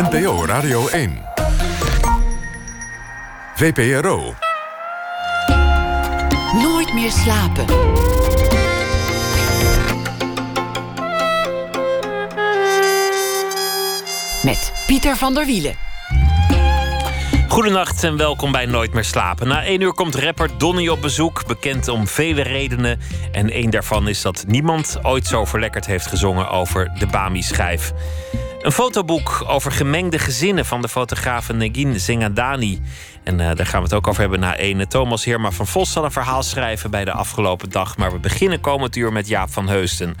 NPO Radio 1. VPRO. Nooit meer slapen. Met Pieter van der Wielen. Goedenacht en welkom bij Nooit meer slapen. Na één uur komt rapper Donny op bezoek, bekend om vele redenen. En één daarvan is dat niemand ooit zo verlekkerd heeft gezongen over de Bami-schijf. Een fotoboek over gemengde gezinnen van de fotograaf Negin Zengadani. En uh, daar gaan we het ook over hebben na ene. Thomas Heerma van Vos zal een verhaal schrijven bij de afgelopen dag. Maar we beginnen komend uur met Jaap van Heusden.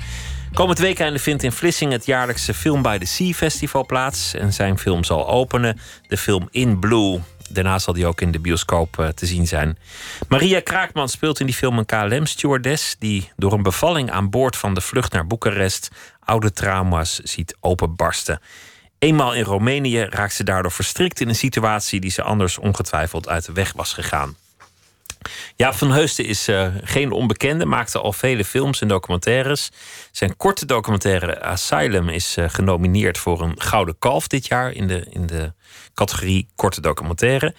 Komend weekend vindt in Vlissingen het jaarlijkse Film by the Sea Festival plaats. En zijn film zal openen, de film In Blue. Daarna zal die ook in de bioscoop uh, te zien zijn. Maria Kraakman speelt in die film een KLM-stewardess... die door een bevalling aan boord van de vlucht naar Boekarest... oude trauma's ziet openbarsten. Eenmaal in Roemenië raakt ze daardoor verstrikt in een situatie... die ze anders ongetwijfeld uit de weg was gegaan. Jaap van Heusten is uh, geen onbekende, maakte al vele films en documentaires. Zijn korte documentaire Asylum is uh, genomineerd voor een Gouden Kalf dit jaar in de, in de categorie korte documentaire.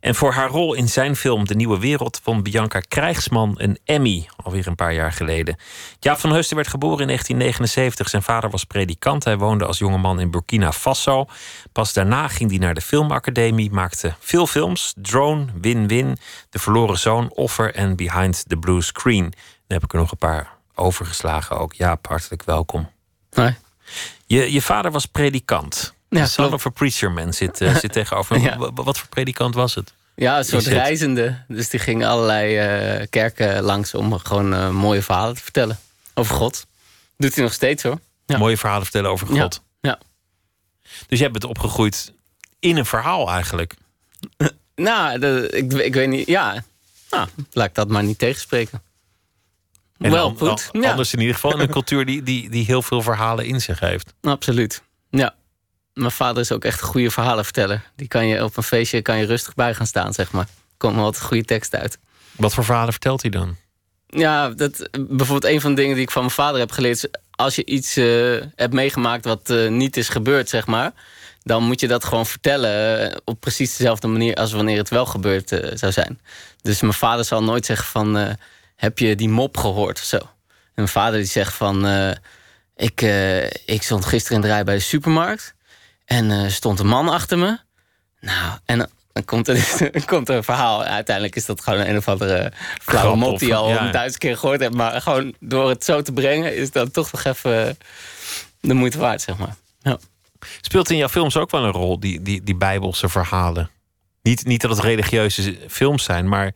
En voor haar rol in zijn film De Nieuwe Wereld won Bianca Krijgsman een Emmy, alweer een paar jaar geleden. Jaap van Heusten werd geboren in 1979. Zijn vader was predikant. Hij woonde als jongeman in Burkina Faso. Pas daarna ging hij naar de filmacademie, maakte veel films. Drone, Win-Win, De Verloren Zoon, Offer en Behind the Blue Screen. Dan heb ik er nog een paar overgeslagen ook. Jaap, hartelijk welkom. Hoi. Je, je vader was predikant. Ja, son of a preacher man zit, uh, zit tegenover. Ja. Wat, voor predikant was het? Ja, een soort het? reizende. Dus die ging allerlei eh, kerken langs om gewoon eh, mooie verhalen te vertellen over God. Doet hij nog steeds hoor. Ja. Mooie verhalen vertellen over God. Ja. Dus jij bent opgegroeid in een verhaal eigenlijk. Nou, de- ik, ik weet niet. Ja, nou, laat ik dat maar niet tegenspreken. En Wel goed. Anders in ieder geval in een cultuur die, die, die heel veel verhalen in zich heeft. Absoluut. Ja. Mijn vader is ook echt een goede verhalenverteller. Die kan je op een feestje kan je rustig bij gaan staan, zeg maar. Er komen altijd goede teksten uit. Wat voor verhalen vertelt hij dan? Ja, dat, bijvoorbeeld een van de dingen die ik van mijn vader heb geleerd... is als je iets eh, hebt meegemaakt wat eh, niet is gebeurd, zeg maar... dan moet je dat gewoon vertellen eh, op precies dezelfde manier... als wanneer het wel gebeurd zou zijn. Dus mijn vader zal nooit zeggen van... heb je die mop gehoord of zo? En mijn vader die zegt van... ik, ik stond gisteren in de rij bij de supermarkt... en er stond een man achter me. Nou, en dan- komt er, komt er een verhaal. Uiteindelijk is dat gewoon een of andere flauwe Grap mop die je al ja. een duizend keer gehoord hebt. Maar gewoon door het zo te brengen is dat toch nog even eh, de moeite waard, zeg maar. Ja. Speelt in jouw films ook wel een rol, die, die, die bijbelse verhalen? Niet, niet dat het religieuze films zijn, maar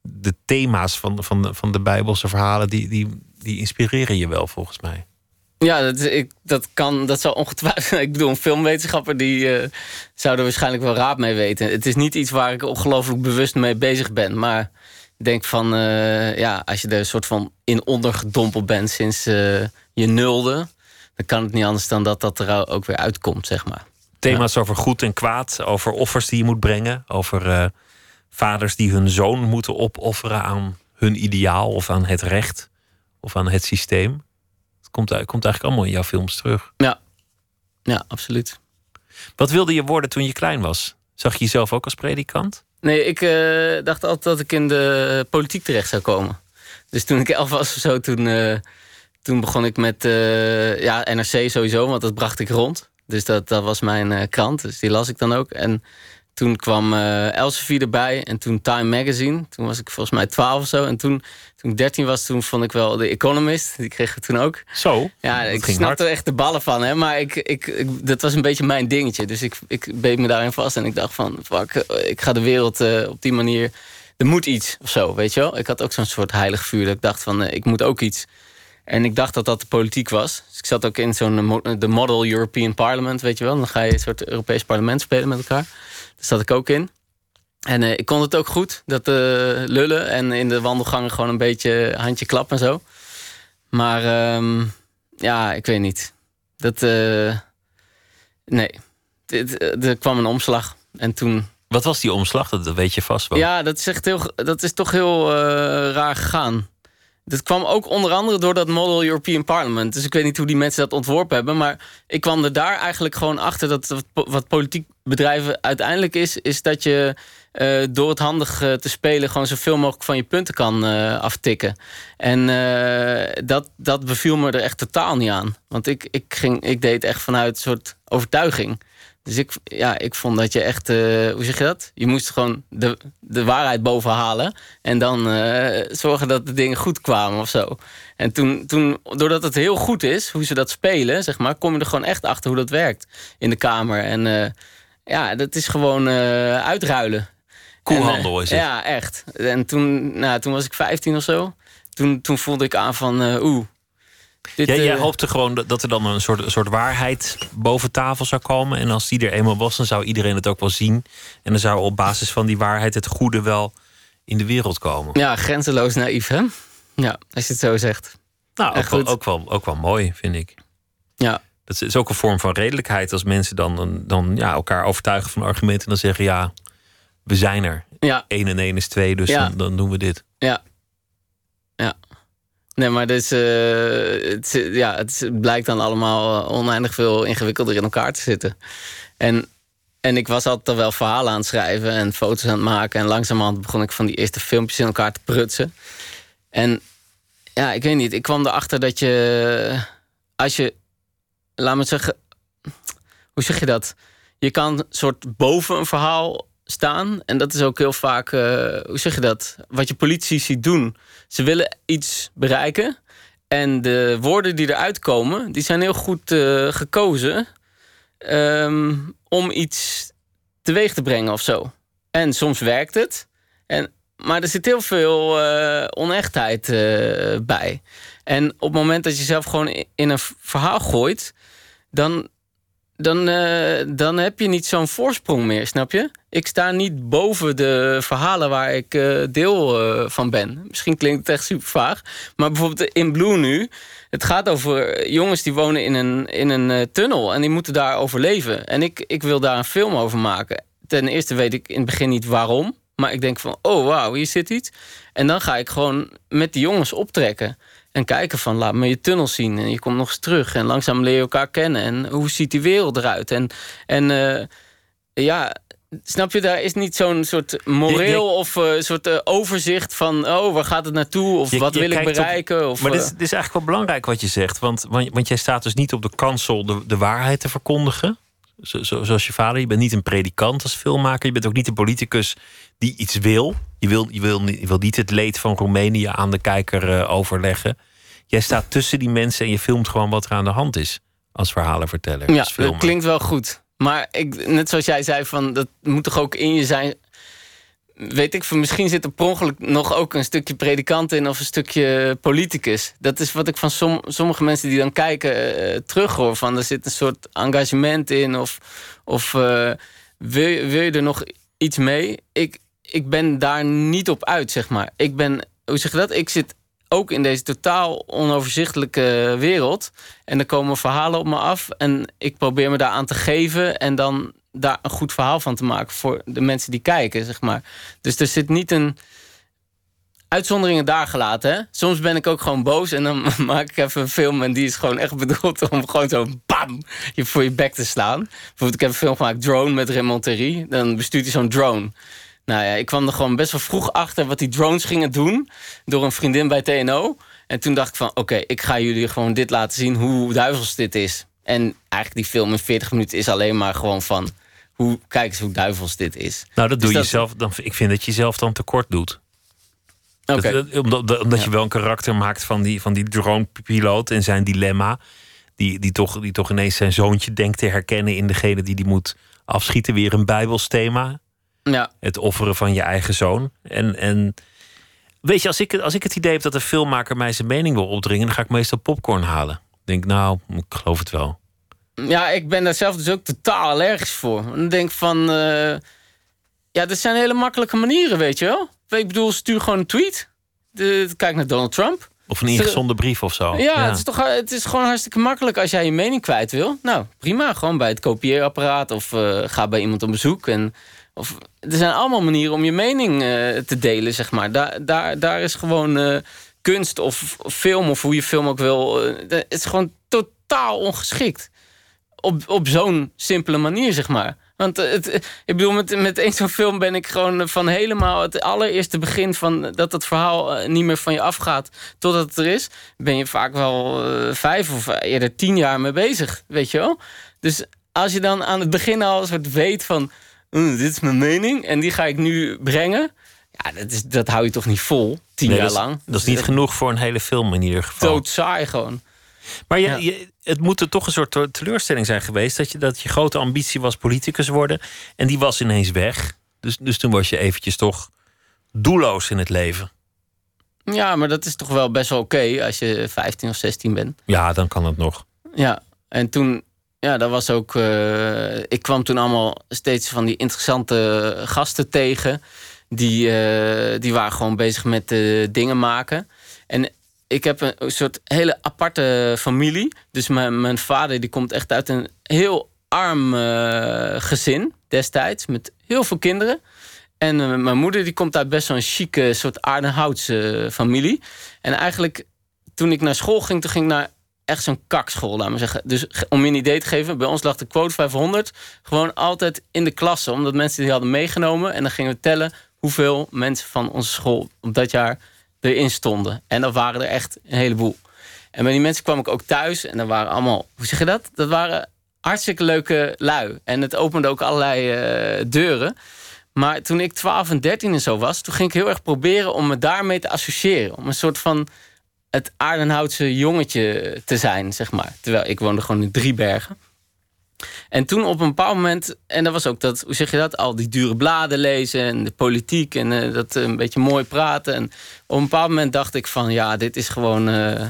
de thema's van, van, de, van de bijbelse verhalen... Die, die, die inspireren je wel, volgens mij. Ja, dat, ik, dat kan, dat zal ongetwijfeld. Ik bedoel, een filmwetenschapper die zou er waarschijnlijk wel raad mee weten. Het is niet iets waar ik ongelooflijk bewust mee bezig ben. Maar ik denk van, eh, ja, als je er een soort van in ondergedompeld bent sinds eh, je nulde, dan kan het niet anders dan dat dat er ook weer uitkomt, zeg maar. Thema's over goed en kwaad, over offers die je moet brengen, over vaders die hun zoon moeten opofferen aan hun ideaal of aan het recht of aan het systeem. Komt, komt eigenlijk allemaal in jouw films terug. Ja, ja absoluut. Wat wilde je worden toen je klein was? Zag je jezelf ook als predikant? Nee, ik eh, dacht altijd dat ik in de politiek terecht zou komen. Dus toen ik elf was of zo, toen, eh, toen begon ik met eh, ja, NRC sowieso, want dat bracht ik rond. Dus dat, dat was mijn krant, dus die las ik dan ook. En toen kwam eh Elsevier erbij en toen Time Magazine. Toen was ik volgens mij twaalf of zo. En toen, toen ik dertien was, toen vond ik wel The Economist. Die kregen we toen ook. Zo, Ja, ik snapte hard. echt de ballen van, hè, maar ik, ik, ik, dat was een beetje mijn dingetje. Dus ik, ik beet me daarin vast en ik dacht van, fuck, ik ga de wereld eh, op die manier... Er moet iets of zo, weet je wel? Ik had ook zo'n soort heilig vuur dat ik dacht van, eh, ik moet ook iets. En ik dacht dat dat de politiek was. Dus ik zat ook in zo'n de Model European Parliament, weet je wel? Dan ga je een soort Europees parlement spelen met elkaar. Zat ik ook in. En eh, ik kon het ook goed, dat eh, lullen. En in de wandelgangen gewoon een beetje handje klap en zo. Maar ehm, ja, ik weet niet. Dat, eh, nee. Dit, er kwam een omslag. En toen... Wat was die omslag? Dat, weet je vast wel. Ja, dat is echt heel... Dat is toch heel raar gegaan. Dat kwam ook onder andere door dat Model European Parliament. Dus ik weet niet hoe die mensen dat ontworpen hebben. Maar ik kwam er daar eigenlijk gewoon achter dat wat politiek bedrijven uiteindelijk is, is dat je uh, door het handig uh, te spelen gewoon zoveel mogelijk van je punten kan uh, aftikken. En dat, dat beviel me er echt totaal niet aan. Want ik, ik, ging, ik deed echt vanuit een soort overtuiging. Dus ik, ja, ik vond dat je echt, hoe zeg je dat? Je moest gewoon de, de waarheid boven halen. En dan zorgen dat de dingen goed kwamen of zo. En toen, toen, doordat het heel goed is, hoe ze dat spelen, zeg maar, kom je er gewoon echt achter hoe dat werkt in de kamer. En ja, dat is gewoon uitruilen. Koelhandel is het. Ja, echt. En toen, nou, toen was ik 15 of zo. Toen, toen voelde ik aan van, oeh. Dit, ja, jij uh, hoopte gewoon dat er dan een soort, een soort waarheid boven tafel zou komen. En als die er eenmaal was, dan zou iedereen het ook wel zien. En dan zou op basis van die waarheid het goede wel in de wereld komen. Ja, grenzeloos naïef, hè? Ja, als je het zo zegt. Nou, ook wel, ook wel, ook, wel, mooi, vind ik. Ja. Dat is ook een vorm van redelijkheid als mensen dan, dan ja, elkaar overtuigen van argumenten en dan zeggen ja we zijn er. Ja. 1 en 1 is 2, dus dan, dan, doen we dit. Ja. Nee, maar dus, het, ja, het blijkt dan allemaal oneindig veel ingewikkelder in elkaar te zitten. En, en ik was altijd al wel verhalen aan het schrijven en foto's aan het maken. En langzamerhand begon ik van die eerste filmpjes in elkaar te prutsen. En ja, ik weet niet. Ik kwam erachter dat je, als je, laat me zeggen, hoe zeg je dat? Je kan soort boven een verhaal staan. En dat is ook heel vaak, uh, hoe zeg je dat? Wat je politie ziet doen. Ze willen iets bereiken. En de woorden die eruit komen, die zijn heel goed uh, gekozen um, om iets teweeg te brengen of zo. En soms werkt het. En, maar er zit heel veel uh, onechtheid bij. En op het moment dat je zelf gewoon in een verhaal gooit, dan, dan, uh, dan heb je niet zo'n voorsprong meer, snap je? Ik sta niet boven de verhalen waar ik uh, deel uh, van ben. Misschien klinkt het echt super vaag. Maar bijvoorbeeld in Blue nu. Het gaat over jongens die wonen in een, in een tunnel. En die moeten daar overleven. En ik, ik wil daar een film over maken. Ten eerste weet ik in het begin niet waarom. Maar ik denk van, oh wauw, hier zit iets. En dan ga ik gewoon met die jongens optrekken. En kijken van, laat me je tunnel zien. En je komt nog eens terug. En langzaam leer je elkaar kennen. En hoe ziet die wereld eruit? En, en uh, ja, snap je, daar is niet zo'n soort moreel of uh, soort uh, overzicht van... oh, waar gaat het naartoe? Of wat wil ik bereiken? of, maar dit is, dit, is eigenlijk wel belangrijk wat je zegt. Want, want, want jij staat dus niet op de kansel de, de waarheid te verkondigen. Zo, zo, zoals je vader. Je bent niet een predikant als filmmaker. Je bent ook niet een politicus die iets wil. Je wil, je wil, je wil niet het leed van Roemenië aan de kijker uh, overleggen. Jij staat tussen die mensen en je filmt gewoon wat er aan de hand is. Als verhalenverteller. Ja, dat klinkt wel goed. Maar ik, net zoals jij zei, van, dat moet toch ook in je zijn. Weet ik, misschien zit er per ongeluk nog ook een stukje predikant in of een stukje politicus. Dat is wat ik van som, sommige mensen die dan kijken uh, terug hoor. Van er zit een soort engagement in of, of uh, wil, wil je er nog iets mee? Ik, ik ben daar niet op uit, zeg maar. Ik ben, hoe zeg je dat? Ik zit ook in deze totaal onoverzichtelijke wereld. En er komen verhalen op me af. En ik probeer me daar aan te geven. En dan daar een goed verhaal van te maken voor de mensen die kijken, zeg maar. Dus er zit niet een uitzonderingen daar gelaten. Hè? Soms ben ik ook gewoon boos en dan maak ik even een film... en die is gewoon echt bedoeld om gewoon zo bam je voor je bek te slaan. Bijvoorbeeld, ik heb een film gemaakt, Drone, met Raymond Terry. Dan bestuurt hij zo'n drone. Nou ja, ik kwam er gewoon best wel vroeg achter wat die drones gingen doen. Door een vriendin bij TNO. En toen dacht ik van, oké, ik ga jullie gewoon dit laten zien hoe duivels dit is. En eigenlijk die film in 40 minuten is alleen maar gewoon van... Hoe, kijk eens hoe duivels dit is. Nou, dat dus doe je zelf. Dan, ik vind dat je zelf dan tekort doet. Okay. omdat omdat ja. je wel een karakter maakt van die, van die drone-piloot en zijn dilemma. Die, die, toch, die toch ineens zijn zoontje denkt te herkennen in degene die die moet afschieten. Weer een Bijbelsthema. Ja. Het offeren van je eigen zoon. En, en weet je, als ik, als ik het idee heb dat een filmmaker mij zijn mening wil opdringen, dan ga ik meestal popcorn halen. Ik denk, nou, ik geloof het wel. Ja, ik ben daar zelf dus ook totaal allergisch voor. Dan denk van, uh, ja, dat zijn hele makkelijke manieren, weet je wel. Ik bedoel, stuur gewoon een tweet. De, kijk naar Donald Trump. Of een ingezonde brief of zo. Ja, ja, Het, is toch, het is gewoon hartstikke makkelijk als jij je mening kwijt wil. Nou, prima. Gewoon bij het kopieerapparaat of uh, ga bij iemand op bezoek. En of, er zijn allemaal manieren om je mening uh, te delen, zeg maar. Daar, daar, daar is gewoon uh, kunst of film, of hoe je film ook wil. eh, Het is gewoon totaal ongeschikt. Op, op zo'n simpele manier, zeg maar. Want het, ik bedoel, met, met één zo'n film ben ik gewoon van helemaal het allereerste begin van dat het verhaal eh, niet meer van je afgaat totdat het er is, ben je vaak wel eh, vijf of eerder tien jaar mee bezig, weet je wel? Dus als je dan aan het begin al een soort weet van, "Mm, dit is mijn mening en die ga ik nu brengen, ja, dat, is, dat hou je toch niet vol, tien Nee, jaar dat is- lang. Dat is niet genoeg voor een hele film in ieder geval. Doodsaai gewoon. Maar je, Ja. je, het moet er toch een soort te- teleurstelling zijn geweest... dat je, dat je grote ambitie was politicus worden... en die was ineens weg. Dus, dus toen was je eventjes toch doelloos in het leven. Ja, maar dat is toch wel best wel oké als je 15 of 16 bent. Ja, dan kan het nog. Ja, en toen, ja, dat was ook. eh, ik kwam toen allemaal steeds van die interessante gasten tegen. Die, eh, die waren gewoon bezig met eh, dingen maken. En ik heb een soort hele aparte familie. Dus mijn, mijn vader die komt echt uit een heel arm eh, gezin destijds. Met heel veel kinderen. En eh, mijn moeder die komt uit best wel een chique soort Aardenhoutse familie. En eigenlijk toen ik naar school ging, toen ging ik naar echt zo'n kakschool, laat maar zeggen. Dus om je een idee te geven, bij ons lag de quote 500 gewoon altijd in de klasse. Omdat mensen die hadden meegenomen. En dan gingen we tellen hoeveel mensen van onze school op dat jaar erin stonden. En dat waren er echt een heleboel. En bij die mensen kwam ik ook thuis. En dat waren allemaal, hoe zeg je dat? Dat waren hartstikke leuke lui. En het opende ook allerlei eh, deuren. Maar toen ik 12 en 13 en zo was, toen ging ik heel erg proberen om me daarmee te associëren. Om een soort van het Aardenhoutse jongetje te zijn, zeg maar. Terwijl ik woonde gewoon in Driebergen. En toen op een bepaald moment, en dat was ook dat, hoe zeg je dat, al die dure bladen lezen en de politiek en eh, dat eh, een beetje mooi praten. En op een bepaald moment dacht ik van, ja, dit is gewoon, eh,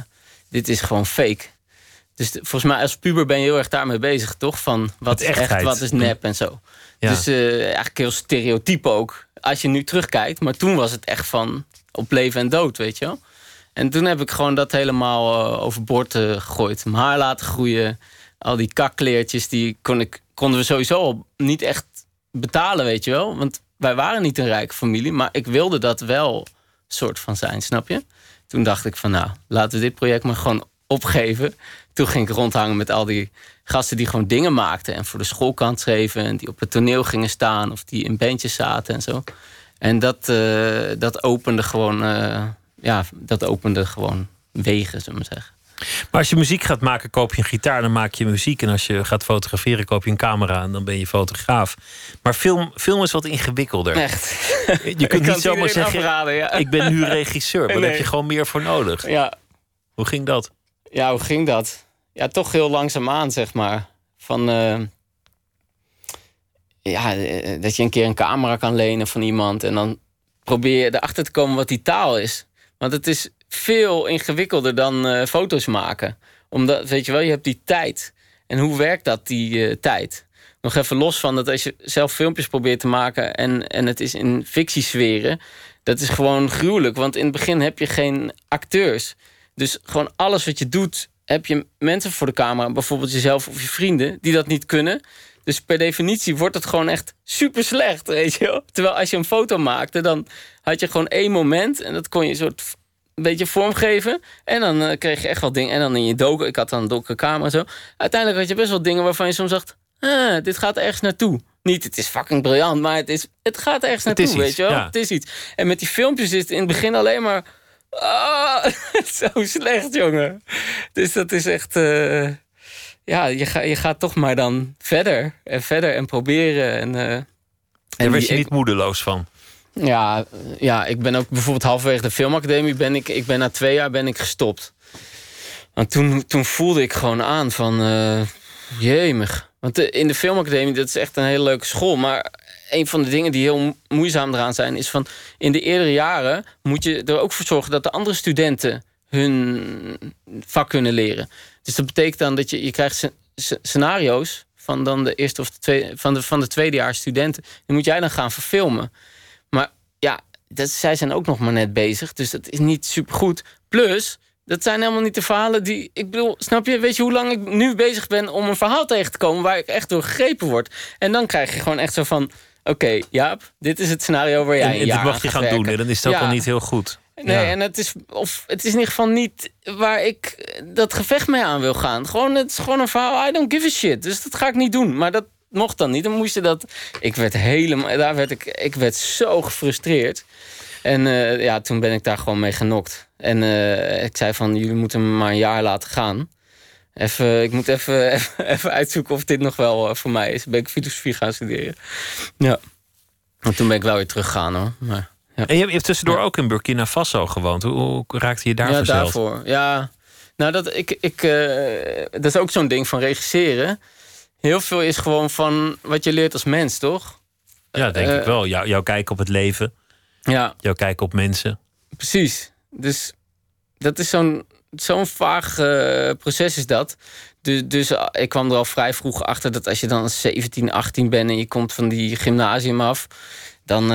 dit is gewoon fake. Dus volgens mij als puber ben je heel erg daarmee bezig, toch? Van wat is echt, wat is nep en zo. Ja. Dus eigenlijk heel stereotyp ook, als je nu terugkijkt. Maar toen was het echt van op leven en dood, weet je wel. En toen heb ik gewoon dat helemaal eh, overboord gegooid. Mijn haar laten groeien. Al die kakkleertjes, die kon ik, konden we sowieso niet echt betalen, weet je wel. Want wij waren niet een rijke familie. Maar ik wilde dat wel soort van zijn, snap je? Toen dacht ik van, nou, laten we dit project maar gewoon opgeven. Toen ging ik rondhangen met al die gasten die gewoon dingen maakten. En voor de schoolkant schreven. En die op het toneel gingen staan. Of die in bandjes zaten en zo. En dat, eh, dat opende gewoon... eh, ja, dat opende gewoon wegen, zullen we zeggen. Maar als je muziek gaat maken, koop je een gitaar, dan maak je muziek. En als je gaat fotograferen, koop je een camera en dan ben je fotograaf. Maar film, film is wat ingewikkelder. Echt. Je kunt niet zomaar zeggen, Afraden, ja. ik ben nu regisseur. Maar daar heb je gewoon meer voor nodig. ja. Hoe ging dat? ja, hoe ging dat? Ja, toch heel langzaamaan, zeg maar. Van... eh, ja, eh, dat je een keer een camera kan lenen van iemand... en dan probeer je erachter te komen wat die taal is. Want het is veel ingewikkelder dan eh, foto's maken. Omdat, weet je wel, je hebt die tijd. En hoe werkt dat, die eh, tijd? Nog even los van dat als je zelf filmpjes probeert te maken... en, en het is in fictiesferen... dat is gewoon gruwelijk. Want in het begin heb je geen acteurs. Dus gewoon alles wat je doet... heb je mensen voor de camera, bijvoorbeeld jezelf of je vrienden... die dat niet kunnen... Dus per definitie wordt het gewoon echt super slecht, weet je wel. Terwijl als je een foto maakte, dan had je gewoon één moment... en dat kon je soort een beetje vormgeven. En dan eh, kreeg je echt wel dingen. En dan in je doken, ik had dan een dokenkamer en zo. Uiteindelijk had je best wel dingen waarvan je soms dacht... Ah, dit gaat ergens naartoe. Niet, het is fucking briljant, maar het, is, het gaat ergens naartoe, weet je wel. ja. Het is iets. En met die filmpjes is het in het begin alleen maar... Ah, zo slecht, jongen. Dus dat is echt... eh, ja, je, ga, je gaat toch maar dan verder en verder en proberen. En, eh, En en werd je ik- niet moedeloos van? Ja, eh, ja, ik ben ook bijvoorbeeld halverwege de filmacademie ben ik, ik ben na twee jaar ben ik gestopt. Want toen, toen voelde ik gewoon aan van, eh jemig. Want de- in de filmacademie, dat is echt een hele leuke school. Maar een van de dingen die heel mo- moeizaam eraan zijn... is van, in de eerdere jaren moet je er ook voor zorgen... dat de andere studenten hun vak kunnen leren. Dus dat betekent dan dat je, je krijgt sce- sce- scenario's... van, dan de eerste of de van, de, van de tweedejaars studenten. Die moet jij dan gaan verfilmen. Dat, zij zijn ook nog maar net bezig. Dus dat is niet supergoed. Plus, dat zijn helemaal niet de verhalen die... Ik bedoel, snap je? Weet je hoe lang ik nu bezig ben om een verhaal tegen te komen... waar ik echt door gegrepen word? En dan krijg je gewoon echt zo van... Oké, Jaap, dit is het scenario waar jij En, dit mag je gaan doen dan is Ja. al niet heel goed. Nee, Ja. en het is, of, het is in ieder geval niet waar ik dat gevecht mee aan wil gaan. Gewoon, het is gewoon een verhaal, I don't give a shit. Dus dat ga ik niet doen. Maar dat mocht dan niet. Dan moest je dat... Ik werd helemaal... Daar werd ik, ik werd zo gefrustreerd. En eh, ja, toen ben ik daar gewoon mee genokt. En eh, ik zei van, jullie moeten me maar een jaar laten gaan. Even, ik moet even, even, even uitzoeken of dit nog wel eh, voor mij is. Ben ik filosofie gaan studeren. Ja. En toen ben ik wel weer teruggegaan hoor. Maar, ja. En je hebt- tussendoor ook in Burkina Faso gewoond. Hoe, hoe raakte je daar ja, daarvoor. Ja, nou, dat, ik, ik, dat is ook zo'n ding van regisseren. Heel veel is gewoon van wat je leert als mens, toch? Ja, denk Eh, ik wel. Jou, jouw kijk op het leven, Ja, jouw kijk op mensen. precies. Dus dat is zo'n zo'n vaag eh, proces is dat. Dus, dus eh, ik kwam er al vrij vroeg achter dat als je dan 17, 18 bent en je komt van die gymnasium af, dan.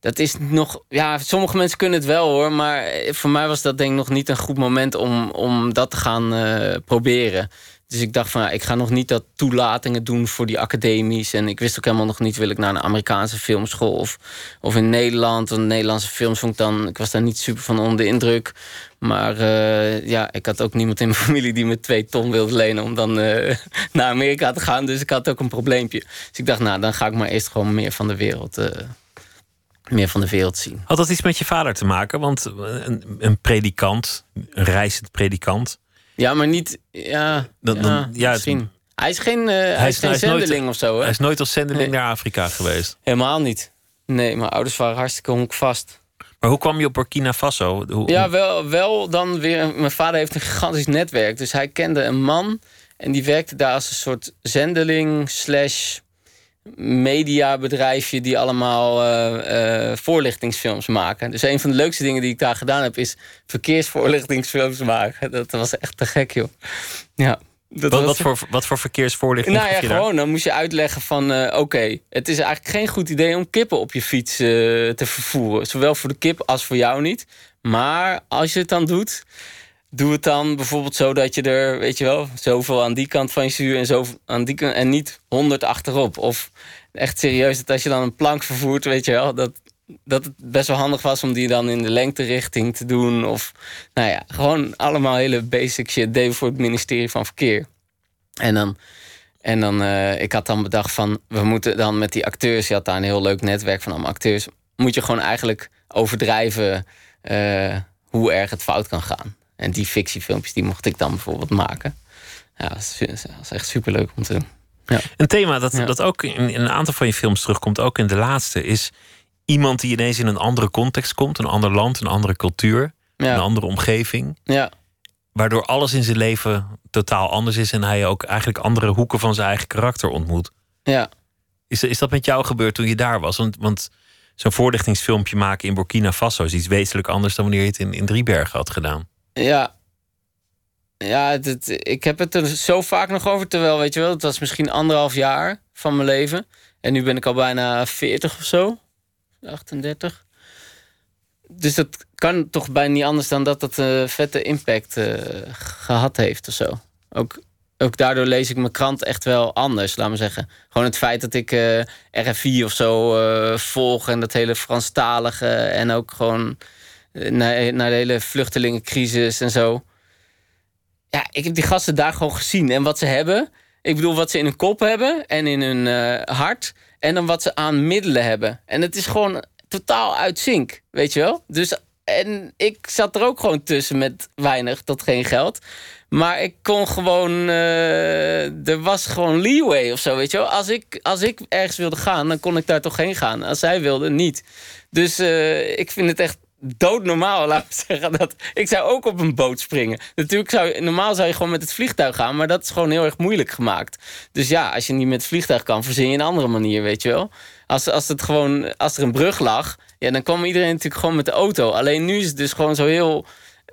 dat is nog. Ja, sommige mensen kunnen het wel hoor. Maar voor mij was dat denk ik nog niet een goed moment om, om dat te gaan proberen. Dus ik dacht van ja, ik ga nog niet dat toelatingen doen voor die academies. En ik wist ook helemaal nog niet, wil ik naar een Amerikaanse filmschool of, of in Nederland. Want Nederlandse films vond ik dan, ik was daar niet super van onder de indruk. Maar eh, ja, ik had ook niemand in mijn familie die me twee ton wilde lenen om dan eh, naar Amerika te gaan. Dus ik had ook een probleempje. Dus ik dacht, nou, dan ga ik maar eerst gewoon meer van de wereld, eh, meer van de wereld zien. Had dat iets met je vader te maken? Want een, een predikant, een reizend predikant. Ja, maar niet. Ja, Dan- dan- ja, het- misschien. Hij is geen, eh, hij is geen hij is nooit- zendeling of zo, hè? Hij is nooit als zendeling Nee. naar Afrika geweest. Helemaal niet. Nee, mijn ouders waren hartstikke honkvast. Maar hoe kwam je op Burkina Faso? Hoe, Ja, wel, wel dan weer. Mijn vader heeft een gigantisch netwerk. Dus hij kende een man. En die werkte daar als een soort zendeling slash mediabedrijfje die allemaal eh, eh, voorlichtingsfilms maken. Dus een van de leukste dingen die ik daar gedaan heb is verkeersvoorlichtingsfilms maken. Dat was echt te gek, joh. Ja. Dat wat, was- wat, voor, wat voor verkeersvoorlichting nou ja, daar? gewoon. Dan moest je uitleggen van... eh, oké, het is eigenlijk geen goed idee om kippen op je fiets te vervoeren. Zowel voor de kip als voor jou niet. Maar als je het dan doet... Doe het dan bijvoorbeeld zo dat je er, weet je wel... zoveel aan die kant van je stuur en zoveel aan die en niet honderd achterop. Of echt serieus, dat als je dan een plank vervoert, weet je wel... dat, dat het best wel handig was om die dan in de lengterichting te doen. Of, nou ja, gewoon allemaal hele basic shit. Deed voor het ministerie van Verkeer. En dan, en dan eh, ik had dan bedacht van, we moeten dan met die acteurs, je had daar een heel leuk netwerk van allemaal acteurs, moet je gewoon eigenlijk overdrijven eh, hoe erg het fout kan gaan. En die fictiefilmpjes, die mocht ik dan bijvoorbeeld maken. Ja, dat is, dat is echt superleuk om te doen. Ja. Een thema dat, Ja. dat ook in, in een aantal van je films terugkomt, ook in de laatste, is iemand die ineens in een andere context komt, een ander land, een andere cultuur, een andere omgeving, ja, waardoor alles in zijn leven totaal anders is en hij ook eigenlijk andere hoeken van zijn eigen karakter ontmoet. ja. Is, is dat met jou gebeurd toen je daar was? Want, want zo'n voorlichtingsfilmpje maken in Burkina Faso is iets wezenlijk anders dan wanneer je het in, in Driebergen had gedaan. Ja. Ja, het, ik heb het er zo vaak nog over. Terwijl, weet je wel, het was misschien anderhalf jaar van mijn leven. En nu ben ik al bijna 40 of zo. 38. Dus dat kan toch bijna niet anders dan dat het een vette impact eh, gehad heeft of zo. Ook, ook daardoor lees ik mijn krant echt wel anders, laat maar zeggen. Gewoon het feit dat ik eh, RFI of zo eh, volg en dat hele Franstalige en ook gewoon eh, naar, naar de hele vluchtelingencrisis en zo. Ja, ik heb die gasten daar gewoon gezien. En wat ze hebben. Ik bedoel, wat ze in hun kop hebben en in hun eh, hart. En dan wat ze aan middelen hebben. En het is gewoon totaal uit zink, weet je wel? Dus, en ik zat er ook gewoon tussen met weinig tot geen geld. Maar ik kon gewoon... eh, er was gewoon leeway of zo, weet je wel? Als ik, als ik ergens wilde gaan, dan kon ik daar toch heen gaan. Als zij wilde, niet. Dus eh, ik vind het echt doodnormaal, laat ik zeggen. Dat, ik zou ook op een boot springen. Natuurlijk zou normaal zou je gewoon met het vliegtuig gaan, maar dat is gewoon heel erg moeilijk gemaakt. Dus ja, als je niet met het vliegtuig kan, verzin je een andere manier, weet je wel. Als, als, het gewoon, als er een brug lag, ja, dan kwam iedereen natuurlijk gewoon met de auto. Alleen nu is het dus gewoon zo heel...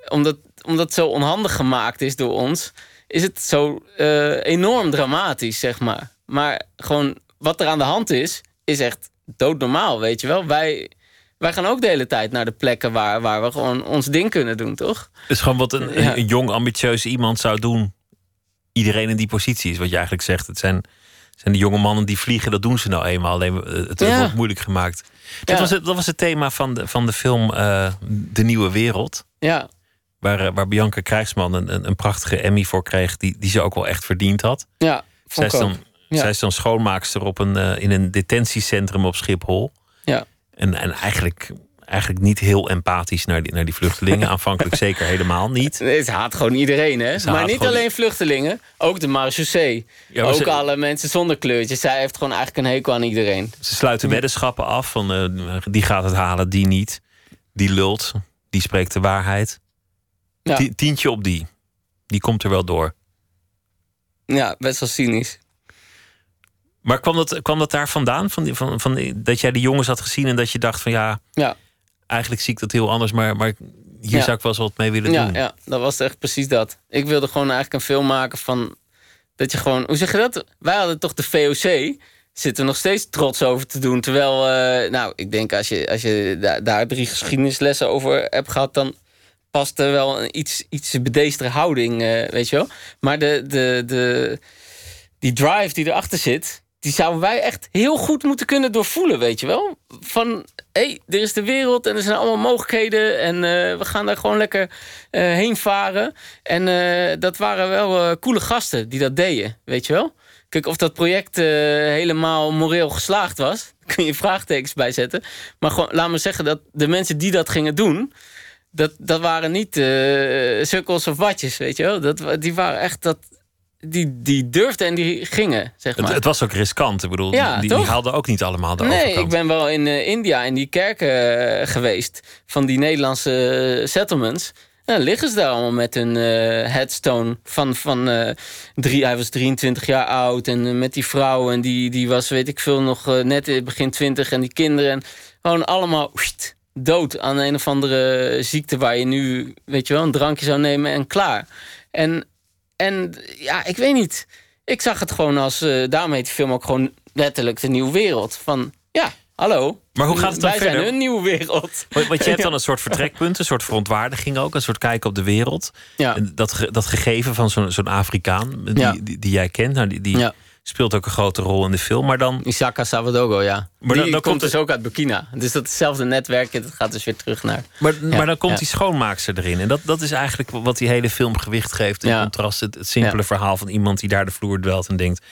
Omdat, omdat het zo onhandig gemaakt is door ons... is het zo eh, enorm dramatisch, zeg maar. Maar gewoon wat er aan de hand is, is echt doodnormaal, weet je wel. Wij, wij gaan ook de hele tijd naar de plekken waar, waar we gewoon ons ding kunnen doen, toch? Dus gewoon wat een, Ja. een jong, ambitieus iemand zou doen. Iedereen in die positie is wat je eigenlijk zegt. Het zijn zijn de jonge mannen die vliegen, dat doen ze nou eenmaal. Alleen eh, het, het Ja. wordt moeilijk gemaakt. Dat, was het, dat was het thema van de, van de film eh, De Nieuwe Wereld. Ja, Waar, eh, waar Bianca Krijgsman een, een, prachtige Emmy voor kreeg, die, die ze ook wel echt verdiend had. ja. Zij is, dan, zij is dan schoonmaakster op een, in een detentiecentrum op Schiphol. En, en eigenlijk, eigenlijk niet heel empathisch naar die, naar die vluchtelingen. Aanvankelijk zeker helemaal niet. Nee, Ze haat gewoon iedereen, hè? Ze maar niet gewoon- alleen vluchtelingen, ook de marechaussee. Ja, ook ze- alle mensen zonder kleurtjes. Zij heeft gewoon eigenlijk een hekel aan iedereen. Ze sluiten weddenschappen af van eh, die gaat het halen, die niet. Die lult, die spreekt de waarheid. Ja, Ti- Tientje op die. Die komt er wel door. ja best wel cynisch. Maar kwam dat, kwam dat daar vandaan? Van, die- van, van, dat jij die jongens had gezien en dat je dacht van ja, Ja, eigenlijk zie ik dat heel anders, maar, maar hier Ja. zou ik wel eens wat mee willen ja, doen. ja, dat was echt precies dat. Ik wilde gewoon eigenlijk een film maken van... Dat je gewoon... Hoe zeg je dat? Wij hadden toch de VOC... Zitten we nog steeds trots over te doen. Terwijl, eh, nou, ik denk als je, als je da- daar drie geschiedenislessen over hebt gehad... dan past er wel een iets, iets bedeestere houding, eh, weet je wel. Maar de, de, de, die drive die erachter zit... die zouden wij echt heel goed moeten kunnen doorvoelen, weet je wel. Van, hé, hey, er is de wereld en er zijn allemaal mogelijkheden... en eh, we gaan daar gewoon lekker eh, heen varen. En eh, dat waren wel coole gasten die dat deden, weet je wel. Kijk, of dat project helemaal moreel geslaagd was... kun je vraagtekens bij zetten. Maar gewoon, laat me zeggen dat de mensen die dat gingen doen... dat, dat waren niet sukkels of watjes, weet je wel. Dat, die waren echt... Dat, die, die durfden en die gingen, zeg Het, maar. het was ook riskant. Ik bedoel, Ja, die, die haalden ook niet allemaal de Nee, overkant. ik ben wel in eh, India in die kerken eh, geweest. Van die Nederlandse eh, settlements. Nou, liggen ze daar allemaal met hun headstone. Van, van, drie, hij was 23 jaar oud. En met die vrouw. En die, die was, weet ik veel, nog net in begin 20. En die kinderen. En gewoon allemaal dood aan een of andere ziekte. Waar je nu, weet je wel, een drankje zou nemen en klaar. En, en ja, ik weet niet. Ik zag het gewoon als. eh daarom heet die film ook gewoon letterlijk de nieuwe wereld. Van ja, hallo. Maar hoe gaat het dan Wij verder? zijn hun nieuwe wereld. Want, want je hebt dan een soort vertrekpunt, een soort verontwaardiging ook, een soort kijken op de wereld. Ja. En Dat, dat gegeven van zo'n zo'n Afrikaan, die, Ja. die, die jij kent, nou, die, die Ja. Speelt ook een grote rol in de film. Maar dan, Isaka Savadogo, ja. Maar die dan- dan komt dus ook uit Burkina. Dus dat hetzelfde netwerk, dat gaat dus weer terug naar... maar, maar dan komt ja. die schoonmaakster erin. En dat, dat is eigenlijk wat die hele film gewicht geeft. In Ja. contrast, het, het simpele verhaal van iemand die daar de vloer dwelt en denkt...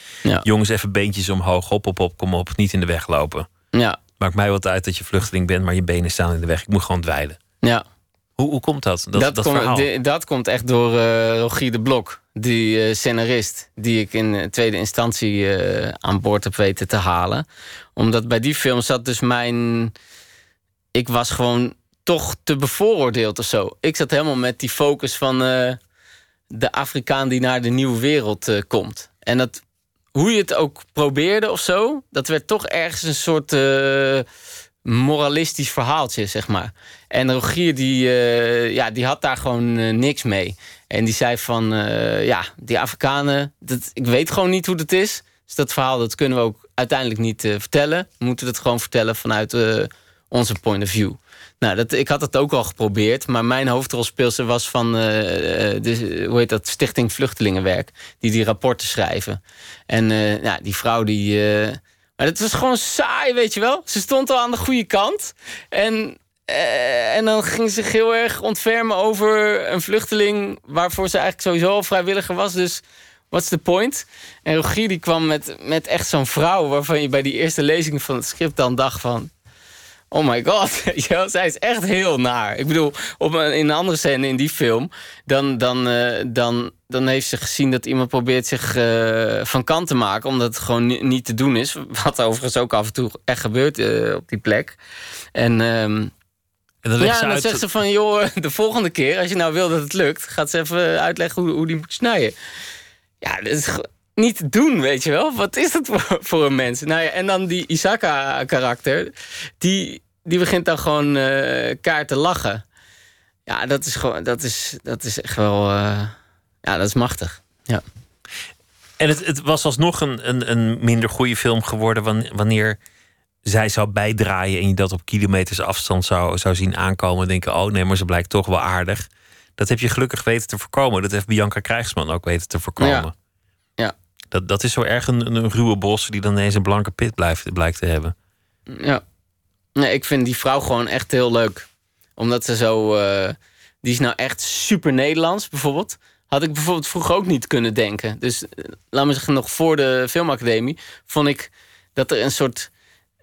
Jongens, even beentjes omhoog, hop, hop, hop, kom op, niet in de weg lopen. Ja, Maakt mij wat uit dat je vluchteling bent, maar je benen staan in de weg. Ik moet gewoon dweilen. ja. Hoe, hoe komt dat, dat, dat, Dat, komt- dat komt echt door eh, Rogier de Blok. Die eh, scenarist die ik in eh, tweede instantie eh, aan boord heb weten te halen. Omdat bij die film zat dus mijn... Ik was gewoon toch te bevooroordeeld of zo. Ik zat helemaal met die focus van de Afrikaan die naar de nieuwe wereld komt. En dat, hoe je het ook probeerde of zo... dat werd toch ergens een soort... moralistisch verhaaltje, zeg maar. En Rogier, die, ja, die had daar gewoon niks mee. En die zei van, eh, ja, die Afrikanen... Dat, ik weet gewoon niet hoe dat is. Dus dat verhaal, dat kunnen we ook uiteindelijk niet eh, vertellen. We moeten het gewoon vertellen vanuit eh, onze point of view. Nou, dat, ik had het ook al geprobeerd. Maar mijn hoofdrolspeelster was van de, hoe heet dat, Stichting Vluchtelingenwerk. Die die rapporten schrijven. En ja, die vrouw die... maar het was gewoon saai, weet je wel. Ze stond al aan de goede kant. En, eh, en dan ging ze zich heel erg ontfermen over een vluchteling... waarvoor ze eigenlijk sowieso al vrijwilliger was. Dus what's the point? En Rogier die kwam met, met echt zo'n vrouw... waarvan je bij die eerste lezing van het script dan dacht van... Oh my god, wel, zij is echt heel naar. Ik bedoel, op een, in een andere scène in die film... dan, dan, eh, dan, dan heeft ze gezien dat iemand probeert zich eh, van kant te maken... omdat het gewoon ni- niet te doen is. Wat overigens ook af en toe echt gebeurt op die plek. En, ehm, en dan ja, en dan uit... zegt ze van... joh, de volgende keer, als je nou wil dat het lukt... gaat ze even uitleggen hoe, hoe die moet snijden. Ja, dat is niet te doen, weet je wel. Wat is dat voor, voor een mens? Nou ja, en dan die Isaka-karakter... die, die begint dan gewoon eh kaart te lachen. Ja, dat is gewoon... Dat is, dat is echt wel... eh, ja, dat is machtig. Ja. En het, het was alsnog een, een, een minder goede film geworden wan- wanneer zij zou bijdraaien en je dat op kilometers afstand zou, zou zien aankomen. En denken, oh nee, maar ze blijkt toch wel aardig. Dat heb je gelukkig weten te voorkomen. Dat heeft Bianca Krijgsman ook weten te voorkomen. Ja. Ja. Dat, dat is zo erg een, een ruwe bos die dan ineens een blanke pit blijft, blijkt te hebben. Ja. Nee, ik vind die vrouw gewoon echt heel leuk. Omdat ze zo... eh, die is nou echt super Nederlands, bijvoorbeeld. Had ik bijvoorbeeld vroeger ook niet kunnen denken. Dus eh, laat me zeggen, nog voor de filmacademie... vond ik dat er een soort...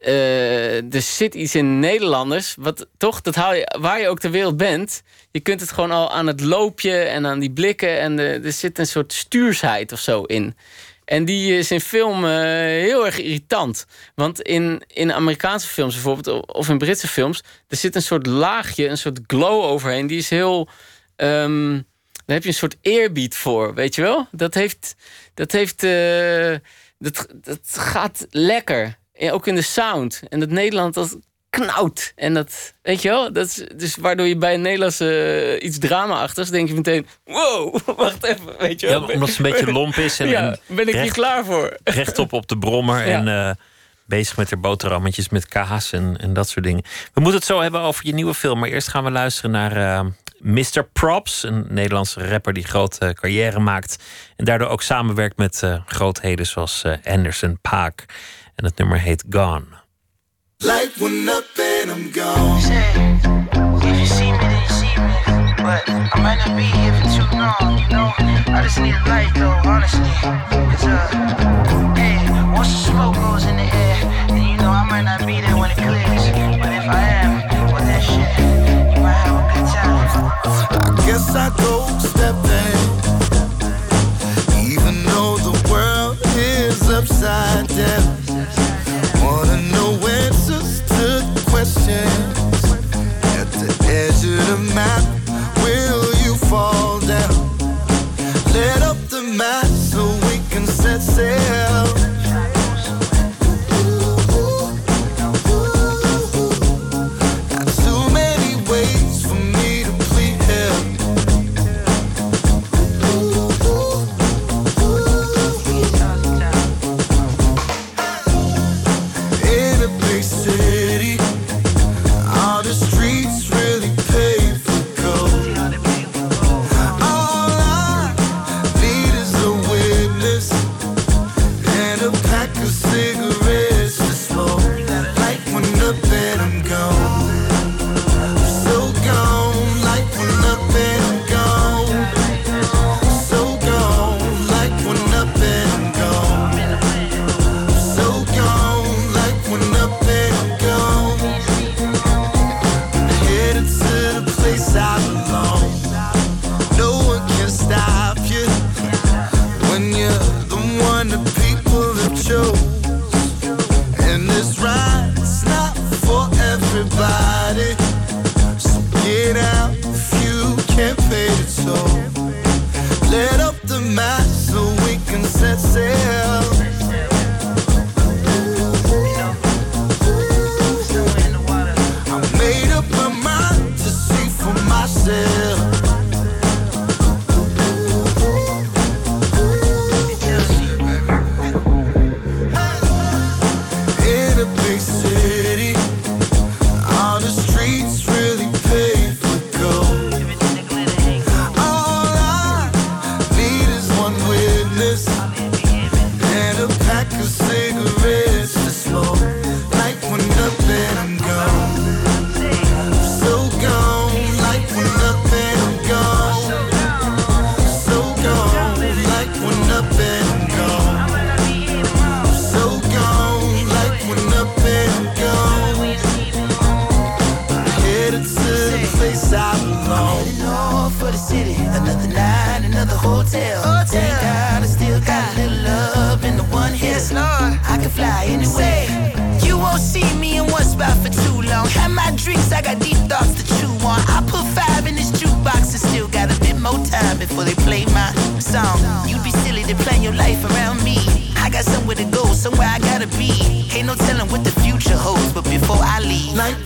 eh, er zit iets in Nederlanders. Wat toch, dat waar je ook ter wereld bent. Je kunt het gewoon al aan het loopje en aan die blikken. En er zit een soort stuursheid of zo in. En die is in film eh, heel erg irritant. Want in, in Amerikaanse films bijvoorbeeld, of in Britse films, er zit een soort laagje, een soort glow overheen. Die is heel. ehm, daar heb je een soort eerbied voor, weet je wel? Dat heeft. Dat heeft. eh, dat, dat gaat lekker. En ook in de sound. En dat Nederland, dat knauwt. En dat, weet je wel? Dat is, dus waardoor je bij een Nederlandse eh, iets drama-achtigs... denk je meteen, wow, wacht even, weet je Ja, wel? omdat ze een beetje lomp is en, ja, ben ik recht- niet klaar voor. rechtop op de brommer Ja. en eh, bezig met haar boterhammetjes met kaas en, en dat soort dingen. We moeten het zo hebben over je nieuwe film, maar eerst gaan we luisteren naar eh, Mr. Props, een Nederlandse rapper die grote carrière maakt en daardoor ook samenwerkt met grootheden zoals Anderson Paak. En het nummer heet Gone. Light one up and I'm gone. Say, if you see me, then you see me. But I might not be here for too long, you know. I just need a light though, honestly. Cause, uh, hey, once the smoke goes in the air, then you know I might not be there when it clears. But if I am, well then shit, you might have a good time. I guess I go stepping. Even though the world is upside down.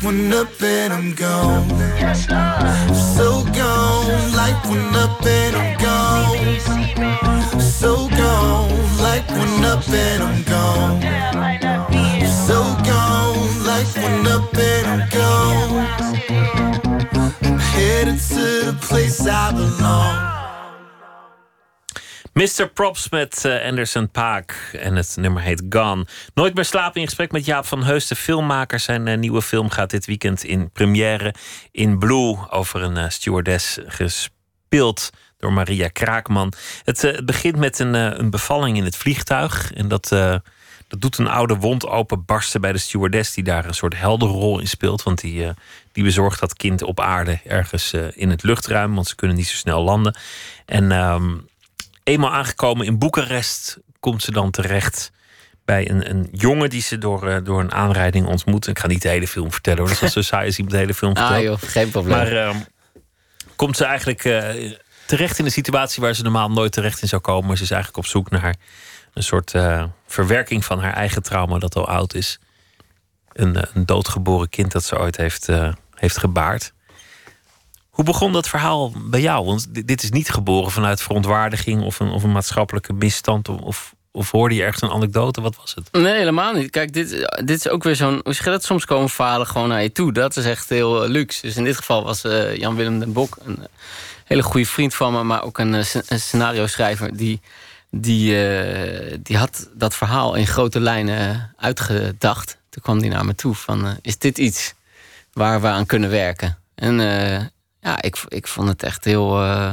Light up and I'm gone. So gone, light one up and I'm gone. So gone, light one up and I'm gone. So gone, light one up and I'm gone. I'm headed to the place I belong. Mr. Props met eh, Anderson Paak en het nummer heet Gone. Nooit meer slapen in gesprek met Jaap van Heus, de filmmaker. Zijn eh, nieuwe film gaat dit weekend in première in Blue over een uh, stewardess gespeeld door Maria Kraakman. Het, begint met een, een, bevalling in het vliegtuig en dat, dat doet een oude wond openbarsten bij de stewardess die daar een soort helderrol in speelt, want die, die bezorgt dat kind op aarde ergens in het luchtruim, want ze kunnen niet zo snel landen. En ehm, eenmaal aangekomen in Boekarest komt ze dan terecht bij een, een jongen die ze door, uh, door een aanrijding ontmoet. Ik ga niet de hele film vertellen hoor. Dat is zo saai als iemand de hele film vertelt. Ah joh, geen probleem. Maar uh, komt ze eigenlijk uh, terecht in een situatie waar ze normaal nooit terecht in zou komen. Ze is eigenlijk op zoek naar een soort eh, verwerking van haar eigen trauma dat al oud is. Een, een doodgeboren kind dat ze ooit heeft, heeft gebaard. Hoe begon dat verhaal bij jou? Want dit is niet geboren vanuit verontwaardiging of een, of een maatschappelijke misstand. Of, of hoorde je ergens een anekdote? Wat was het? Nee, helemaal niet. Kijk, dit, dit is ook weer zo'n. Hoe zeg? Soms komen verhalen gewoon naar je toe. Dat is echt heel uh, luxe. Dus in dit geval was uh, Jan-Willem den Bok een uh, hele goede vriend van me, maar ook een, een scenario schrijver. Die, die, die had dat verhaal in grote lijnen uitgedacht. Toen kwam hij naar me toe van: is dit iets waar we aan kunnen werken? En ja, ik, ik vond het echt heel uh,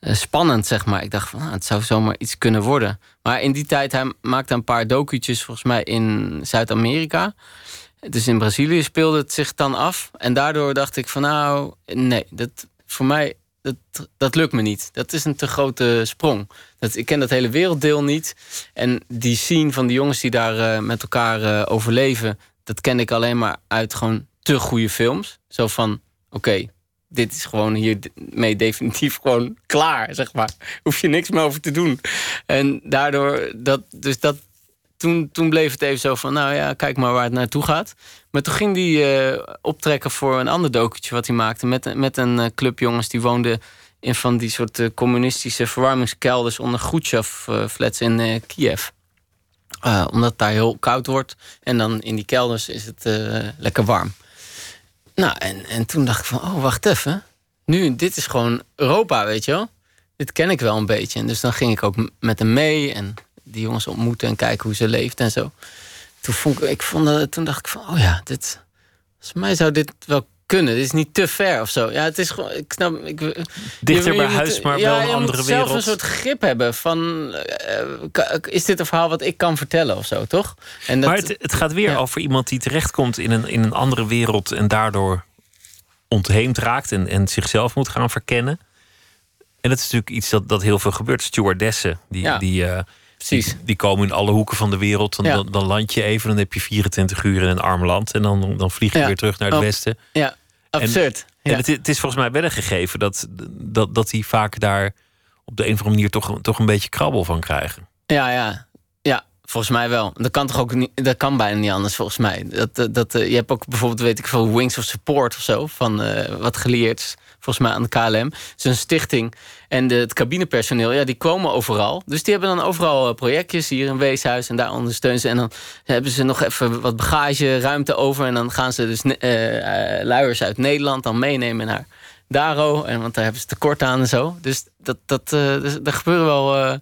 spannend, zeg maar. Ik dacht van, nou, het zou zomaar iets kunnen worden. Maar in die tijd, hij maakte een paar docu'tjes volgens mij in Zuid-Amerika. Dus in Brazilië speelde het zich dan af. En daardoor dacht ik van, nou, nee, dat, voor mij, dat, dat lukt me niet. Dat is een te grote sprong. Dat, ik ken dat hele werelddeel niet. En die scene van die jongens die daar uh, met elkaar overleven... dat ken ik alleen maar uit gewoon te goede films. Zo van, oké, dit is gewoon hiermee definitief gewoon klaar, zeg maar. Hoef je niks meer over te doen. En daardoor, dat, dus dat, toen, toen bleef het even zo van, nou ja, kijk maar waar het naartoe gaat. Maar toen ging hij uh, optrekken voor een ander documentje wat hij maakte... met, met een uh, club jongens die woonden in van die soort uh, communistische verwarmingskelders... onder Khrushchev-flats in Kiev. omdat het daar heel koud wordt. En dan in die kelders is het lekker warm. Nou, en, en toen dacht ik van, oh, wacht even. Nu, dit is gewoon Europa, weet je wel. Dit ken ik wel een beetje. En dus dan ging ik ook met hem mee en die jongens ontmoeten en kijken hoe ze leeft en zo. Toen, vond ik, ik vond, toen dacht ik van, oh ja, dit, volgens mij zou dit wel kunnen. Dit is niet te ver of zo. Ja, het is gewoon. Ik snap. Ik, Dichter je, bij huis, maar ja, wel een andere wereld. Je zelf een soort grip hebben van. Uh, is dit een verhaal wat ik kan vertellen of zo, toch? En dat, maar het, het gaat weer ja. over iemand die terechtkomt in een, in een andere wereld en daardoor ontheemd raakt en, en zichzelf moet gaan verkennen. En dat is natuurlijk iets dat, dat heel veel gebeurt. Stewardessen, die, ja. die, uh, die, die, komen in alle hoeken van de wereld. Dan, Ja. dan, dan land je even, dan heb je 24 uur in een arm land. En dan, dan vlieg je Ja. weer terug naar het Oh. westen. Ja, absurd. En het, het is volgens mij wel een gegeven dat, dat, dat die vaak daar op de een of andere manier toch, toch een beetje krabbel van krijgen. Ja, ja. Volgens mij wel. Dat kan toch ook niet, dat kan bijna niet anders, volgens mij. Dat, dat, eh, je hebt ook bijvoorbeeld, weet ik veel, Wings of Support of zo, van eh, wat geleerd volgens mij aan de KLM. Het een stichting. En de, het cabinepersoneel, ja, die komen overal. Dus die hebben dan overal eh, projectjes, hier een weeshuis en daar ondersteunen ze. En dan hebben ze nog even wat bagage, ruimte over. En dan gaan ze dus eh, luiers uit Nederland dan meenemen naar Daro. En, want daar hebben ze tekort aan en zo. Dus dat, dat, dus, er gebeuren wel...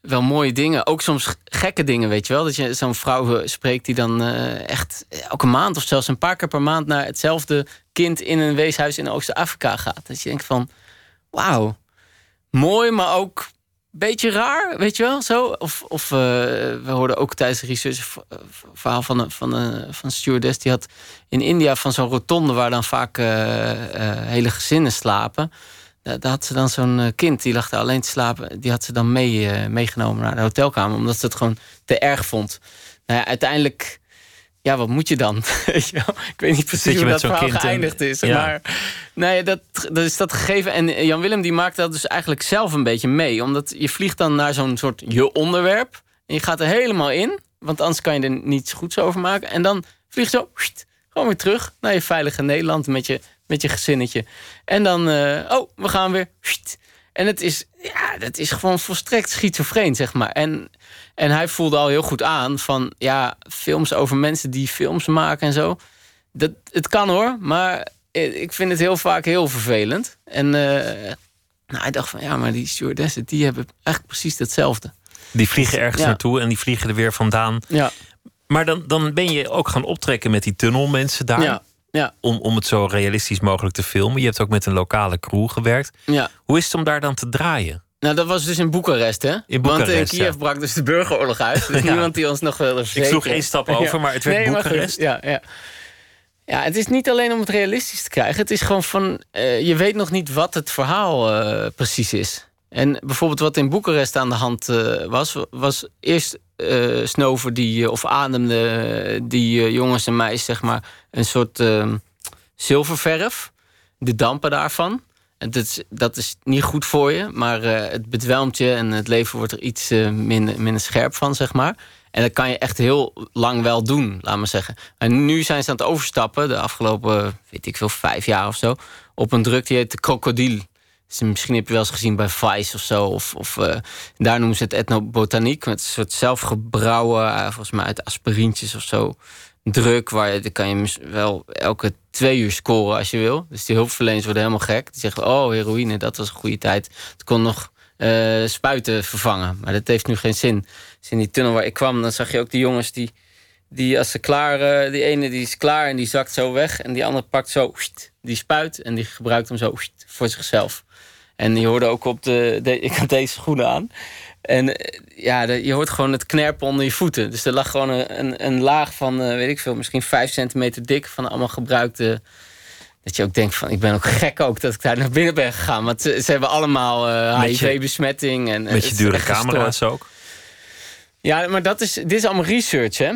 wel mooie dingen. Ook soms gekke dingen, weet je wel. Dat je zo'n vrouw eh, spreekt die dan eh, echt elke maand of zelfs een paar keer per maand naar hetzelfde kind in een weeshuis in Oost-Afrika gaat. Dat je denkt van, wauw, mooi, maar ook een beetje raar, weet je wel. Zo. Of, of eh, we hoorden ook tijdens de research verhaal van een, van, een, van stewardess. Die had in India van zo'n rotonde waar dan vaak hele gezinnen slapen. Daar, daar had ze dan zo'n eh, kind, die lag daar alleen te slapen. Die had ze dan mee, eh, meegenomen naar de hotelkamer. Omdat ze het gewoon te erg vond. Nou ja, uiteindelijk... Ja, wat moet je dan? Ik weet niet precies hoe dat verhaal geëindigd is. Ja. Maar nee, dat, dat is dat gegeven. En Jan Willem die maakt dat dus eigenlijk zelf een beetje mee. Omdat je vliegt dan naar zo'n soort je onderwerp. En je gaat er helemaal in. Want anders kan je er niets goeds over maken. En dan vlieg je zo gewoon weer terug naar je veilige Nederland met je, met je gezinnetje. En dan, eh, oh, we gaan weer. En het is, ja, dat is gewoon volstrekt schizofreen, zeg maar. En, en hij voelde al heel goed aan van, ja, films over mensen die films maken en zo. Dat, het kan hoor, maar ik vind het heel vaak heel vervelend. En eh, Nou, hij dacht van ja, maar die stewardessen die hebben eigenlijk precies hetzelfde. Die vliegen ergens Ja. naartoe en die vliegen er weer vandaan. Ja, Maar dan, dan ben je ook gaan optrekken met die tunnelmensen daar. ja, ja, Om, om het zo realistisch mogelijk te filmen. Je hebt ook met een lokale crew gewerkt. ja. Hoe is het om daar dan te draaien? Nou, dat was dus in Boekarest, hè? In Want in Boekarest, Kiev ja. brak dus de burgeroorlog uit. Dus Ja. niemand die ons nog wilde Ik sloeg één stap over, maar het werd Nee, Boekarest. Ja, ja. ja, het is niet alleen om het realistisch te krijgen. Het is gewoon van... eh, je weet nog niet wat het verhaal eh, precies is. En bijvoorbeeld wat in Boekarest aan de hand eh, was... was eerst eh Snover die, eh, of ademde eh, die jongens en meisjes, zeg maar... een soort zilververf. De dampen daarvan. En dat is, dat is niet goed voor je, maar het bedwelmt je en het leven wordt er iets minder, minder scherp van, zeg maar. En dat kan je echt heel lang wel doen, laat maar zeggen. En nu zijn ze aan het overstappen, de afgelopen, weet ik veel, vijf jaar of zo, op een druk die heet de krokodil. Misschien heb je wel eens gezien bij Vice of zo. Of, of eh, daar noemen ze het etnobotaniek. Met een soort zelfgebrouwen, eh, volgens mij uit aspirintjes of zo. Druk, waar je, dan kan je wel elke twee uur scoren als je wil. Dus die hulpverleners worden helemaal gek. Die zeggen, oh, heroïne, dat was een goede tijd. Het kon nog eh, spuiten vervangen. Maar dat heeft nu geen zin. Dus in die tunnel waar ik kwam, dan zag je ook die jongens die... die als ze klaar... die ene die is klaar en die zakt zo weg. En die andere pakt zo... die spuit en die gebruikt hem zo voor zichzelf. En je hoorde ook op de, de- ik had deze schoenen aan. En eh, ja, de- je hoort gewoon het knerpen onder je voeten. Dus er lag gewoon een, een, een laag van, eh, weet ik veel, misschien vijf centimeter dik van allemaal gebruikte. Dat je ook denkt van, ik ben ook gek ook dat ik daar naar binnen ben gegaan. Want ze, ze hebben allemaal HIV-besmetting. en eh, Met het je is dure camera's ook. Ja, maar dat is, dit is allemaal research, hè?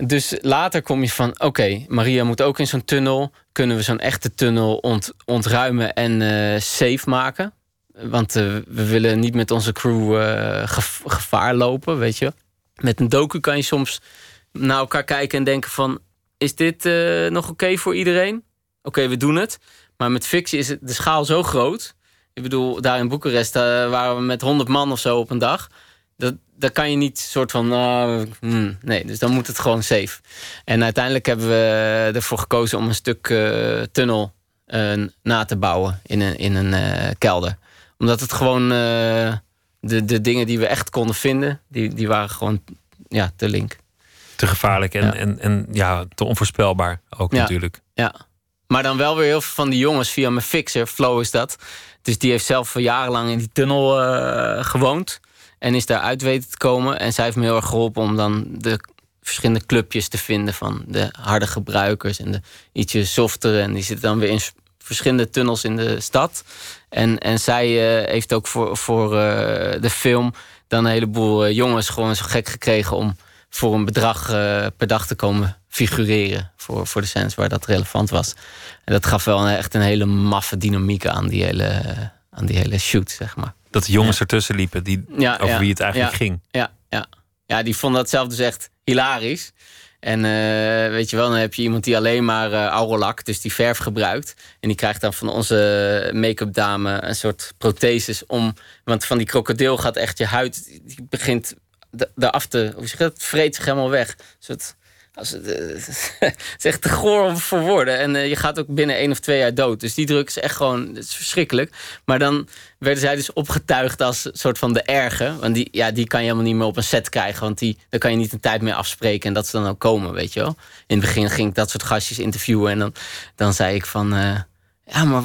Dus later kom je van, oké, Maria moet ook in zo'n tunnel. Kunnen we zo'n echte tunnel ont, ontruimen en eh, safe maken? Want eh, we willen niet met onze crew eh, gevaar lopen, weet je. Met een docu kan je soms naar elkaar kijken en denken van... is dit nog oké voor iedereen? Oké, we doen het. Maar met fictie is de schaal zo groot. Ik bedoel, daar in Boekarest waren we met 100 man of zo op een dag. Dat, dat kan je niet soort van... hmm, nee, dus dan moet het gewoon safe. En uiteindelijk hebben we ervoor gekozen om een stuk eh, tunnel eh, na te bouwen in een, in een eh, kelder. Omdat het gewoon... de, de dingen die we echt konden vinden, die, die waren gewoon ja, te link. Te gevaarlijk en, Ja. en, en ja, te onvoorspelbaar ook Ja. natuurlijk. Ja. Maar dan wel weer heel veel van die jongens via mijn fixer, Flow is dat. Dus die heeft zelf jarenlang in die tunnel gewoond. En is daar uit weten te komen. En zij heeft me heel erg geholpen om dan de verschillende clubjes te vinden van de harde gebruikers en de ietsje softere. En die zitten dan weer in verschillende tunnels in de stad. En, en zij eh, heeft ook voor, voor eh, de film dan een heleboel eh, jongens gewoon zo gek gekregen om voor een bedrag per dag te komen figureren voor, voor de scènes waar dat relevant was. En dat gaf wel echt een hele maffe dynamiek aan die hele, aan die hele shoot, zeg maar. Dat de jongens ertussen liepen die, Ja, over wie het eigenlijk ging. Ja, ja. ja, die vonden dat zelf dus echt hilarisch. En eh, weet je wel, dan heb je iemand die alleen maar eh Aurolac, dus die verf gebruikt. En die krijgt dan van onze make-up dame een soort protheses om... Want van die krokodil gaat echt je huid, die begint de- eraf te... Hoe zeg je dat? Vreet zich helemaal weg. Een soort... Als het, eh, is echt te goor voor woorden. En eh, je gaat ook binnen één of twee jaar dood. Dus die druk is echt gewoon het is verschrikkelijk. Maar dan werden zij dus opgetuigd als soort van de erge. Want die, ja, die kan je helemaal niet meer op een set krijgen. Want die, daar kan je niet een tijd meer afspreken. En dat ze dan ook komen, weet je wel. In het begin ging ik dat soort gastjes interviewen. En dan, dan zei ik van... eh, ja, maar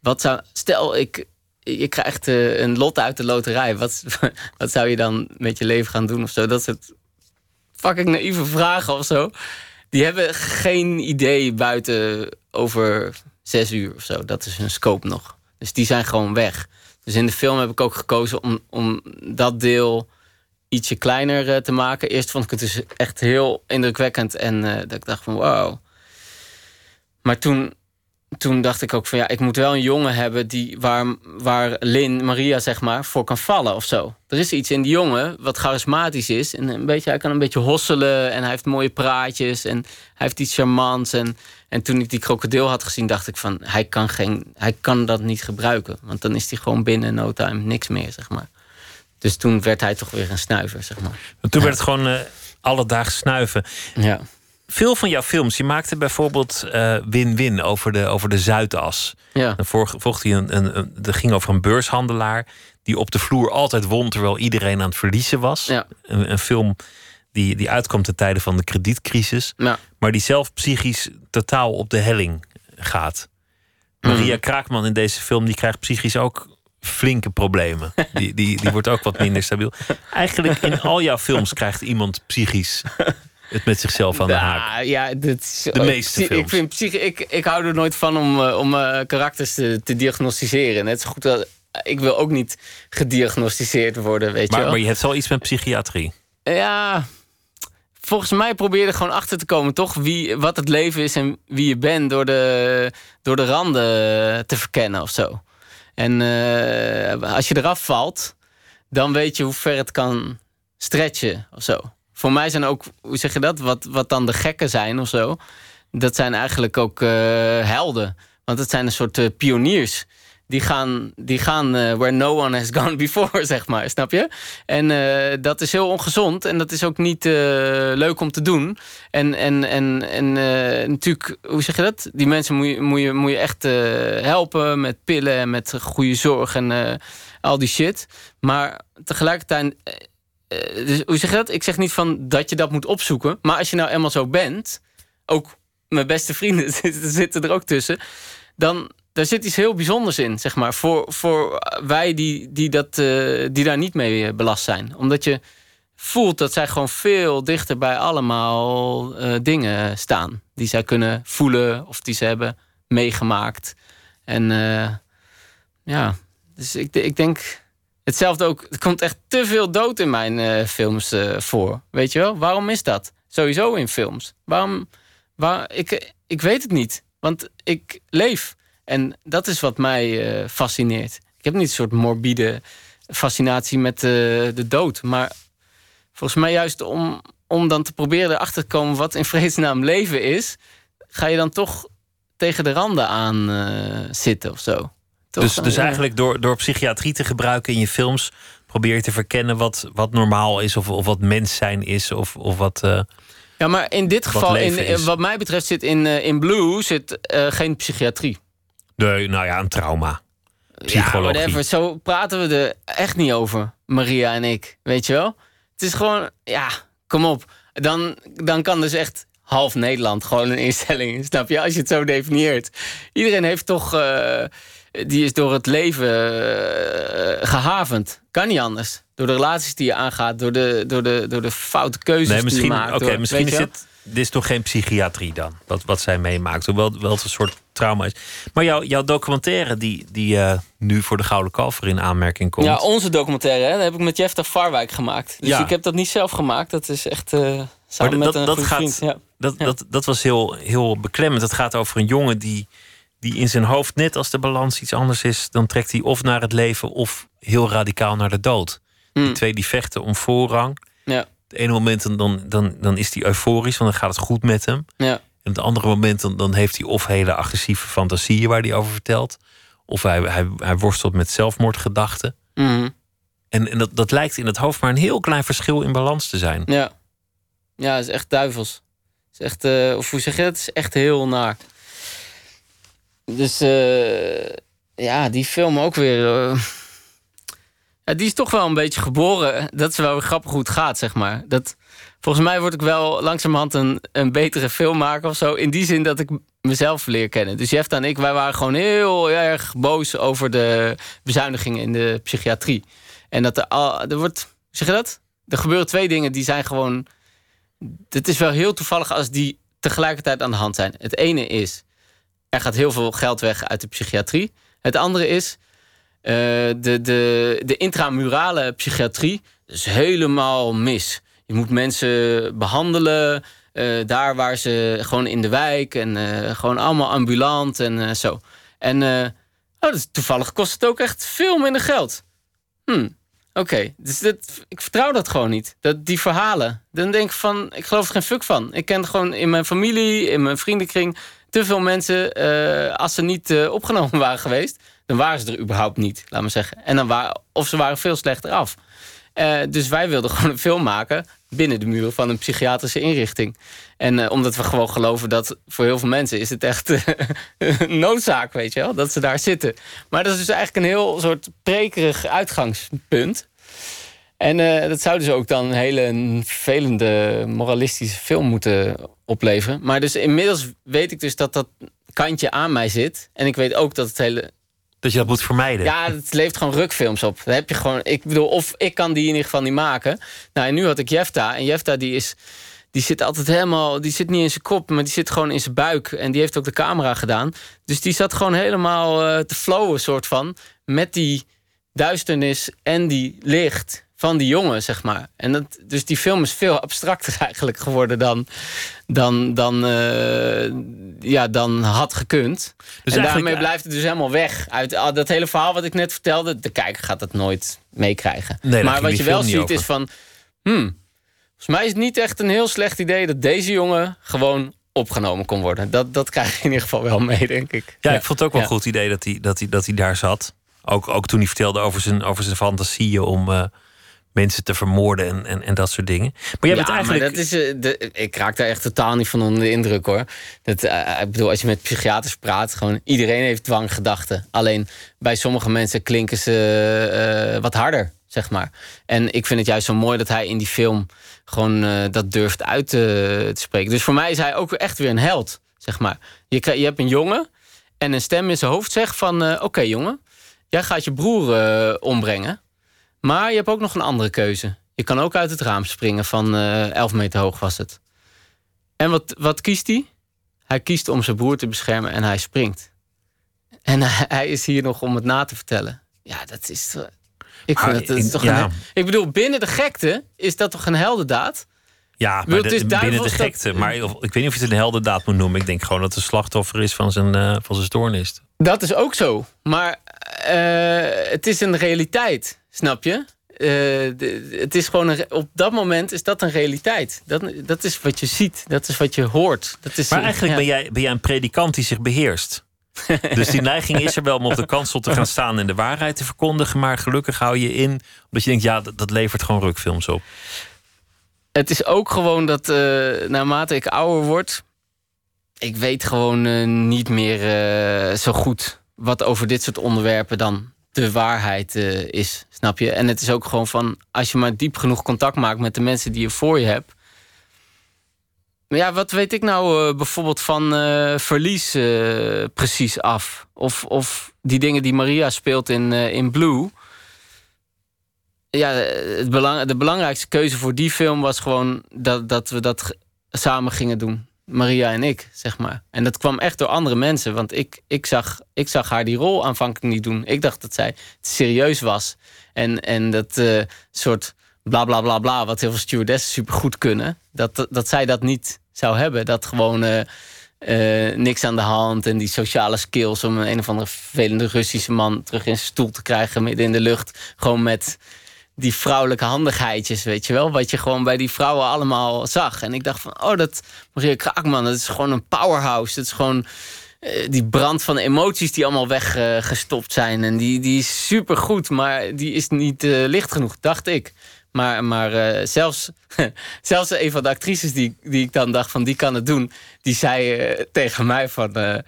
wat zou... Stel, ik, je krijgt eh, een lot uit de loterij. Wat, wat zou je dan met je leven gaan doen of zo? Dat soort fucking naïeve vragen of zo. Die hebben geen idee buiten over zes uur of zo. Dat is hun scope nog. Dus die zijn gewoon weg. Dus in de film heb ik ook gekozen om, om dat deel ietsje kleiner eh, te maken. Eerst vond ik het dus echt heel indrukwekkend. En eh, dat ik dacht van wow. Maar toen, toen dacht ik ook van ja, ik moet wel een jongen hebben die, waar, waar Lin, Maria zeg maar, voor kan vallen of zo. Er is iets in die jongen wat charismatisch is. En een beetje, hij kan een beetje hosselen en hij heeft mooie praatjes en hij heeft iets charmants. En, en toen ik die krokodil had gezien, dacht ik van hij kan, geen, hij kan dat niet gebruiken. Want dan is hij gewoon binnen no time niks meer, zeg maar. Dus toen werd hij toch weer een snuiver, zeg maar. Toen werd het gewoon eh alledaags snuiven. Ja. Veel van jouw films, je maakte bijvoorbeeld eh, Win-Win over de, over de Zuidas. Ja. Dan volgde hij een, een, een, dat ging over een beurshandelaar die op de vloer altijd won terwijl iedereen aan het verliezen was. Ja. Een, een film die, die uitkwam ten tijde van de kredietcrisis, Ja. maar die zelf psychisch totaal op de helling gaat. Maria Mhm. Kraakman in deze film die krijgt psychisch ook flinke problemen. Die, die, die wordt ook wat minder stabiel. Eigenlijk in al jouw films krijgt iemand psychisch het met zichzelf aan de haak. Ja, dit is, De meeste films. Ik, vind psychi- ik, ik hou er nooit van om, eh, om eh, karakters te, te diagnosticeren. Net zo goed dat ik wil ook niet gediagnosticeerd worden, weet je Maar, wel. maar je hebt wel iets met psychiatrie. Ja, volgens mij probeer je er gewoon achter te komen, toch? Wie, wat het leven is en wie je bent door de, door de randen te verkennen of zo. En eh, als je eraf valt, dan weet je hoe ver het kan stretchen of zo. Voor mij zijn ook, hoe zeg je dat? Wat, wat dan de gekken zijn of zo. Dat zijn eigenlijk ook eh, helden. Want het zijn een soort eh, pioniers. Die gaan, die gaan eh, where no one has gone before, zeg maar. Snap je? En dat is heel ongezond. En dat is ook niet leuk om te doen. En, en, en, en natuurlijk, hoe zeg je dat? Die mensen moet je, moet je, moet je echt helpen met pillen en met goede zorg en al die shit. Maar tegelijkertijd. Eh, dus hoe zeg je dat? Ik zeg niet van dat je dat moet opzoeken. Maar als je nou eenmaal zo bent, ook mijn beste vrienden zitten, er ook tussen. Dan daar zit iets heel bijzonders in, zeg maar. Voor, voor wij die, die, dat, eh, die daar niet mee eh, belast zijn. Omdat je voelt dat zij gewoon veel dichter bij allemaal dingen staan. Die zij kunnen voelen of die ze hebben meegemaakt. En ja, dus ik, ik denk hetzelfde ook. Er komt echt te veel dood in mijn eh, films eh, voor. Weet je wel? Waarom is dat? Sowieso in films. Waarom? Waar, ik, ik weet het niet. Want ik leef. En dat is wat mij eh, fascineert. Ik heb niet een soort morbide fascinatie met de dood. Maar volgens mij juist om, om dan te proberen erachter te komen... wat in vredesnaam leven is... ga je dan toch tegen de randen aan zitten of zo. Toch? Dus, dus Ja. eigenlijk door, door psychiatrie te gebruiken in je films... probeer je te verkennen wat, wat normaal is... of, of wat mens zijn is, of, of wat... eh, Ja, maar in dit Wat geval, in, leven is. wat mij betreft, zit in, eh, in Blue zit, eh, geen psychiatrie. nee, nou ja, een trauma. Ja, Psychologie. whatever. Zo praten we er echt niet over, Maria en ik. Weet je wel? Het is gewoon, ja, kom op. Dan, dan kan dus echt half Nederland gewoon een instelling, snap je? Als je het zo definieert. Iedereen heeft toch, die is door het leven eh, gehavend. Kan niet anders. Door de relaties die je aangaat, door de, door de, door de foute keuzes Nee, die misschien, je maakt. oké, misschien is het, dit is toch geen psychiatrie dan, wat, wat zij meemaakt. Hoewel wel een soort trauma is. Maar jouw, jouw documentaire die, die eh, nu voor de Gouden Kalver in aanmerking komt... Ja, onze documentaire, hè, dat heb ik met Jefta Farwijk gemaakt. Dus Ja. ik heb dat niet zelf gemaakt. Dat is echt eh, Maar samen dat, met een dat, goede gaat, vriend. Ja. dat, Ja. dat, dat was heel, heel beklemmend. Het gaat over een jongen die, die in zijn hoofd, net als de balans iets anders is, dan trekt hij of naar het leven of heel radicaal naar de dood. Die Hmm. twee die vechten om voorrang. Ja, Het ene moment dan- dan, dan, is hij euforisch, want dan gaat het goed met hem. ja. En het andere moment dan, dan heeft hij of hele agressieve fantasieën waar hij over vertelt. Of hij, hij, hij worstelt met zelfmoordgedachten. Mhm. En, en dat, dat lijkt in het hoofd maar een heel klein verschil in balans te zijn. ja. Ja, het is echt duivels. Het is echt, eh, of hoe zeg je dat? Het is echt heel naar. Dus eh, ja, die film ook weer. eh, ja, die is toch wel een beetje geboren. Dat is wel weer grappig hoe het gaat, zeg maar. Dat, volgens mij word ik wel langzamerhand een, een betere filmmaker of zo. In die zin dat ik mezelf leer kennen. Dus Jefta en ik, wij waren gewoon heel erg boos over de bezuinigingen in de psychiatrie. En dat er al, er wordt, zeg je dat? Er gebeuren twee dingen die zijn gewoon. Het is wel heel toevallig als die tegelijkertijd aan de hand zijn. Het ene is, er gaat heel veel geld weg uit de psychiatrie. Het andere is, eh, de, de, de intramurale psychiatrie is helemaal mis. Je moet mensen behandelen eh, daar waar ze gewoon in de wijk en eh, gewoon allemaal ambulant en zo. En oh, toevallig kost het ook echt veel minder geld. Hm, Oké, dus dat, ik vertrouw dat gewoon niet. Dat, die verhalen. Dan denk ik van, ik geloof er geen fuck van. Ik ken gewoon in mijn familie, in mijn vriendenkring... te veel mensen, eh, als ze niet eh, opgenomen waren geweest... dan waren ze er überhaupt niet, laat maar zeggen. En dan waren, of ze waren veel slechter af. Eh, dus wij wilden gewoon een film maken... binnen de muren van een psychiatrische inrichting. En omdat we gewoon geloven dat voor heel veel mensen is het echt een noodzaak, weet je wel, dat ze daar zitten. Maar dat is dus eigenlijk een heel soort prekerig uitgangspunt. En eh, dat zou dus ook dan een hele vervelende moralistische film moeten opleveren. Maar dus inmiddels weet ik dus dat dat kantje aan mij zit. En ik weet ook dat het hele Dat je dat moet vermijden. ja, het levert gewoon rukfilms op. Dan heb je gewoon, ik bedoel, of ik kan die in ieder geval niet maken. Nou, en nu had ik Jefta. En Jefta die is, die zit altijd helemaal, die zit niet in zijn kop, maar die zit gewoon in zijn buik. En die heeft ook de camera gedaan. Dus die zat gewoon helemaal eh, te flowen, soort van, met die duisternis en die licht van die jongen, zeg maar. En dat, dus die film is veel abstracter eigenlijk geworden dan, dan, dan, eh, ja, dan had gekund. Dus en daarmee blijft het dus helemaal weg. Uit ah, dat hele verhaal wat ik net vertelde, de kijker gaat dat nooit meekrijgen. Nee, maar wat je wel ziet over. is van... Hmm, volgens mij is het niet echt een heel slecht idee... dat deze jongen gewoon opgenomen kon worden. Dat, dat krijg je in ieder geval wel mee, denk ik. Ja, ik vond het ook wel Ja. een goed idee dat hij, dat hij, dat hij daar zat. Ook, ook toen hij vertelde over zijn, over zijn fantasieën om eh, mensen te vermoorden en, en, en dat soort dingen. Maar jij ja, bent eigenlijk. maar dat is, eh, de, ik raak daar echt totaal niet van onder de indruk hoor. Dat, eh, ik bedoel, als je met psychiaters praat, gewoon iedereen heeft dwanggedachten. Alleen bij sommige mensen klinken ze eh, wat harder, zeg maar. En ik vind het juist zo mooi dat hij in die film gewoon eh, dat durft uit te, te spreken. Dus voor mij is hij ook echt weer een held, zeg maar. Je, je hebt een jongen en een stem in zijn hoofd zegt van... eh, oké jongen, jij gaat je broer eh, ombrengen. Maar je hebt ook nog een andere keuze. Je kan ook uit het raam springen van eh 11 meter hoog was het. En wat, wat kiest hij? Hij kiest om zijn broer te beschermen en hij springt. En hij, hij is hier nog om het na te vertellen. Ja, dat is... toch- Ik, vind Ah, dat, dat is in- toch ja. een, ik bedoel, binnen de gekte is dat toch een heldendaad? ja, maar de- binnen de dat- gekte. Maar of- ik weet niet of je het een heldendaad moet noemen. Ik denk gewoon dat het een slachtoffer is van zijn, eh, van zijn stoornis. Dat is ook zo. Maar eh, het is een realiteit, snap je? Eh, de- het is gewoon een, op dat moment is dat een realiteit. Dat, dat is wat je ziet, dat is wat je hoort. Dat is, Maar eigenlijk ja. ben, jij, ben jij een predikant die zich beheerst. dus die neiging is er wel om op de kansel te gaan staan en de waarheid te verkondigen. Maar gelukkig hou je in, omdat je denkt, ja, dat, dat levert gewoon rukfilms op. Het is ook gewoon dat eh, naarmate ik ouder word, ik weet gewoon eh, niet meer zo goed wat over dit soort onderwerpen dan de waarheid eh, is, snap je? En het is ook gewoon van, als je maar diep genoeg contact maakt met de mensen die je voor je hebt. Maar Ja, wat weet ik nou eh, bijvoorbeeld van eh, verlies precies af? Of, of die dingen die Maria speelt in, in Blue. Ja, het belang, de belangrijkste keuze voor die film was gewoon dat, dat we dat samen gingen doen. Maria en ik, zeg maar. En dat kwam echt door andere mensen. Want ik, ik, zag, ik zag haar die rol aanvankelijk niet doen. Ik dacht dat zij serieus was. En, en dat eh, soort bla bla bla bla, wat heel veel stewardessen supergoed kunnen. Dat, dat, zij dat niet zou hebben. Dat gewoon eh, eh, niks aan de hand. En die sociale skills om een, een of andere vervelende Russische man terug in zijn stoel te krijgen midden in de lucht. Gewoon met die vrouwelijke handigheidjes, weet je wel. Wat je gewoon bij die vrouwen allemaal zag. En ik dacht van, oh, dat Maria Kraakman, dat is gewoon een powerhouse. Dat is gewoon eh, die brand van emoties die allemaal weggestopt zijn. En die, die is supergoed, maar die is niet eh, licht genoeg, dacht ik. Maar, maar eh, zelfs, zelfs een van de actrices die, die ik dan dacht van, die kan het doen... die zei tegen mij van...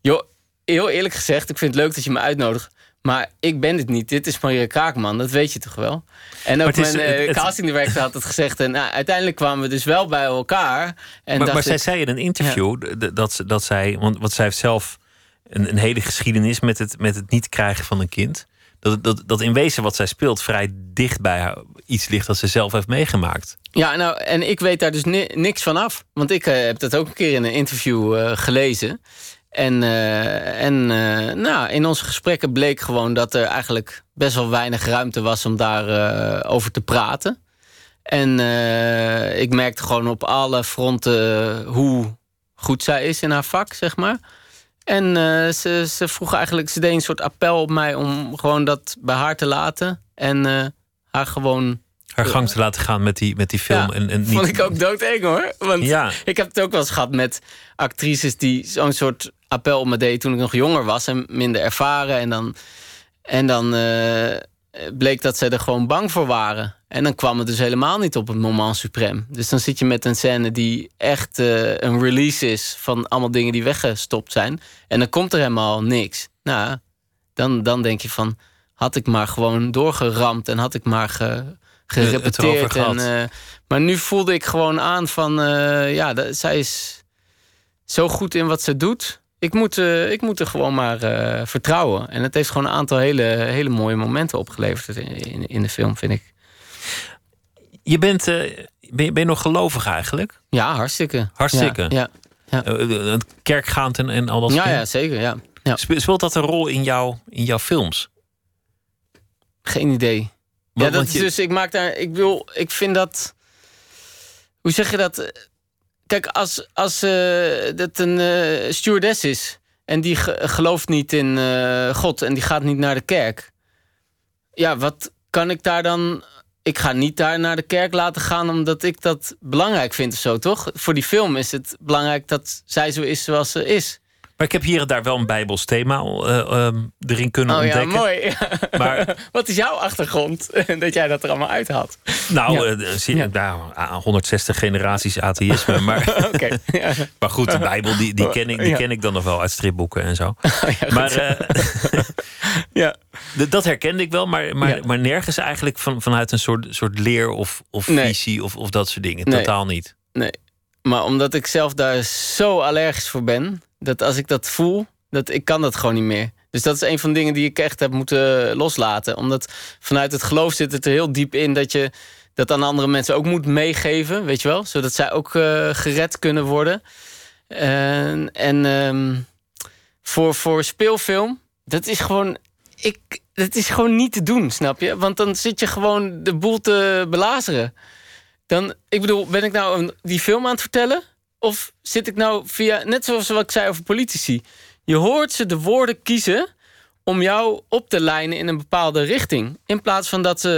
joh, heel eerlijk gezegd, ik vind het leuk dat je me uitnodigt... Maar ik ben dit niet. Dit is Maria Kraakman. Dat weet je toch wel? En ook het is- mijn het- het- casting director had het gezegd. En nou, uiteindelijk kwamen we dus wel bij elkaar. En maar maar zij ik- zei in een interview dat, dat zij, want wat zij heeft zelf een, een hele geschiedenis met het, met het niet krijgen van een kind. Dat, dat, dat in wezen wat zij speelt vrij dicht bij haar iets ligt dat ze zelf heeft meegemaakt. Ja, nou, en ik weet daar dus ni- niks van af. Want ik eh, heb dat ook een keer in een interview gelezen. En, eh, en eh, nou, in onze gesprekken bleek gewoon dat er eigenlijk best wel weinig ruimte was om daarover over te praten. En eh, ik merkte gewoon op alle fronten hoe goed zij is in haar vak, zeg maar. En eh, ze, ze vroeg eigenlijk, ze deed een soort appel op mij om gewoon dat bij haar te laten. En eh, haar gewoon Haar gang te laten gaan met die, met die film. ja, en, en niet, Vond ik ook doodeng hoor. Want Ja. ik heb het ook wel eens gehad met actrices die zo'n soort appel op me deden toen ik nog jonger was en minder ervaren. En dan, en dan eh, bleek dat ze er gewoon bang voor waren. En dan kwam het dus helemaal niet op het moment suprême. Dus dan zit je met een scène die echt eh, een release is... van allemaal dingen die weggestopt zijn. En dan komt er helemaal niks. Nou, dan, dan denk je van... had ik maar gewoon doorgeramd en had ik maar ge, gerepeteerd. En, eh, maar nu voelde ik gewoon aan van... ja, dat, zij is zo goed in wat ze doet. Ik moet, eh, ik moet er gewoon maar eh, vertrouwen. En het heeft gewoon een aantal hele, hele mooie momenten opgeleverd in, in, in de film, vind ik. Je bent, eh, ben, je, ben je nog gelovig eigenlijk? Ja, hartstikke. Hartstikke. Ja, ja, kerkgaand en, en al dat ja, soort ja, dingen? zeker. Ja. Ja. Spe- Speelt dat een rol in, jou, in jouw films? Geen idee. Ja, dat is dus, ik maak daar, ik wil, ik vind dat, hoe zeg je dat? Kijk, als, als eh, dat een eh, stewardess is en die ge- gelooft niet in eh, God en die gaat niet naar de kerk, ja, wat kan ik daar dan? Ik ga niet daar naar de kerk laten gaan omdat ik dat belangrijk vind of zo, toch? Voor die film is het belangrijk dat zij zo is zoals ze is. Maar ik heb hier en daar wel een bijbels thema eh, ehm, erin kunnen Oh ja, ontdekken. mooi. Maar Wat is jouw achtergrond dat jij dat er allemaal uit had? nou, Ja. eh, zie- Ja. nou, 160 generaties atheïsme. Maar. Ja. maar goed, de Bijbel die, die, ken ik, die Ja. ken ik dan nog wel uit stripboeken en zo. Ja. Maar eh, ja. dat herkende ik wel, maar, maar, Ja. maar nergens eigenlijk van, vanuit een soort, soort leer of, of Nee. visie of, of dat soort dingen. Nee. Totaal niet. Nee. Maar omdat ik zelf daar zo allergisch voor ben, dat als ik dat voel, dat ik kan dat gewoon niet meer. Dus dat is een van de dingen die ik echt heb moeten loslaten. Omdat vanuit het geloof zit het er heel diep in dat je dat aan andere mensen ook moet meegeven, weet je wel, zodat zij ook eh, gered kunnen worden. En, ehm, voor, voor speelfilm, dat is gewoon. Ik, dat is gewoon niet te doen, snap je? Want dan zit je gewoon de boel te belazeren. Dan, ik bedoel, ben ik nou een, die film aan het vertellen? Of zit ik nou via, net zoals wat ik zei over politici. Je hoort ze de woorden kiezen om jou op te lijnen in een bepaalde richting. In plaats van dat ze,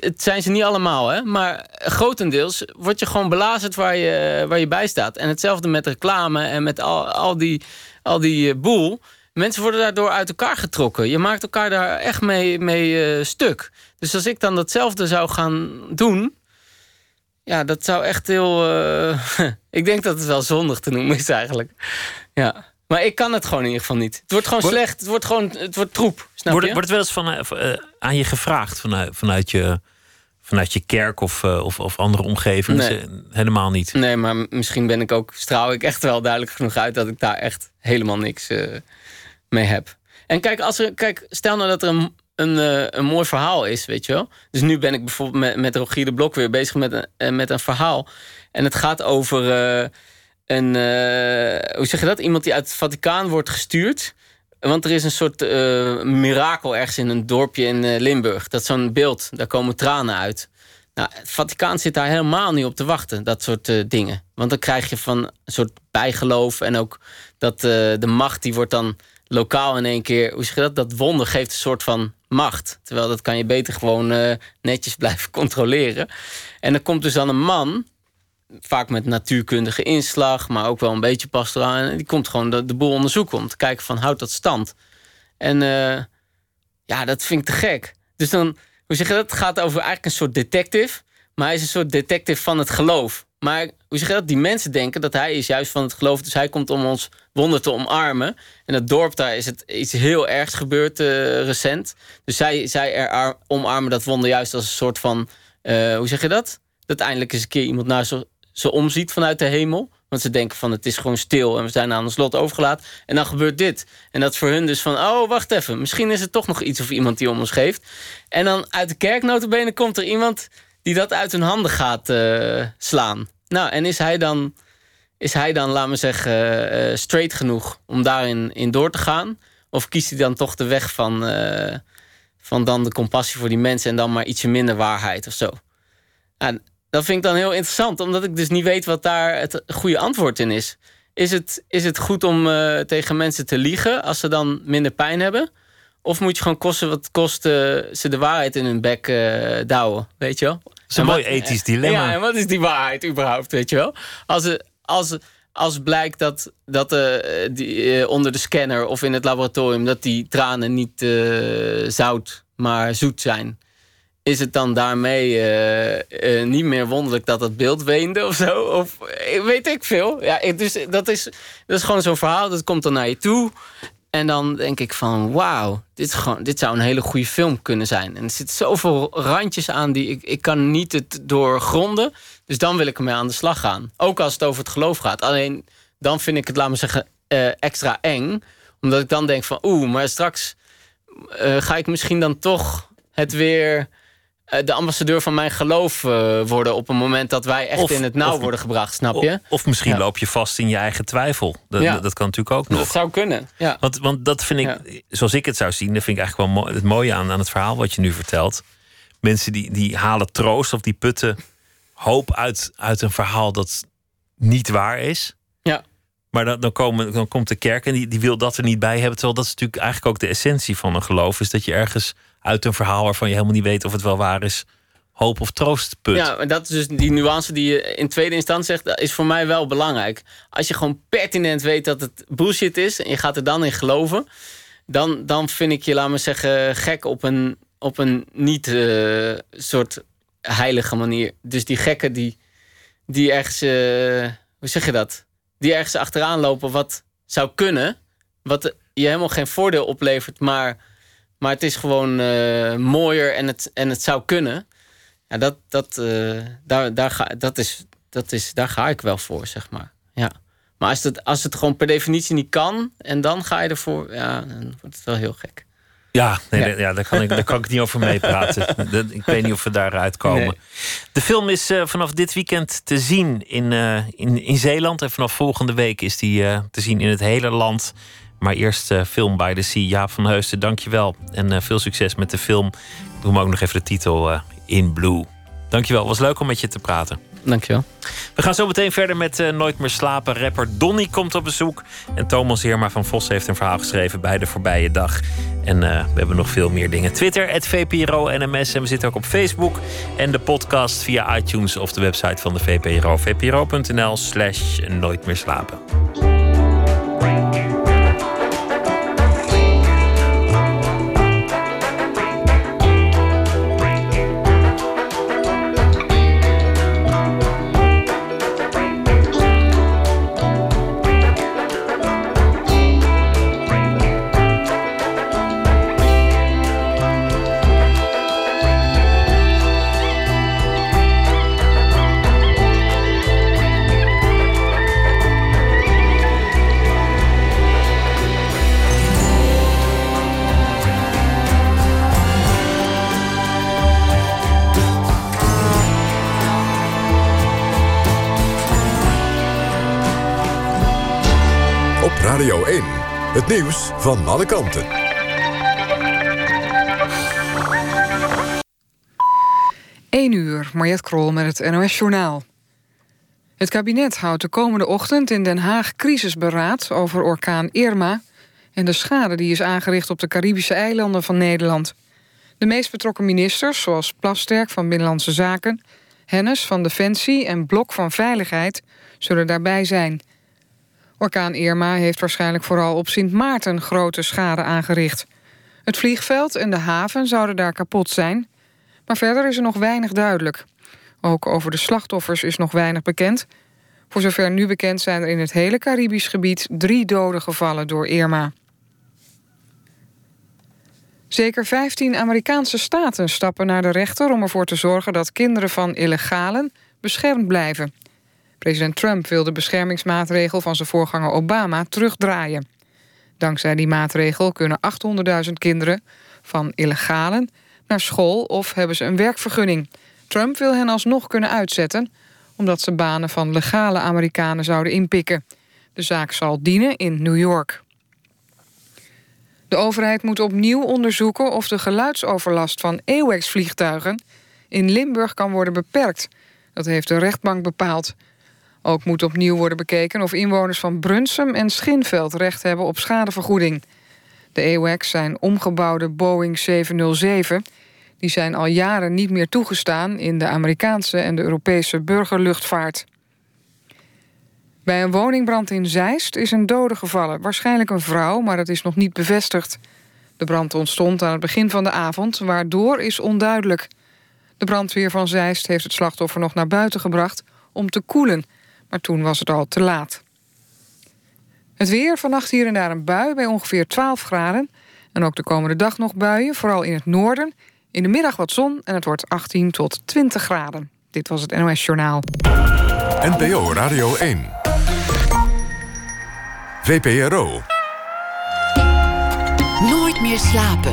het- zijn ze niet allemaal, hè, maar grotendeels word je gewoon belazerd waar je, waar je bij staat. En hetzelfde met reclame en met al, al die, al die eh, boel. Mensen worden daardoor uit elkaar getrokken. Je maakt elkaar daar echt mee, mee eh, stuk. Dus als ik dan datzelfde zou gaan doen, ja, dat zou echt heel. eh, ik denk dat het wel zondig te noemen is eigenlijk. Ja. Maar ik kan het gewoon in ieder geval niet. Het wordt gewoon slecht. Het wordt gewoon. Het wordt troep. Snap Wordt, je? wordt het wel eens van, eh, aan je gevraagd vanuit, vanuit, je, vanuit je kerk of, of, of andere omgeving? Nee. Ze- Helemaal niet. Nee, maar misschien ben ik ook. straal ik echt wel duidelijk genoeg uit dat ik daar echt helemaal niks mee heb. En kijk, als er, kijk, stel nou dat er een, een, eh, een mooi verhaal is, weet je wel. Dus nu ben ik bijvoorbeeld met, Rogier de Blok weer bezig met een, eh, met een verhaal. En het gaat over eh, een. hoe zeg je dat? Iemand die uit het Vaticaan wordt gestuurd. Want er is een soort mirakel ergens in een dorpje in Limburg. Dat zo'n beeld, daar komen tranen uit. Nou, het Vaticaan zit daar helemaal niet op te wachten, dat soort dingen. Want dan krijg je van een soort bijgeloof en ook dat de macht die wordt dan lokaal in één keer. Hoe zeg je dat? Dat wonder geeft een soort van macht. Terwijl dat kan je beter gewoon eh, netjes blijven controleren. En er komt dus dan een man, vaak met natuurkundige inslag, maar ook wel een beetje pastoraal. En die komt gewoon de, de boel onderzoeken om te kijken van houdt dat stand. En eh, ja, dat vind ik te gek. Dus dan, hoe zeg je dat? Het gaat over eigenlijk een soort detective. Maar hij is een soort detective van het geloof. Maar hoe zeg je dat? Die mensen denken dat hij is juist van het geloof. Dus hij komt om ons wonder te omarmen. En dat dorp daar is het iets heel ergs gebeurd eh, recent. Dus zij, zij er omarmen dat wonder juist als een soort van... eh, hoe zeg je dat? Dat eindelijk eens een keer iemand naar ze, ze omziet vanuit de hemel. Want ze denken van het is gewoon stil en we zijn aan ons lot overgelaten. En dan gebeurt dit. En dat is voor hun dus van, oh wacht even. Misschien is er toch nog iets of iemand die om ons geeft. En dan uit de kerk komt er iemand die dat uit hun handen gaat eh, slaan. Nou, en is hij dan, is hij dan laat me zeggen, eh, straight genoeg om daarin in door te gaan? Of kiest hij dan toch de weg van, eh, van dan de compassie voor die mensen... en dan maar ietsje minder waarheid of zo? En dat vind ik dan heel interessant, omdat ik dus niet weet wat daar het goede antwoord in is. Is het, is het goed om eh, tegen mensen te liegen als ze dan minder pijn hebben? Of moet je gewoon kosten wat kost ze de waarheid in hun bek eh douwen, weet je wel? Dat is een En mooi wat- ethisch dilemma. Ja, en wat is die waarheid überhaupt, weet je wel? Als, er- als, als blijkt dat, dat eh, die, eh, onder de scanner of in het laboratorium... dat die tranen niet eh, zout maar zoet zijn. Is het dan daarmee eh, eh, niet meer wonderlijk dat het beeld weende of zo? Of eh, weet ik veel. Ja, dus dat is, dat is gewoon zo'n verhaal. Dat komt dan naar je toe. En dan denk ik van, wauw, dit, gewoon, dit zou een hele goede film kunnen zijn. En er zitten zoveel randjes aan die ik, ik kan niet het doorgronden. Dus dan wil ik ermee aan de slag gaan. Ook als het over het geloof gaat. Alleen dan vind ik het, laat me zeggen, eh, extra eng. Omdat ik dan denk van, oeh, maar straks eh, ga ik misschien dan toch het weer de ambassadeur van mijn geloof eh, worden op een moment dat wij echt Of- in het nauw of- worden gebracht, snap je? Of, of misschien Ja. loop je vast in je eigen twijfel. Dat, Ja. dat, dat kan natuurlijk ook Dat nog. zou kunnen. Ja. Want, want dat vind ik, zoals ik het zou zien, dat vind ik eigenlijk wel het mooie aan, aan het verhaal wat je nu vertelt. Mensen die, die halen troost of die putten hoop uit, uit een verhaal dat niet waar is. Ja. Maar dan, dan, komen, dan komt de kerk en die, die wil dat er niet bij hebben. Terwijl dat is natuurlijk eigenlijk ook de essentie van een geloof. Is dat je ergens uit een verhaal waarvan je helemaal niet weet of het wel waar is, hoop of troost put. Ja, maar dat is dus die nuance die je in tweede instantie zegt, is voor mij wel belangrijk. Als je gewoon pertinent weet dat het bullshit is en je gaat er dan in geloven, dan, dan vind ik je, laat maar zeggen, gek op een, op een niet eh, soort heilige manier. Dus die gekken die, die ergens, eh, hoe zeg je dat? Die ergens achteraan lopen wat zou kunnen, wat je helemaal geen voordeel oplevert, maar, maar het is gewoon eh, mooier en het, en het zou kunnen. Ja, dat, dat, eh, daar, daar, ga, dat, is, dat is, daar ga ik wel voor, zeg maar. Ja. Maar als het, als het gewoon per definitie niet kan... en dan ga je ervoor... Ja, dan wordt het wel heel gek. Ja, nee, Ja. daar, kan ik, daar kan ik niet over meepraten. Ik weet niet of we daaruit komen. Nee. De film is eh, vanaf dit weekend te zien in, in, in Zeeland. En vanaf volgende week is die te zien in het hele land. Maar eerst eh, Film by the Sea. Jaap van Heusden, dankjewel. En eh, veel succes met de film. Ik doe hem ook nog even de titel eh, In Blue. Dankjewel, was leuk om met je te praten. Dankjewel. We gaan zo meteen verder met Nooit meer slapen. Rapper Donny komt op bezoek. En Thomas Heerma van Vos heeft een verhaal geschreven bij de voorbije dag. En we hebben nog veel meer dingen. Twitter, het VPRO NMS. En we zitten ook op Facebook. En de podcast via iTunes of de website van de VPRO. VPRO.nl slash Nooit meer slapen. Het nieuws van alle kanten. Eén uur, Mariette Krol met het NOS Journaal. Het kabinet houdt de komende ochtend in Den Haag crisisberaad over orkaan Irma en de schade die is aangericht op de Caribische eilanden van Nederland. De meest betrokken ministers, zoals Plasterk van Binnenlandse Zaken, Hennis van Defensie en Blok van Veiligheid, zullen daarbij zijn. Orkaan Irma heeft waarschijnlijk vooral op Sint Maarten grote schade aangericht. Het vliegveld en de haven zouden daar kapot zijn, maar verder is er nog weinig duidelijk. Ook over de slachtoffers is nog weinig bekend. Voor zover nu bekend zijn er in het hele Caribisch gebied drie doden gevallen door Irma. Zeker 15 Amerikaanse staten stappen naar de rechter om ervoor te zorgen dat kinderen van illegalen beschermd blijven. President Trump wil de beschermingsmaatregel van zijn voorganger Obama terugdraaien. Dankzij die maatregel kunnen 800.000 kinderen van illegalen naar school of hebben ze een werkvergunning. Trump wil hen alsnog kunnen uitzetten, omdat ze banen van legale Amerikanen zouden inpikken. De zaak zal dienen in New York. De overheid moet opnieuw onderzoeken of de geluidsoverlast van AWACS-vliegtuigen in Limburg kan worden beperkt. Dat heeft de rechtbank bepaald. Ook moet opnieuw worden bekeken of inwoners van Brunsum en Schinveld recht hebben op schadevergoeding. De AWACS zijn omgebouwde Boeing 707. Die zijn al jaren niet meer toegestaan in de Amerikaanse en de Europese burgerluchtvaart. Bij een woningbrand in Zeist is een dode gevallen. Waarschijnlijk een vrouw, maar dat is nog niet bevestigd. De brand ontstond aan het begin van de avond, waardoor is onduidelijk. De brandweer van Zeist heeft het slachtoffer nog naar buiten gebracht om te koelen, maar toen was het al te laat. Het weer, vannacht hier en daar een bui bij ongeveer 12 graden. En ook de komende dag nog buien, vooral in het noorden. In de middag wat zon en het wordt 18 tot 20 graden. Dit was het NOS Journaal. NPO Radio 1. VPRO. Nooit meer slapen.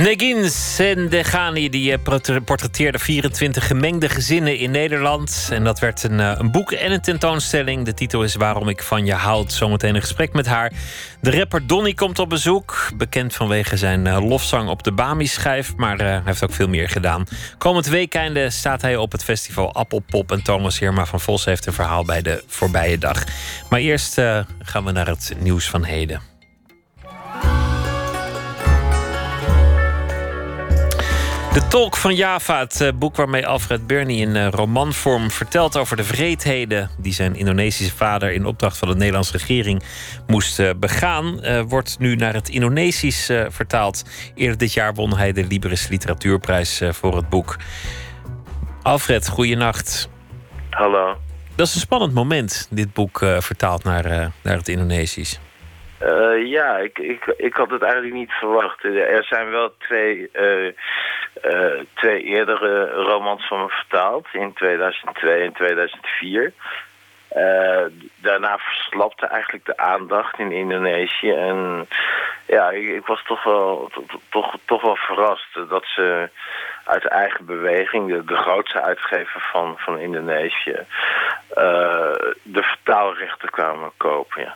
Negin Sendegani die eh, portretteerde 24 gemengde gezinnen in Nederland. En dat werd een, eh, een boek en een tentoonstelling. De titel is Waarom ik van je houd. Zometeen een gesprek met haar. De rapper Donny komt op bezoek. Bekend vanwege zijn eh, lofzang op de Bami-schijf. Maar hij heeft ook veel meer gedaan. Komend weekende staat hij op het festival Appelpop. En Thomas Heerma van Vos heeft een verhaal bij de voorbije dag. Maar eerst gaan we naar het nieuws van heden. De Tolk van Java, het eh, boek waarmee Alfred Burney in eh, romanvorm vertelt over de vreedheden die zijn Indonesische vader in opdracht van de Nederlandse regering moest eh, begaan, wordt nu naar het Indonesisch vertaald. Eerder dit jaar won hij de Libris Literatuurprijs voor het boek. Alfred, goeienacht. Hallo. Dat is een spannend moment, dit boek vertaald naar, naar het Indonesisch. Uh, ja, ik, ik, ik had het eigenlijk niet verwacht. Er zijn wel twee, uh, uh, twee eerdere romans van me vertaald, in 2002 en 2004. daarna verslapte eigenlijk de aandacht in Indonesië. En ja, ik, was toch wel, toch, toch wel verrast dat ze uit eigen beweging, de, de grootste uitgever van, van Indonesië, de vertaalrechten kwamen kopen. Ja.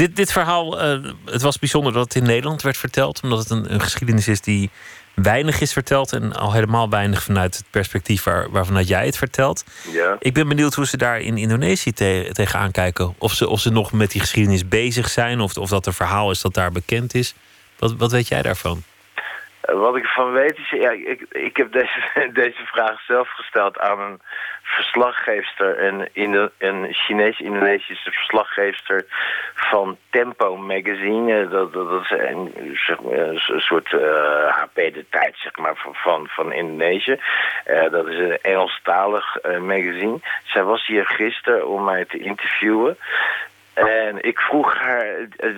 Dit, dit verhaal, uh, het was bijzonder dat het in Nederland werd verteld, omdat het een, een, geschiedenis is die weinig is verteld en al helemaal weinig vanuit het perspectief waar, waarvanuit jij het vertelt. Ja. Ik ben benieuwd hoe ze daar in Indonesië te, tegenaan kijken. Of ze, of ze nog met die geschiedenis bezig zijn, of, of dat er verhaal is dat daar bekend is. Wat, wat weet jij daarvan? Eh, wat ik van weet is, ja, ik, ik heb deze, deze vraag zelf gesteld aan een verslaggeefster, een, een, een Chinees-Indonesische verslaggeefster van Tempo Magazine. Dat, dat, is een, zeg een soort HP eh, de tijd zeg maar, van, van, van Indonesië. Uh, dat is een Engelstalig uh, magazine. Zij was hier gisteren om mij te interviewen. En ik vroeg haar, eh,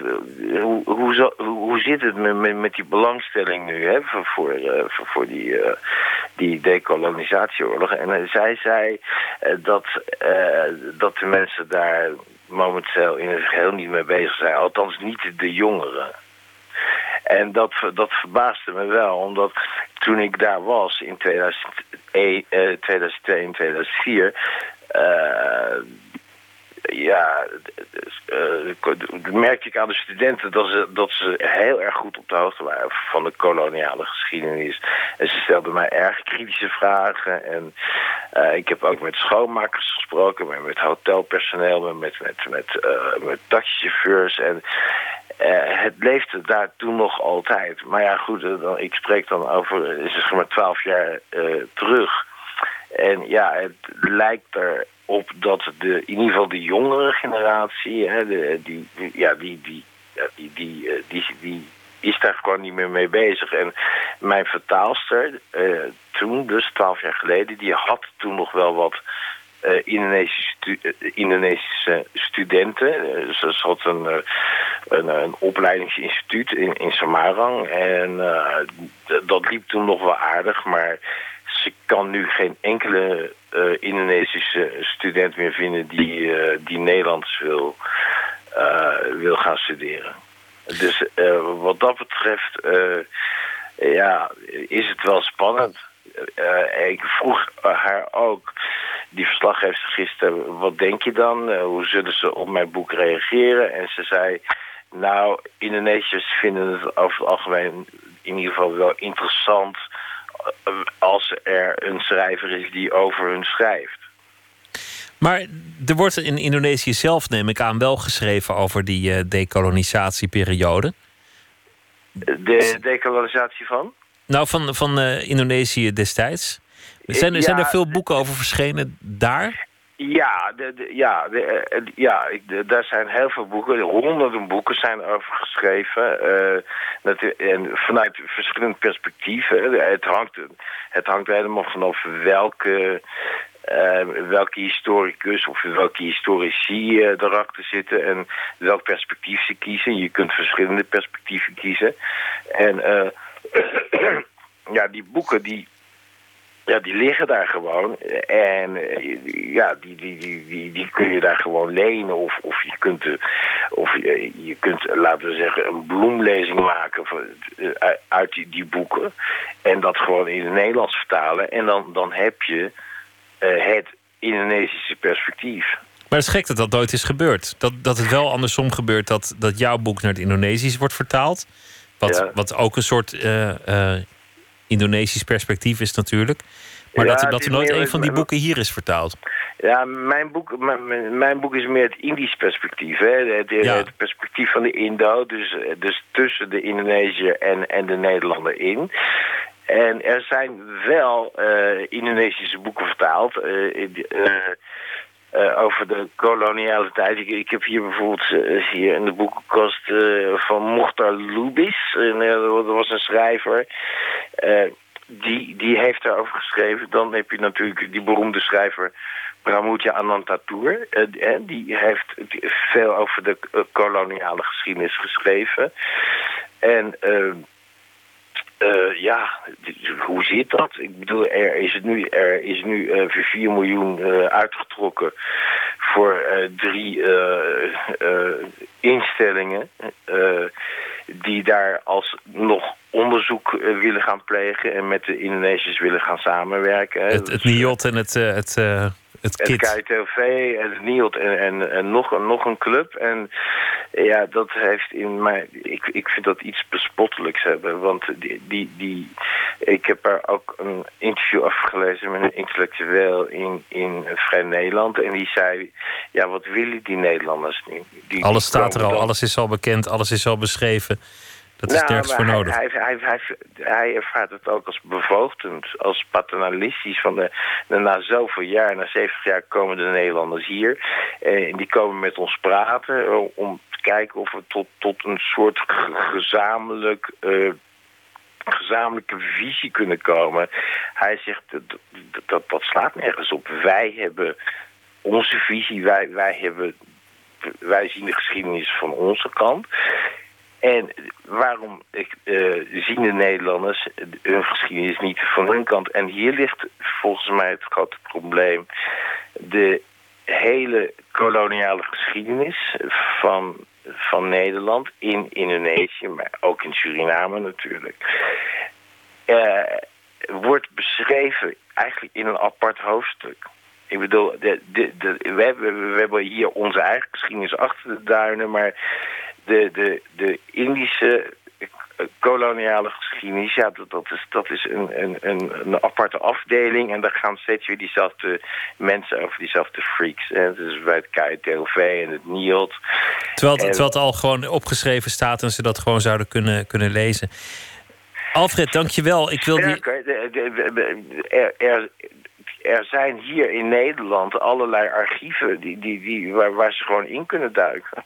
hoe, hoe, hoe zit het met, met, die belangstelling nu hè, voor, voor, uh, voor, die, uh, die decolonisatieoorlog? En zij zei dat, dat de mensen daar momenteel in het geheel niet mee bezig zijn. Althans niet de jongeren. En dat, dat verbaasde me wel, omdat toen ik daar was in 2001, 2002 en 2004 ja, uh, merkte ik aan de studenten dat ze, dat ze heel erg goed op de hoogte waren van de koloniale geschiedenis. En ze stelden mij erg kritische vragen. En uh, ik heb ook met schoonmakers gesproken, met, met hotelpersoneel, met, met, met, uh, met taxichauffeurs. En het leefde daar toen nog altijd. Maar ja, goed, dan, ik spreek dan over, zeg maar, twaalf jaar terug. En ja, het lijkt er op dat de, in ieder geval de jongere generatie, hè, die, ja, die, die, die, eh, die, die, is daar gewoon niet meer mee bezig. En mijn vertaalster, uh, toen, dus twaalf jaar geleden, die had toen nog wel wat uh, Indonesische, Indonesische studenten. ze had een, een, een, opleidingsinstituut in, in Samarang. En dat liep toen nog wel aardig, maar ze kan nu geen enkele uh, Indonesische student meer vinden die, uh, die Nederlands wil, uh, wil gaan studeren. Dus wat dat betreft ja, is het wel spannend. ik vroeg haar ook, die verslaggever gisteren, wat denk je dan? hoe zullen ze op mijn boek reageren? En ze zei, nou, Indonesiërs vinden het over het algemeen in ieder geval wel interessant als er een schrijver is die over hun schrijft. Maar er wordt in Indonesië zelf, neem ik aan, wel geschreven over die uh, decolonisatieperiode. De decolonisatie van? Nou, van, van eh, Indonesië destijds. Zijn, er- zijn er veel boeken over verschenen daar? Ja, de, ja, de, eh, eh, ja ik, daar zijn heel veel boeken, honderden boeken zijn over geschreven. eh, natu- en vanuit verschillende perspectieven. Het hangt, het hangt helemaal vanaf welke, welke historicus of welke historici eh, erachter zitten en welk perspectief ze kiezen. Je kunt verschillende perspectieven kiezen. En ja, die boeken die ja, die liggen daar gewoon. En eh, ja, die, die, die, die, die kun je daar gewoon lenen. Of, of, je, kunt, eh, of je, je kunt, laten we zeggen, een bloemlezing maken van, eh, uit- die, die boeken. En dat gewoon in het Nederlands vertalen. En dan, dan heb je het Indonesische perspectief. Maar het is gek dat dat nooit is gebeurd. Dat, dat het wel andersom gebeurt dat, dat jouw boek naar het Indonesisch wordt vertaald. Wat, Ja. wat ook een soort Indonesisch perspectief is natuurlijk. Maar Ja, dat, dat er nooit een van die boeken hier is vertaald. Ja, mijn boek, mijn- mijn, boek is meer het Indisch perspectief. Hè? Het, Ja. het perspectief van de Indo, dus, eh, dus tussen de Indonesiër en, en de Nederlander in. En er zijn wel eh, Indonesische boeken vertaald eh, in- eh, eh, over de koloniale tijd. Ik, heb hier bijvoorbeeld eh, hier in de boekenkast eh, van Mochtar Lubis. Eh, dat was een schrijver. Eh, die, die heeft daarover geschreven. Dan heb je natuurlijk die beroemde schrijver. Eh, eh, die heeft veel over de eh, koloniale geschiedenis geschreven. En eh, eh, ja, hoe zit dat? Ik bedoel, er is nu, er is nu eh, voor 4 miljoen eh, uitgetrokken voor eh, drie eh, eh, instellingen eh, die daar als nog onderzoek eh, willen gaan plegen en met de Indonesiërs willen gaan samenwerken. Het, het NIOT en het, eh, het, KIT. En het NIOT en, en, en nog, een- nog een club. En ja, dat heeft in mij... Ik, ik vind dat iets bespottelijks hebben. Want die, die, die, ik heb daar ook een interview afgelezen met een intellectueel in, in Vrij Nederland. En die zei, ja, wat willen die Nederlanders nu? Die, Alles staat er al, dan- alles is al bekend, alles is al beschreven. Dat is nou, nergens nodig. Hij, hij, hij, hij, ervaart het ook als bevoogdend, als paternalistisch. Van de, na zoveel jaar, na 70 jaar komen de Nederlanders hier. eh, En die komen met ons praten eh, om te kijken of we tot, tot een soort ge- gezamenlijk... eh, gezamenlijke visie kunnen komen. Hij zegt, dat, dat, dat, dat slaat nergens op. Wij hebben onze visie, wij, wij, hebben, wij zien de geschiedenis van onze kant. En waarom ik, eh, zien de Nederlanders hun geschiedenis niet van hun kant? En hier ligt volgens mij het grote probleem. De hele koloniale geschiedenis van, van Nederland in Indonesië, maar ook in Suriname natuurlijk, eh, wordt beschreven eigenlijk in een apart hoofdstuk. Ik bedoel, de, de, de, we, we hebben hier onze eigen geschiedenis achter de duinen, maar de, de, de Indische eh, koloniale geschiedenis, ja, dat, dat is, dat is een, een, een, een aparte afdeling. En daar gaan steeds weer diezelfde mensen over, diezelfde freaks. Hè. Dus bij het KTLV en het NIOT. Terwijl het, En- terwijl het al gewoon opgeschreven staat en ze dat gewoon zouden kunnen, kunnen lezen. Alfred, dankjewel. Ik wil die... Sterker, de- de- de- er, er, er zijn hier in Nederland allerlei archieven die, die, die, waar, waar ze gewoon in kunnen duiken.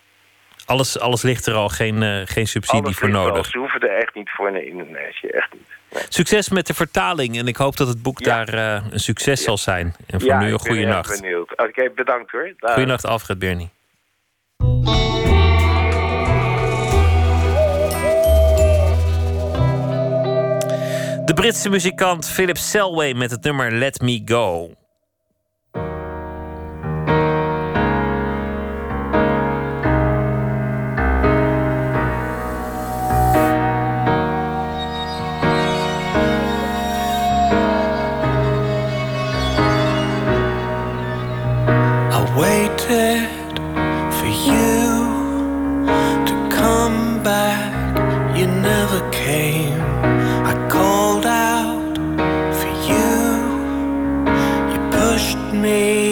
Alles, alles ligt er al, geen, eh, geen subsidie Alles voor nodig. Ze hoeven er echt niet voor naar Indonesië, echt niet. Nee. Succes met de vertaling en ik hoop dat het boek Ja. daar eh, een succes zal zijn. En voor ja, nu een ik ben goede nacht. benieuwd. Oké, bedankt hoor. Dag. Goeienacht, Alfred Bernie. De Britse muzikant Philip Selway met het nummer Let Me Go. Never came. I called out for you. You pushed me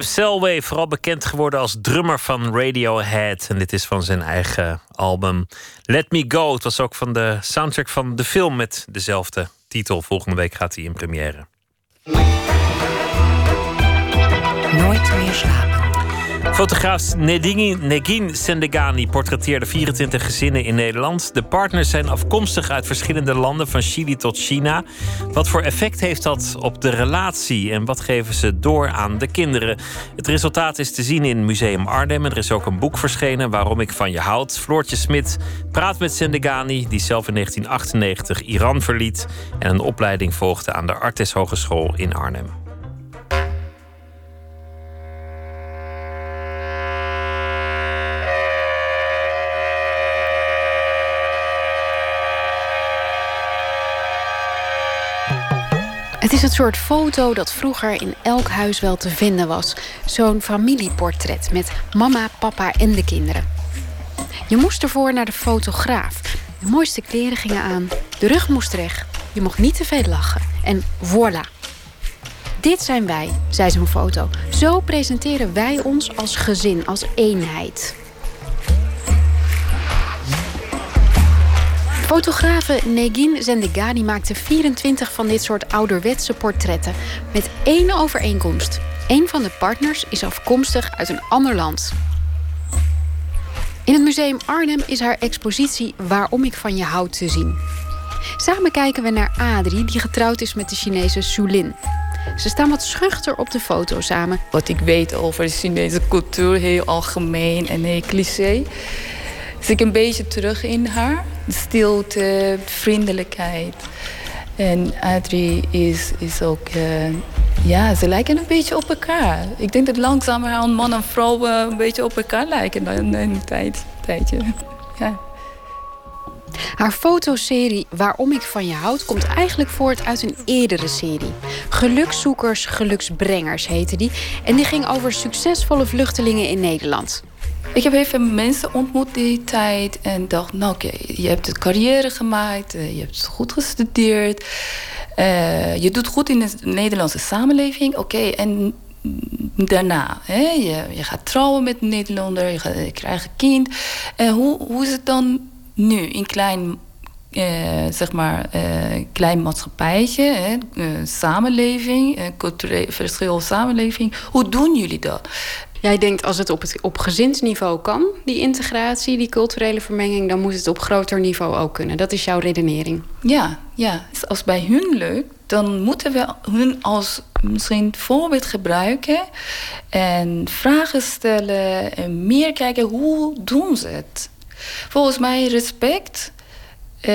Philip Selway, vooral bekend geworden als drummer van Radiohead. En dit is van zijn eigen album Let Me Go. Het was ook van de soundtrack van de film met dezelfde titel. Volgende week gaat hij in première. Nooit meer slapen. Fotograaf Negin, Sendegani portretteerde 24 gezinnen in Nederland. De partners zijn afkomstig uit verschillende landen, van Chili tot China. Wat voor effect heeft dat op de relatie en wat geven ze door aan de kinderen? Het resultaat is te zien in Museum Arnhem. Er is ook een boek verschenen, Waarom ik van je houd. Floortje Smit praat met Sendegani, die zelf in 1998 Iran verliet en een opleiding volgde aan de Artes Hogeschool in Arnhem. Het is het soort foto dat vroeger in elk huis wel te vinden was. Zo'n familieportret met mama, papa en de kinderen. Je moest ervoor naar de fotograaf. De mooiste kleren gingen aan. De rug moest recht. Je mocht niet te veel lachen. En voilà. Dit zijn wij, zei zo'n foto. Zo presenteren wij ons als gezin, als eenheid. Fotografe Negin Zendegani maakte 24 van dit soort ouderwetse portretten. Met één overeenkomst. Een van de partners is afkomstig uit een ander land. In het Museum Arnhem is haar expositie Waarom ik van je houd te zien. Samen kijken we naar Adri, die getrouwd is met de Chinese Sulin. Ze staan wat schuchter op de foto samen. Wat ik weet over de Chinese cultuur, heel algemeen en heel cliché, zie ik een beetje terug in haar. De stilte, vriendelijkheid. En Adrie is, is ook... eh, ja, ze lijken een beetje op elkaar. Ik denk dat langzamerhand man en vrouw een beetje op elkaar lijken in een tijd, tijdje. Ja. Haar fotoserie Waarom ik van je houd komt eigenlijk voort uit een eerdere serie. Gelukszoekers, geluksbrengers heette die. En die ging over succesvolle vluchtelingen in Nederland. Ik heb veel mensen ontmoet die tijd en dacht, nou oké, je hebt een carrière gemaakt, eh, je hebt goed gestudeerd, eh, je doet goed in de Nederlandse samenleving, oké, en daarna, hè, je, je gaat trouwen met een Nederlander, je, krijgt een kind. En hoe, hoe is het dan nu in klein, eh, zeg maar, eh, klein maatschappijtje, hè, eh, samenleving, eh, cultureel verschil samenleving? Hoe doen jullie dat? Jij denkt als het op, het op gezinsniveau kan, die integratie, die culturele vermenging, dan moet het op groter niveau ook kunnen. Dat is jouw redenering. Ja, ja. Als bij hun lukt, dan moeten we hun als misschien voorbeeld gebruiken en vragen stellen en meer kijken hoe doen ze het. Volgens mij respect, eh,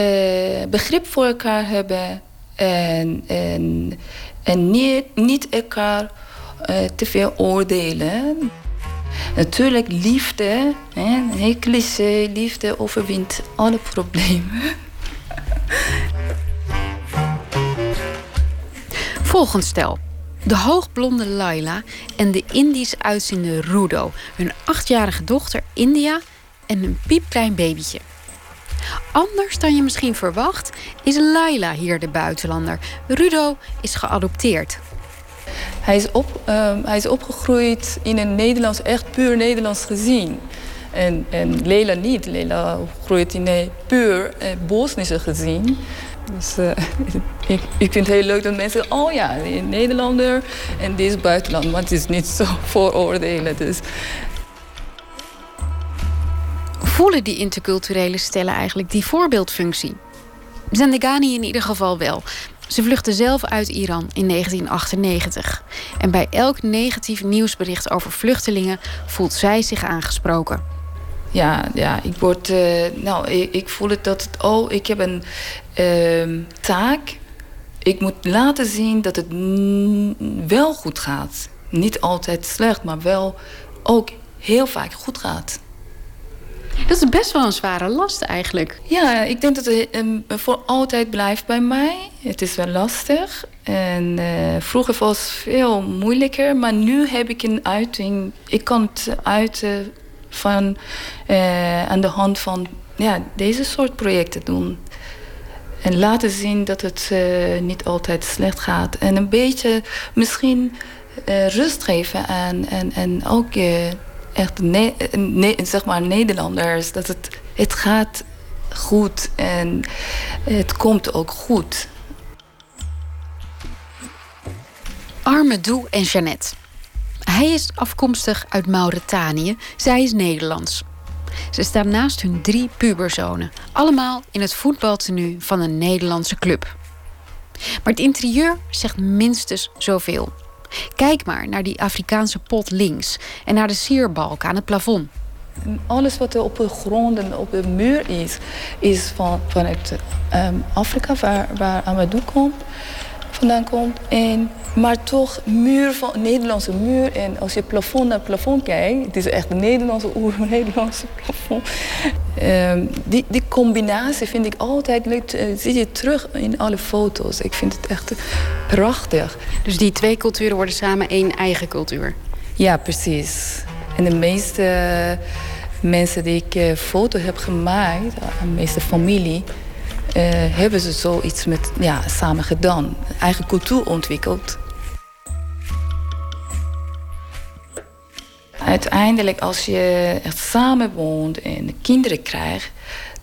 begrip voor elkaar hebben en, en, en niet, niet elkaar te veel oordelen. Natuurlijk, liefde, hè, heel cliché, liefde overwint alle problemen. Volgend stel. De hoogblonde Laila en de Indisch uitziende Rudo. Hun achtjarige dochter India en een piepklein babytje. Anders dan je misschien verwacht, is Laila hier de buitenlander. Rudo is geadopteerd. Hij is, op, ehm, hij is opgegroeid in een Nederlands, echt puur Nederlands gezin. En, en Leila niet. Leila groeit in een puur eh, Bosnische gezin. Dus eh, ik, ik vind het heel leuk dat mensen zeggen... oh ja, Nederlander en dit is buitenland. Maar het is niet zo vooroordelen. Dus Voelen die interculturele stellen eigenlijk die voorbeeldfunctie? Zendegani in ieder geval wel. Ze vluchtte zelf uit Iran in 1998. En bij elk negatief nieuwsbericht over vluchtelingen voelt zij zich aangesproken. ja, ja ik word... eh, nou, ik, ik voel het dat het... oh, ik heb een ehm, taak. Ik moet laten zien dat het wel goed gaat. Niet altijd slecht, maar wel ook heel vaak goed gaat. Dat is best wel een zware last eigenlijk. Ja, ik denk dat het ehm, voor altijd blijft bij mij. Het is wel lastig. En eh, vroeger was het veel moeilijker, maar nu heb ik een uiting. Ik kan het uiten van, eh, aan de hand van ja, deze soort projecten doen. En laten zien dat het eh, niet altijd slecht gaat. En een beetje misschien rust geven aan en, en ook echt zeg maar Nederlanders. Dat het, het gaat goed en het komt ook goed. Armedou en Jeannette. Hij is afkomstig uit Mauritanië, zij is Nederlands. Ze staan naast hun drie puberzonen, allemaal in het voetbaltenu van een Nederlandse club. Maar het interieur zegt minstens zoveel. Kijk maar naar die Afrikaanse pot links en naar de sierbalk aan het plafond. Alles wat er op de grond en op de muur is, is van, vanuit ehm, Afrika, waar, waar Amadou komt, vandaan komt. En, maar toch muur van, een Nederlandse muur. En als je plafond naar plafond kijkt, het is echt een Nederlandse oer-Nederlandse plafond. Ehm, die, die combinatie vind ik altijd leuk. eh, zie je terug in alle foto's. Ik vind het echt prachtig. Dus die twee culturen worden samen één eigen cultuur. Ja, precies. En de meeste mensen die ik eh, foto heb gemaakt, de meeste familie, hebben ze zoiets met, ja, samen gedaan. Eigen cultuur ontwikkeld. Uiteindelijk, als je echt samen woont en kinderen krijgt,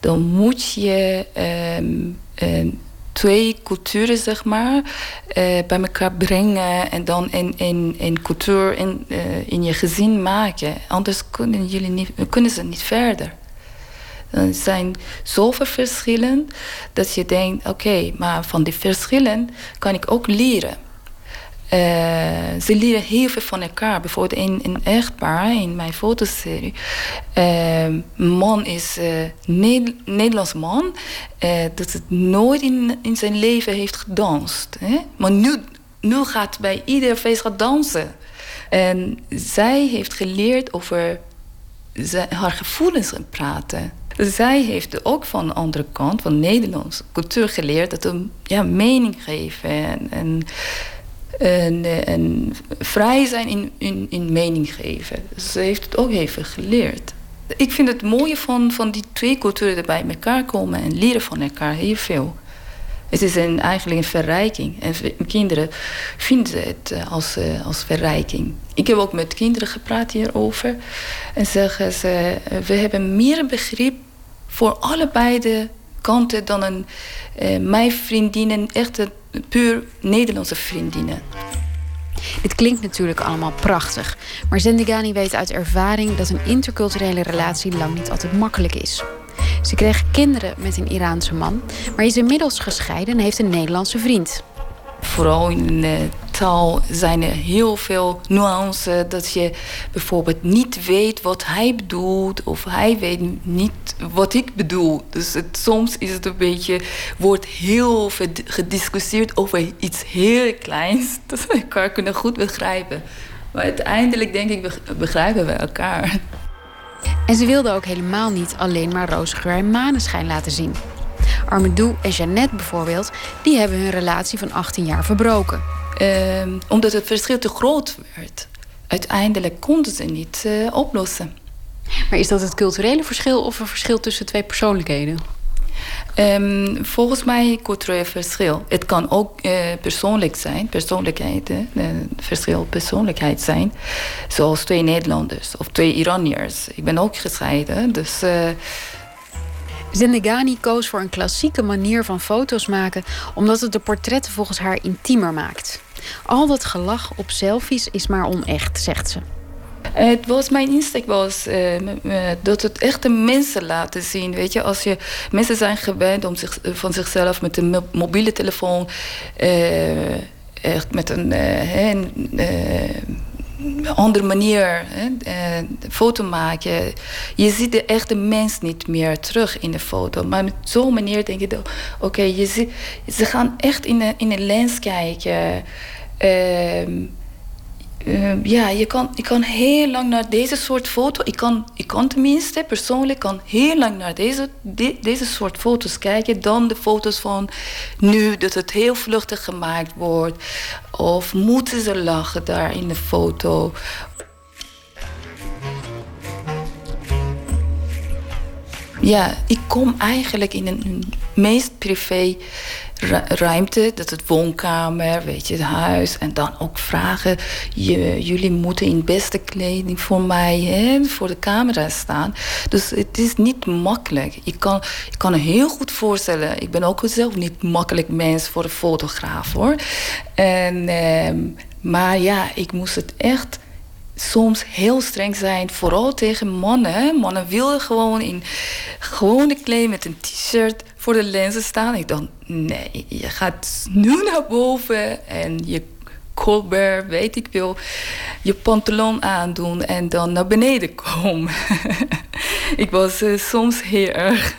dan moet je ehm, ehm, twee culturen, zeg maar, eh, bij elkaar brengen en dan een, een, een cultuur in, eh, in je gezin maken. Anders kunnen, jullie niet, kunnen ze niet verder. Er zijn zoveel verschillen dat je denkt, oké, maar van die verschillen kan ik ook leren. Eh, ze leren heel veel van elkaar. Bijvoorbeeld een, een echtpaar in mijn fotoserie. Eh, man is een Nederlands man. eh, dat het nooit in, in zijn leven heeft gedanst. Hè? Maar nu, nu gaat bij ieder feest gaat dansen. En zij heeft geleerd over haar gevoelens en praten. Zij heeft ook van de andere kant, van Nederlandse cultuur geleerd... dat we ja, mening geven en, en, vrij zijn in, in, in mening geven. Ze heeft het ook even geleerd. Ik vind het mooie van, van die twee culturen die bij elkaar komen... en leren van elkaar heel veel. Het is een, eigenlijk een verrijking. En kinderen vinden het eh, als, eh, als verrijking. Ik heb ook met kinderen gepraat hierover. En zeggen ze, eh, we hebben meer begrip voor allebei de kanten dan een, eh, mijn vriendinnen, echte puur Nederlandse vriendinnen. Dit klinkt natuurlijk allemaal prachtig, maar Zendigani weet uit ervaring dat een interculturele relatie lang niet altijd makkelijk is. Ze kreeg kinderen met een Iraanse man, maar is inmiddels gescheiden en heeft een Nederlandse vriend. Vooral in de taal zijn er heel veel nuances. Dat je bijvoorbeeld niet weet wat hij bedoelt. Of hij weet niet wat ik bedoel. Dus soms is het een beetje... wordt heel veel gediscussieerd over iets heel kleins. Dat we elkaar kunnen goed begrijpen. Maar uiteindelijk denk ik beg- begrijpen we elkaar. En ze wilde ook helemaal niet alleen maar roze geur en maneschijn laten zien. Armedou en Jeannette bijvoorbeeld, die hebben hun relatie van 18 jaar verbroken. Ehm, omdat het verschil te groot werd. Uiteindelijk konden ze niet eh, oplossen. Maar is dat het culturele verschil of een verschil tussen twee persoonlijkheden? Ehm, volgens mij cultureel verschil. Het kan ook eh, persoonlijk zijn, persoonlijkheden, eh, verschil persoonlijkheid zijn. Zoals twee Nederlanders of twee Iraniërs. Ik ben ook gescheiden, dus eh, Zendegani koos voor een klassieke manier van foto's maken, omdat het de portretten volgens haar intiemer maakt. Al dat gelach op selfies is maar onecht, zegt ze. Het was mijn insteek was eh, dat het echte mensen laten zien. Weet je, als je mensen zijn gewend om zich, van zichzelf met een mo- mobiele telefoon eh, echt met een, eh, eh, andere manier hè, eh, foto maken. Je ziet de echte mens niet meer terug in de foto. Maar met zo'n manier denk dat, oké, je ze gaan echt in een, in een lens kijken. Ehm, eh, ja, je kan, je kan heel lang naar deze soort foto. Ik kan, ik kan tenminste persoonlijk kan heel lang naar deze, de- deze soort foto's kijken. Dan de foto's van nu, dat het heel vluchtig gemaakt wordt. Of moeten ze lachen daar in de foto? Ja, ik kom eigenlijk in een, meest privé ruimte. Dat het woonkamer, weet je, het huis. En dan ook vragen. Je, jullie moeten in beste kleding voor mij, hè, voor de camera staan. Dus het is niet makkelijk. Ik kan, ik kan heel goed voorstellen. Ik ben ook zelf niet makkelijk mens voor een fotograaf hoor. En, ehm, maar ja, ik moest het echt soms heel streng zijn, vooral tegen mannen. Mannen willen gewoon in gewone kleding met een t-shirt voor de lenzen staan. Ik dacht, nee, je gaat nu naar boven en je colbert, weet ik veel, je pantalon aandoen en dan naar beneden komen. ik was eh, soms heel erg.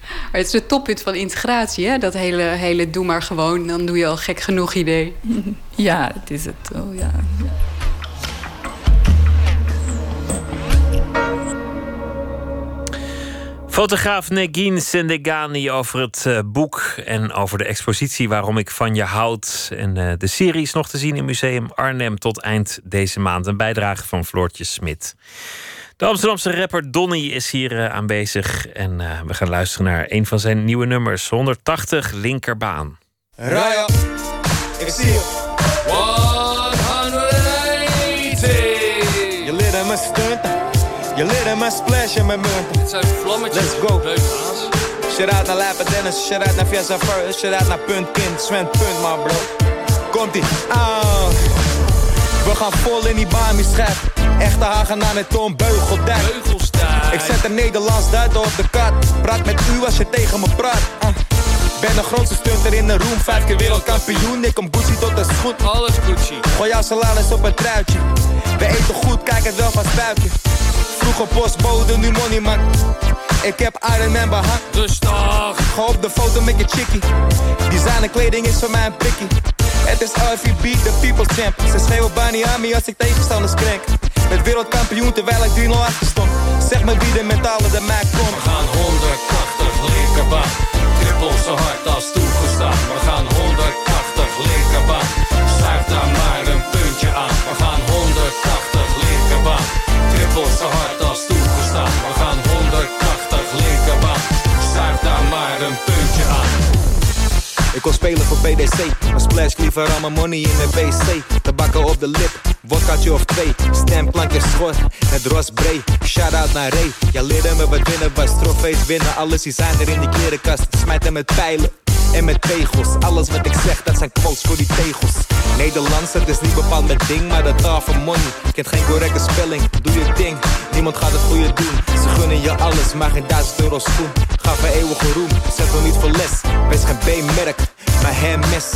Maar het is het toppunt van integratie, hè? Dat hele, hele doe maar gewoon, dan doe je al gek genoeg idee. Ja, het is het. Oh, ja. Fotograaf Negin Sendegani over het eh, boek en over de expositie Waarom ik van je houd. En eh, de serie is nog te zien in Museum Arnhem tot eind deze maand. Een bijdrage van Floortje Smit. De Amsterdamse rapper Donny is hier eh, aanwezig. En we gaan luisteren naar een van zijn nieuwe nummers. 180 linkerbaan. Ik zie je. Je een splash in mijn. Het zijn vlammetjes. Let's go. Shout out naar Lijpen Dennis, shout out naar Fiesta First, shout out naar Punt Kind, Sven Punt man bro. Komt-ie, ah. We gaan vol in die Bami schep. Echte Hagenaar met Tom Beugeldijk. Ik zet een Nederlands duiten op de kaart. Praat met u als je tegen me praat. ah. Ben de grootste stunter in de room, vijf keer wereldkampioen. Ik kom Gucci tot de schoen. Alles Gucci. Gooi jouw salaris op een truitje. We eten goed, kijk het wel van spuitje. Vroeger postbode, nu money man. Ik heb Iron Man behang. Rustig. Ga op de foto met je chickie. Designer kleding is voor mij een prikkie. Het is RVB, de people's champ. Ze schreeuwen Bani aan me als ik tegenstanders krenk. Met wereldkampioen terwijl ik 3-0 achter stond. Zeg me wie de metalen de mij komt. We gaan 180 linkerbaan. Trippel zo hard als toegestaan. We gaan 180 linkerbaan. Schuif daar maar een puntje aan. We gaan 180 linkerbaan. Zo hard als toegestaan. We gaan 180 linkerbaan. Schuif daar maar een puntje aan. Ik kon spelen voor BDC. Maar splash liever al mijn money in de wc. Tabakken op de lip, vodkaatje of twee. Stemplankje schort, het Ros Bray. Shout-out naar Ray. Ja, leerde me wat winnen was. Trofees winnen, alles die zijn er in die klerenkast. Smijt hem met pijlen. En met tegels. Alles wat ik zeg, dat zijn quotes voor die tegels. Nederlands, het is niet bepaald mijn ding, maar de taal van money. Kent geen correcte spelling, doe je ding. Niemand gaat het je doen. Ze gunnen je alles, maar geen duizend euro schoen. Ga voor eeuwige roem, zet nog niet voor les. Wees geen B-merk, maar hem mes.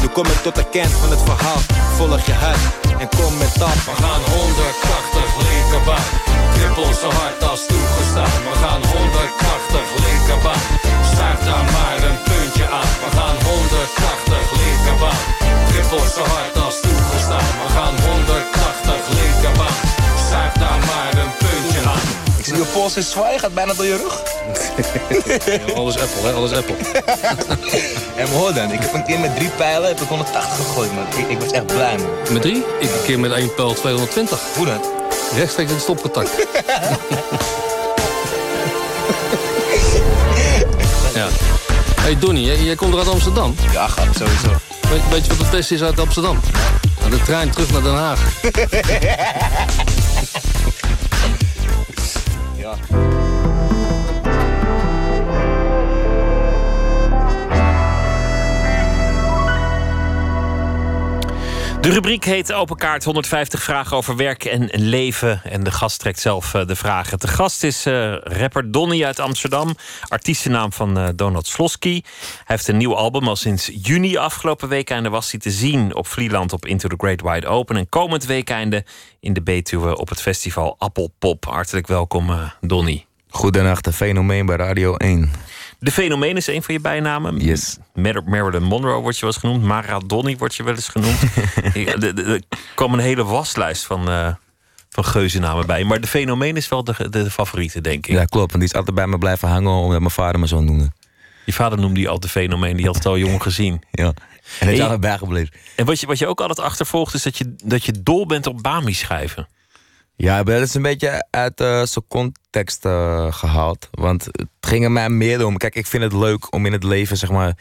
Nu kom ik tot de kern van het verhaal. Volg je hart en kom met dat. We gaan 180 linkerbaan. Trippel zo hard als toegestaan. We gaan 180 linkerbaan. Schuif daar maar een aan. We gaan 180 linkerbaan. Trippel zo hard als toegestaan. We gaan 180 linkerbaan. Schuif daar maar een puntje aan. Ik zie je pols in zwaai, gaat bijna door je rug. alles Apple, hè? Alles Apple. En hoor dan, ik heb een keer met drie pijlen heb ik 180 gegooid, man. Ik, ik was echt blij, man. Met drie? Ik een keer met één pijl 220. Hoe dan? Rechtstreeks in het stopcontact. hey Donnie, jij, jij komt er uit Amsterdam? Ja, gaat sowieso. Weet, weet je wat de test is uit Amsterdam? Nou, de trein terug naar Den Haag. ja. De rubriek heet Open Kaart 150 vragen over werk en leven. En de gast trekt zelf eh, de vragen. De gast is eh, rapper Donny uit Amsterdam. Artiestennaam van eh, Donald Slosky. Hij heeft een nieuw album al sinds juni afgelopen weekende was hij te zien op Vlieland op Into the Great Wide Open. En komend weekende in de Betuwe op het festival Appelpop. Hartelijk welkom Donny. Goedenacht, een fenomeen bij Radio 1. De fenomeen is een van je bijnamen. Yes. Mar- Marilyn Monroe wordt je wel eens genoemd. Mara Donny wordt je wel eens genoemd. Er- kwam een hele waslijst van, eh van geuzennamen bij. Maar de fenomeen is wel de, de, favoriete, denk ik. Ja, klopt. Want die is altijd bij me blijven hangen omdat mijn vader me zo noemde. Je vader noemde die al de fenomeen. Die had het al jong gezien. Ja. En dat is altijd bijgebleven. En wat je, wat je ook altijd achtervolgt... is dat je, dat je dol bent op Bami schrijven. Ja, maar dat is een beetje uit eh, zijn context eh, gehaald. Want het ging er mij meer om. Kijk, ik vind het leuk om in het leven, zeg maar,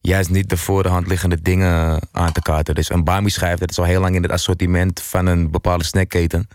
juist niet de voor de hand liggende dingen aan te kaarten. Dus een Bami schijf, dat is al heel lang in het assortiment van een bepaalde snackketen.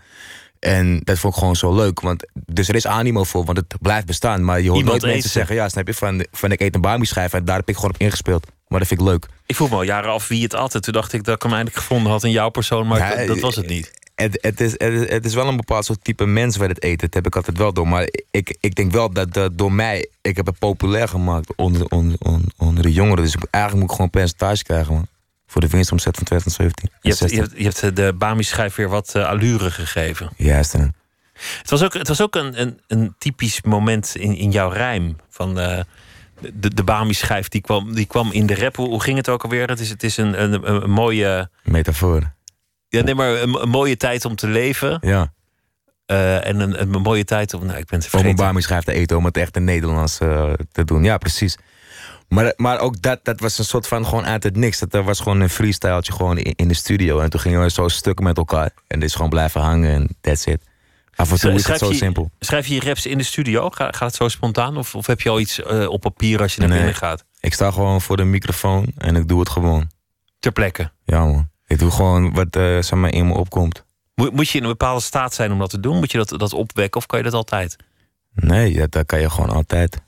En dat vond ik gewoon zo leuk. Want, dus er is animo voor, want het blijft bestaan. Maar je hoort Iemand nooit mensen zeggen, ja, snap je, van, van ik eet een Bami schijf en daar heb ik gewoon op ingespeeld. Maar dat vind ik leuk. Ik vroeg me al jaren af wie het altijd. Toen dacht ik dat ik hem eindelijk gevonden had in jouw persoon. Maar Ja, dat, dat was het niet. Het, het, is, het, is- het is wel een bepaald soort type mens waar het eten. Dat heb ik altijd wel door. Maar ik, ik denk wel dat, dat door mij... Ik heb het populair gemaakt onder, onder, onder, onder de jongeren. Dus eigenlijk moet ik gewoon een percentage krijgen, man. Voor de winstomzet van 2017. Je hebt, je hebt, je hebt de Bami-schijf weer wat eh, allure gegeven. Juist, hè. Het was ook, het was ook een, een, een typisch moment in, in jouw rijm. Van eh, de, de Bami-schijf die kwam, die kwam in de rap. Hoe, ging het ook alweer? Het is, het is een, een, een mooie... Metafoor. Ja, nee, maar een, een mooie tijd om te leven. Ja. Eh, en een, een mooie tijd om... Nou, ik ben Om een vergeten. Bami schrijft te eten om het echt in Nederlands eh, te doen. Ja, precies. Maar, maar ook dat, dat was een soort van gewoon uit het niks. Dat was gewoon een freestyletje gewoon in, in de studio. En toen gingen we zo stukken met elkaar. En dit is gewoon blijven hangen en that's it. Af en toe is het zo je- simpel. Schrijf je je raps in de studio? Ga- Gaat het zo spontaan? Of, of heb je al iets eh, op papier als je naar Nee. binnen gaat? Ik sta gewoon voor de microfoon en ik doe het gewoon. Ter plekke? Ja man. Ik doe gewoon wat eh, zeg maar in me opkomt. Moet, moet je in een bepaalde staat zijn om dat te doen? Moet je dat, dat opwekken of kan je dat altijd? Nee, dat, dat kan je gewoon altijd.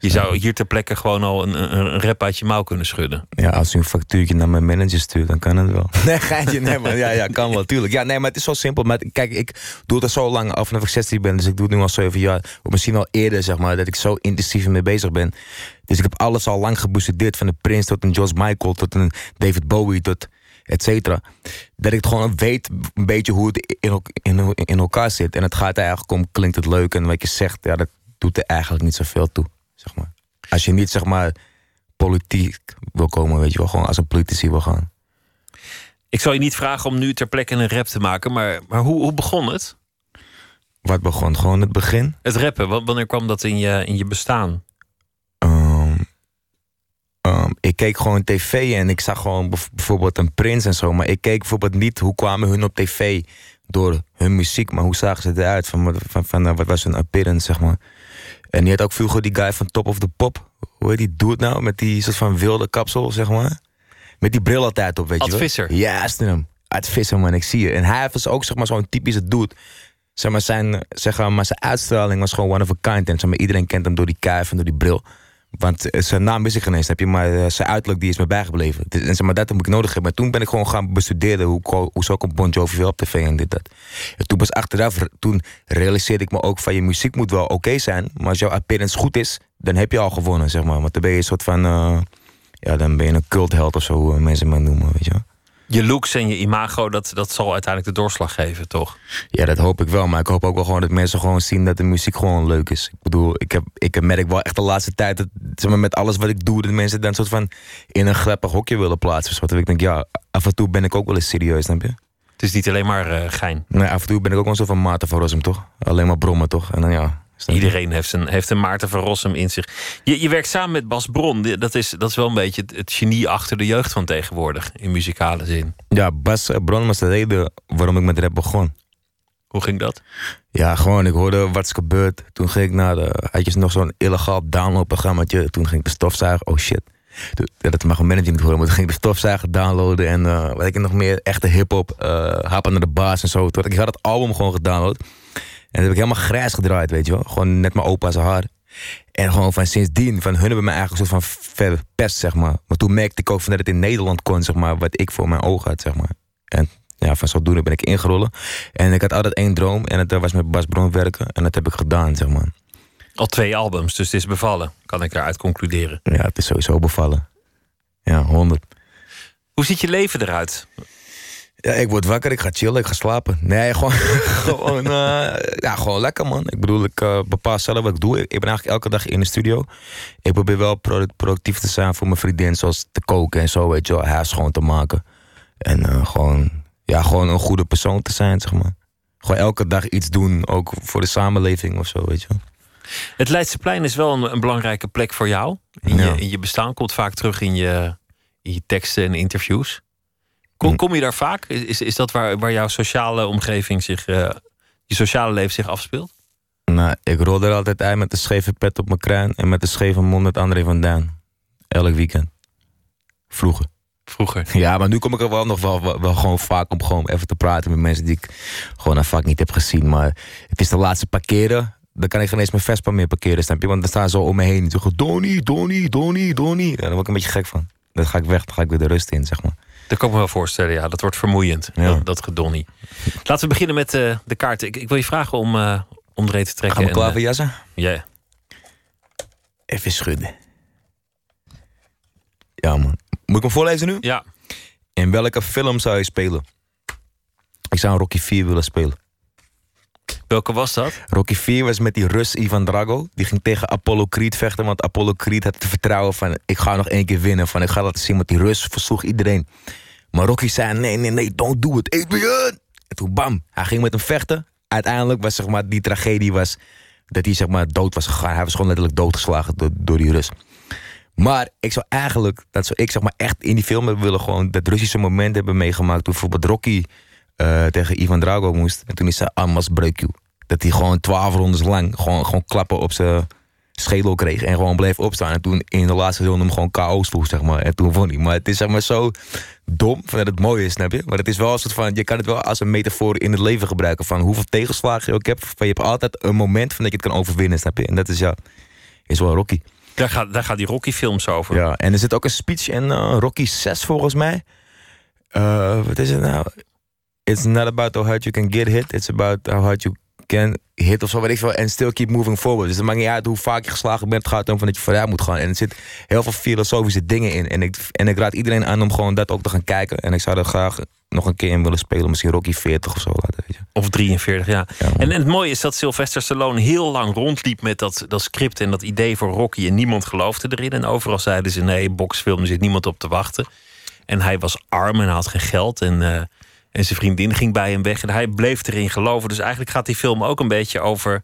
Je zou hier ter plekke gewoon al een, een, een rap uit je mouw kunnen schudden. Ja, als u een factuurtje naar mijn manager stuurt, dan kan het wel. Nee, geintje, nee man. Ja, ja, kan wel, tuurlijk. Ja, nee, maar het is zo simpel. Maar kijk, ik doe het al zo lang af vanaf ik 16 ben. Dus ik doe het nu al 7 jaar. Of misschien al eerder, zeg maar, dat ik zo intensief ermee bezig ben. Dus ik heb alles al lang gebestudeerd. Van de Prince tot een George Michael, tot een David Bowie, tot et cetera. Dat ik het gewoon weet een beetje hoe het in, in, in elkaar zit. En het gaat eigenlijk om, klinkt het leuk? En wat je zegt, ja, dat doet er eigenlijk niet zoveel toe, zeg maar. Als je niet, zeg maar, politiek wil komen, weet je wel. Gewoon als een politici wil gaan. Ik zal je niet vragen om nu ter plekke een rap te maken, maar, maar hoe, hoe begon het? Wat begon? Gewoon het begin. Het rappen, wa- wanneer kwam dat in je, in je bestaan? Ehm, ik keek gewoon tv en ik zag gewoon bijv- bijvoorbeeld een prins en zo. Maar ik keek bijvoorbeeld niet hoe kwamen hun op tv door hun muziek. Maar hoe zagen ze eruit? Van, wat- van, van, eh, wat was hun appearance, zeg maar. En die had ook vroeger die guy van Top of the Pop. Hoe heet die dude nou? Met die soort van wilde kapsel, zeg maar. Met die bril altijd op, weet Ad je wel. Visser. Juist hem. Ad Visser, man. Ik zie je. En hij was ook zeg maar, zo'n typische dude. Zeg maar, zijn, zeg maar, zijn uitstraling was gewoon one of a kind. En zeg maar, iedereen kent hem door die kuif en door die bril. Want eh, zijn naam wist ik geen heb je, maar eh, zijn uiterlijk die is me bijgebleven. Is- En zeg maar, dat heb ik nodig hebben. Maar toen ben ik gewoon gaan bestuderen hoe, hoe zo komt Bon Jovi wel op tv en dit dat. En toen pas achteraf, toen realiseerde ik me ook van je muziek moet wel oké zijn. Maar als jouw appearance goed is, dan heb je al gewonnen, zeg maar. Want dan ben je een soort van, eh, ja, dan ben je een cultheld of zo, hoe mensen me noemen, weet je wel. Je looks en je imago, dat, dat zal uiteindelijk de doorslag geven, toch? Ja, dat hoop ik wel. Maar ik hoop ook wel gewoon dat mensen gewoon zien dat de muziek gewoon leuk is. Ik bedoel, ik, heb, ik merk wel echt de laatste tijd dat zeg maar, met alles wat ik doe, dat mensen dan soort van in een grappig hokje willen plaatsen. Dus wat ik denk, ja, af en toe ben ik ook wel eens serieus, snap je? Het is niet alleen maar eh, gein. Nee, af en toe ben ik ook wel zo van Maarten van Rossum, toch? Alleen maar brommen, toch? En dan ja. Iedereen heeft een, heeft een Maarten van Rossum in zich. Je, je werkt samen met Bas Bron. Dat is, dat is wel een beetje het, het genie achter de jeugd van tegenwoordig. In muzikale zin. Ja, Bas Bron was de reden waarom ik met rap begon. Hoe ging dat? Ja, gewoon, ik hoorde wat is gebeurd. Toen ging ik naar de, had je nog zo'n illegaal downloadprogrammaatje. Toen ging ik de stofzuiger, oh shit. Ja, dat mag een manager niet horen, maar toen ging ik de stofzuiger downloaden. En eh, wat ik nog meer, echte hip-hop, happen naar de baas en zo. Ik had het album gewoon gedownload. En dat heb ik helemaal grijs gedraaid, weet je wel. Gewoon net mijn opa's haar. En gewoon van sindsdien, van hun hebben me eigenlijk een soort van verpest, zeg maar. Maar toen merkte ik ook van dat het in Nederland kon, zeg maar, wat ik voor mijn ogen had, zeg maar. En ja, van zodoende ben ik ingerollen. En ik had altijd één droom en dat was met Bas Bron werken. En dat heb ik gedaan, zeg maar. Al twee albums, dus het is bevallen. Kan ik daaruit concluderen. Ja, het is sowieso bevallen. Ja, 100. Hoe ziet je leven eruit? Ja, ik word wakker, ik ga chillen, ik ga slapen. Nee, gewoon, gewoon, eh, ja, gewoon lekker, man. Ik bedoel, ik eh, bepaal zelf wat ik doe. Ik, ik ben eigenlijk elke dag in de studio. Ik probeer wel produ- productief te zijn voor mijn vriendin, zoals te koken en zo, weet je wel, huis schoon te maken. En eh, gewoon, ja, gewoon een goede persoon te zijn, zeg maar. Gewoon elke dag iets doen, ook voor de samenleving of zo, weet je wel. Het Leidseplein is wel een, een belangrijke plek voor jou. In, Ja. je, in je bestaan komt vaak terug in je, in je teksten en interviews. Kom, kom je daar vaak? Is, is dat waar, waar jouw sociale omgeving zich, eh, je sociale leven zich afspeelt? Nou, ik rol er altijd uit met de scheve pet op mijn kruin en met de scheve mond met André van Duin. Elk weekend. Vroeger. Vroeger. Ja, maar nu kom ik er wel nog wel, wel, wel gewoon vaak om gewoon even te praten met mensen die ik gewoon een vaak niet heb gezien. Maar het is de laatste parkeren. Dan kan ik geen eens mijn Vespa meer parkeren, snap je? Want dan staan ze om me heen. Die zeggen, Donnie, Donnie, Donnie, Donnie. Ja, daar word ik een beetje gek van. Dan ga ik weg, dan ga ik weer de rust in, zeg maar. Dat kan ik me wel voorstellen, ja. Dat wordt vermoeiend, Ja. dat, dat gedonnie. Laten we beginnen met eh, de kaart. Ik, ik wil je vragen om uh, omdreed te trekken. Gaan we en, klaar eh, voor jassen? Ja. Even schudden. Ja, man. Moet ik hem voorlezen nu? Ja. In welke film zou je spelen? Ik zou een Rocky 4 willen spelen. Welke was dat? Rocky 4 was met die Rus Ivan Drago. Die ging tegen Apollo Creed vechten. Want Apollo Creed had het vertrouwen van... ik ga nog één keer winnen. Van ik ga laten zien. Want die Rus versloeg iedereen. Maar Rocky zei... nee, nee, nee, don't do it. Adrian! En toen bam, hij ging met hem vechten. Uiteindelijk was zeg maar, die tragedie was... dat hij zeg maar, dood was gegaan. Hij was gewoon letterlijk doodgeslagen door, door die Rus. Maar ik zou eigenlijk... dat zou ik zeg maar echt in die film hebben willen... gewoon dat Russische moment hebben meegemaakt... bijvoorbeeld Rocky eh, tegen Ivan Drago moest. En toen is hij Amas break you. Dat hij gewoon twaalf rondes lang gewoon, gewoon klappen op zijn schedel kreeg. En gewoon bleef opstaan. En toen in de laatste ronde hem gewoon KO sloeg, zeg maar. En toen won hij. Maar het is zeg maar zo dom van dat het mooi is, snap je? Maar het is wel een soort van... Je kan het wel als een metafoor in het leven gebruiken. Van hoeveel tegenslagen je ook hebt. Van je hebt altijd een moment van dat je het kan overwinnen, snap je? En dat is ja... Is wel Rocky. Daar gaat, daar gaat die Rocky-films over. Ja, en er zit ook een speech in uh, Rocky 6 volgens mij. Uh, wat is het nou? It's not about how hard you can get hit. It's about how hard you can hit of zo, weet ik veel. En still keep moving forward. Dus het maakt niet uit hoe vaak je geslagen bent. Het gaat erom van dat je vooruit moet gaan. En er zit heel veel filosofische dingen in. En ik, en ik raad iedereen aan om gewoon dat ook te gaan kijken. En ik zou er graag nog een keer in willen spelen. Misschien Rocky 40 of zo. Laten, weet je. Of 43, ja. ja en, en het mooie is dat Sylvester Stallone heel lang rondliep met dat, dat script en dat idee voor Rocky. En niemand geloofde erin. En overal zeiden ze: nee, boxfilm, er zit niemand op te wachten. En hij was arm en hij had geen geld. En, uh, en zijn vriendin ging bij hem weg. En hij bleef erin geloven. Dus eigenlijk gaat die film ook een beetje over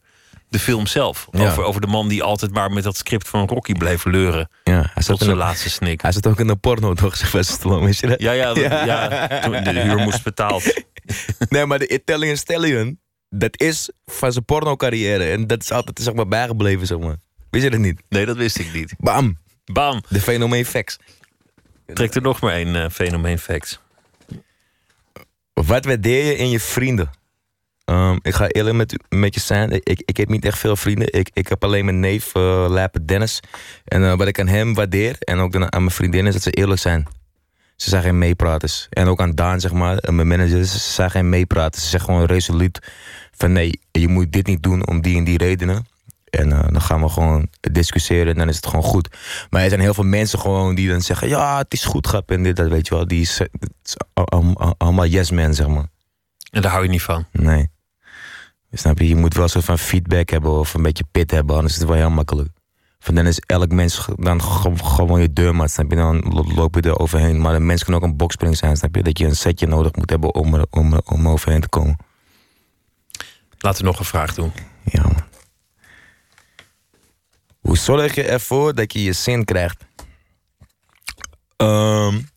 de film zelf. Ja. Over, over de man die altijd maar met dat script van Rocky bleef leuren. Ja, hij tot zijn in laatste snik. Hij zat ook in een porno, toch? Sylvester weet je dat? Ja, ja, ja. ja toen de huur moest betaald. nee, maar de Italian Stallion, dat is van zijn porno carrière. En dat is altijd zeg maar, bijgebleven, zeg maar. Wist je dat niet? Nee, dat wist ik niet. Bam! Bam! De fenomeen facts. Trek er nog maar één uh, fenomeen facts. Wat waardeer je in je vrienden? Ehm, ik ga eerlijk met, met je zijn. Ik, ik heb niet echt veel vrienden. Ik, ik heb alleen mijn neef, uh, Dennis. En eh, wat ik aan hem waardeer, en ook aan mijn vriendinnen, is dat ze eerlijk zijn. Ze zijn geen meepraters. En ook aan Daan, zeg maar, mijn managers, ze zijn geen meepraters. Ze zeggen gewoon resoluut van nee, je moet dit niet doen om die en die redenen. En uh, dan gaan we gewoon discussiëren en dan is het gewoon goed. Maar er zijn heel veel mensen gewoon die dan zeggen... ja, het is goed, grap en dit, dat weet je wel. Die is, is allemaal yes men, zeg maar. En daar hou je niet van? Nee. Snap je? Je moet wel een soort van feedback hebben of een beetje pit hebben, anders is het wel heel makkelijk. Van dan is elk mens dan gewoon je deurmat, snap je? Dan loop je er overheen. Maar een mens kan ook een boxspring zijn, snap je? Dat je een setje nodig moet hebben om er, om, om overheen te komen. Laten we nog een vraag doen. Ja, man. Hoe zorg je ervoor dat je je zin krijgt? Um,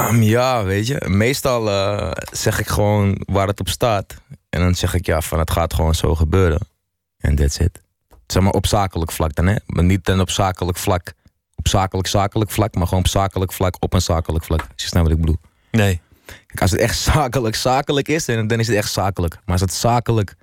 um, ja, weet je. Meestal uh, zeg ik gewoon waar het op staat. En dan zeg ik ja, van het gaat gewoon zo gebeuren. En that's it. Zeg maar op zakelijk vlak dan, hè? Maar niet dan op zakelijk vlak. Op zakelijk, zakelijk vlak, maar gewoon op zakelijk vlak, op een zakelijk vlak. Als je snapt wat ik bedoel. Nee. Kijk, als het echt zakelijk, zakelijk is, dan, dan is het echt zakelijk. Maar als het zakelijk,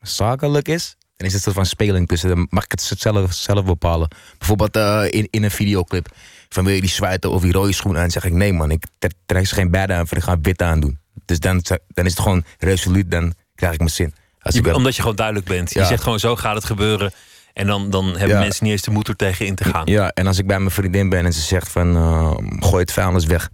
zakelijk is, dan is het soort van speling tussen. Dan mag ik het zelf, zelf bepalen. Bijvoorbeeld uh, in, in een videoclip. Van wil je die zwijten of die rode schoen aan? zeg ik nee man, ik trek geen beide aan, ik ga wit aan doen. Dus dan, dan is het gewoon resoluut, dan krijg ik mijn zin. Als je, omdat je gewoon duidelijk bent. Je zegt gewoon zo gaat het gebeuren. En dan, dan hebben Ja. mensen niet eens de moed er tegen in te gaan. Ja, en als ik bij mijn vriendin ben en ze zegt van uh, gooi het vuilnis weg.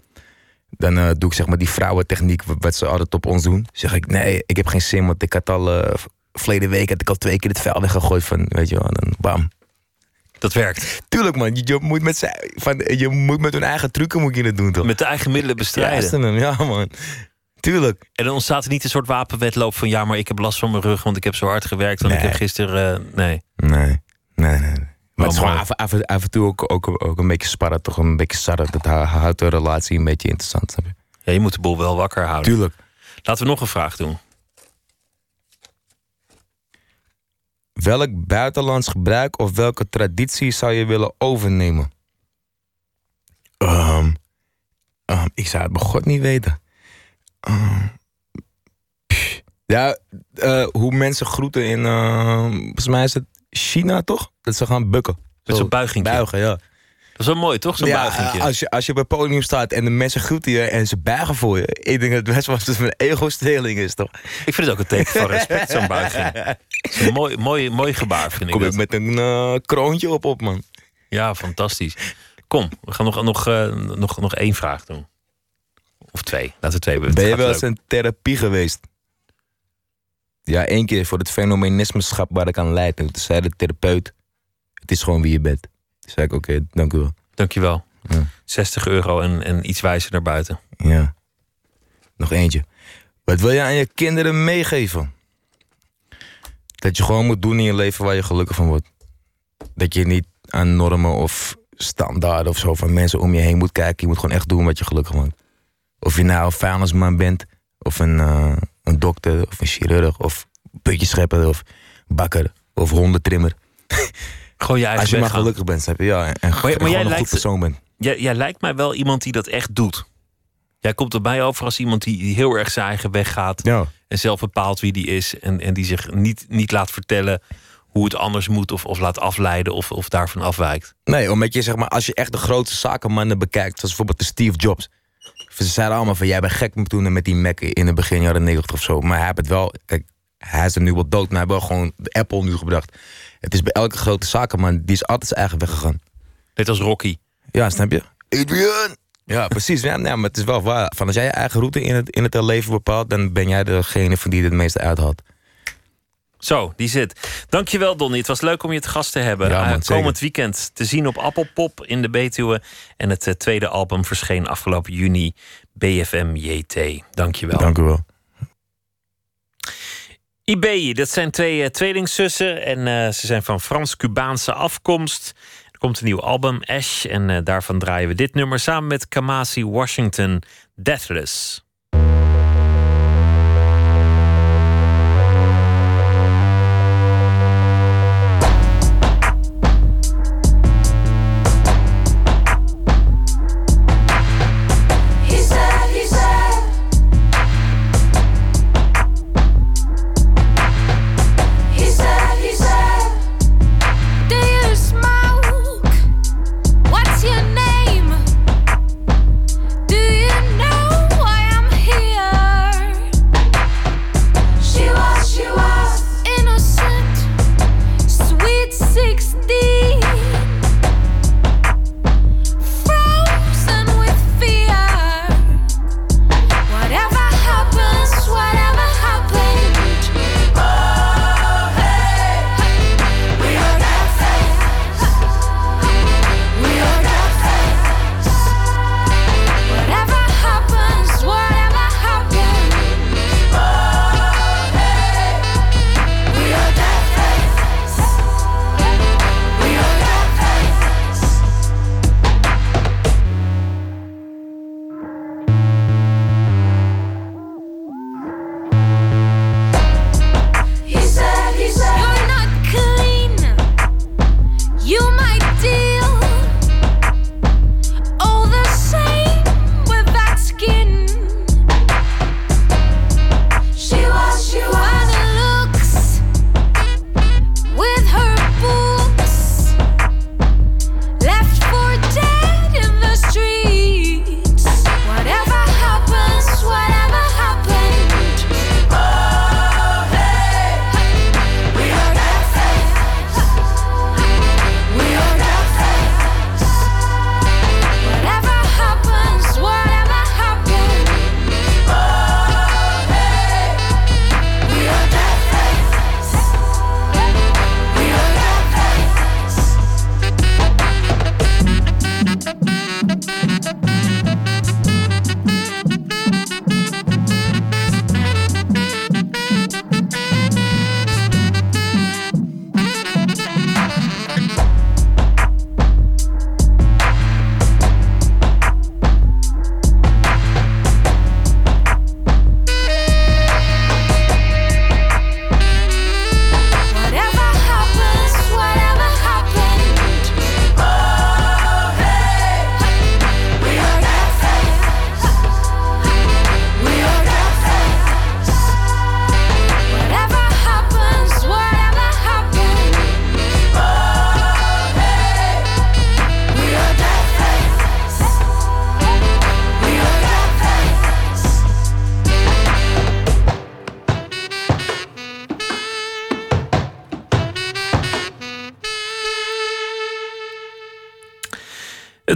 Dan uh, doe ik zeg maar die vrouwentechniek wat ze altijd op ons doen. Zeg ik nee, ik heb geen zin, want ik had al uh, verleden week had ik al twee keer het vuil weggegooid van, weet je wel, en dan bam. Dat werkt. Tuurlijk man, je, je moet met van, je moet met hun eigen trucken moet je het doen toch? Met de eigen middelen bestrijden. Ja, ja man. Tuurlijk. En dan ontstaat er niet een soort wapenwetloop van ja, maar ik heb last van mijn rug, want ik heb zo hard gewerkt. Want ik heb gisteren. eh, nee. Nee, nee, nee. Maar het is mooi. gewoon af, af, af en toe ook, ook, ook een beetje sparren, toch een beetje sarren. Dat hou- houdt de relatie een beetje interessant. Ja, je moet de boel wel wakker houden. Tuurlijk. Laten we nog een vraag doen. Welk buitenlands gebruik of welke traditie zou je willen overnemen? Ehm, ik zou het bij God niet weten. Ehm, ja, eh, hoe mensen groeten in, volgens mij is het China toch? Dat ze gaan bukken. Met zo'n buiging. Buigen, ja. Dat is wel mooi, toch? Zo'n ja. Als je, als je op het podium staat en de mensen groeten je en ze buigen voor je. Ik denk dat het best wel eens een ego-streling is, toch? Ik vind het ook een teken van respect, zo'n buiging. Mooi, mooi, mooi gebaar, vind ik. Kom ik met een eh, kroontje op, op, man. Ja, fantastisch. Kom, we gaan nog, nog, eh, nog, nog één vraag doen. Of twee. Laten we twee hebben. Ben je wel eens in therapie geweest? Ja, één keer voor het fenomenismeschap waar ik aan leid. En toen zei de therapeut, het is gewoon wie je bent. Zei ik, oké, dank u wel. Dankjewel. Ja. 60 euro en, en iets wijzer naar buiten. Ja. Nog eentje. Wat wil je aan je kinderen meegeven? Dat je gewoon moet doen in je leven waar je gelukkig van wordt. Dat je niet aan normen of standaarden of zo van mensen om je heen moet kijken. Je moet gewoon echt doen wat je gelukkig van wordt. Of je nou een vuilnisman bent, of een, eh, een dokter, of een chirurg, of putjeschepper, of bakker, of hondentrimmer. Gewoon je eigen Als je maar gelukkig bent, snap je? Ja, en, en Maar, maar gewoon jij een lijkt, goed persoon bent. Jij, jij lijkt mij wel iemand die dat echt doet. Jij komt erbij over als iemand die, die heel erg zijn eigen weg gaat. Ja. En zelf bepaalt wie die is. En, en die zich niet, niet laat vertellen hoe het anders moet. Of, of laat afleiden of, of daarvan afwijkt. Nee, omdat je zeg maar, als je echt de grote zakenmannen bekijkt, zoals bijvoorbeeld de Steve Jobs. Ze zeiden allemaal van jij bent gek toen met die Mac in het begin jaren 90 of zo. Maar hij heeft het wel, kijk, hij is er nu wel dood, maar hij heeft wel gewoon de Apple nu gebracht. Het is bij elke grote zakenman, die is altijd zijn eigen weg gegaan. Net als Rocky. Ja, snap je? Adrian! Ja, precies. Ja, nee, maar het is wel waar. Van als jij je eigen route in het, in het leven bepaalt, dan ben jij degene van die het meeste uithaalt. Zo, die zit. Dankjewel, Donnie. Het was leuk om je te gast te hebben. Ja, man, Eh, zeker. komend weekend te zien op Appelpop in de Betuwe. En het eh, tweede album verscheen afgelopen juni. BFM JT. Dankjewel. Dank u wel. Ibei, dat zijn twee eh, tweelingzussen. En eh, ze zijn van Frans-Cubaanse afkomst. Er komt een nieuw album, Ash. En eh, daarvan draaien we dit nummer samen met Kamasi Washington, Deathless.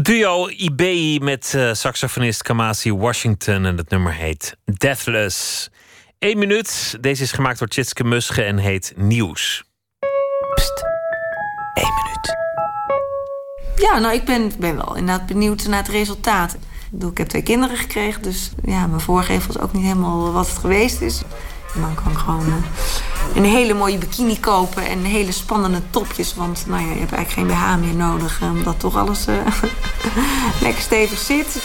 Duo Ibei met eh, saxofonist Kamasi Washington en het nummer heet Deathless. Eén minuut. Deze is gemaakt door Tjitske Musche en heet Nieuws. Ja, nou, ik ben, ben wel inderdaad benieuwd naar het resultaat. Ik, bedoel, ik heb twee kinderen gekregen, dus ja, mijn voorgevel is ook niet helemaal wat het geweest is. En dan kan ik gewoon eh, een hele mooie bikini kopen en hele spannende topjes. Want nou ja, je hebt eigenlijk geen BH meer nodig, eh, omdat toch alles eh, lekker stevig zit.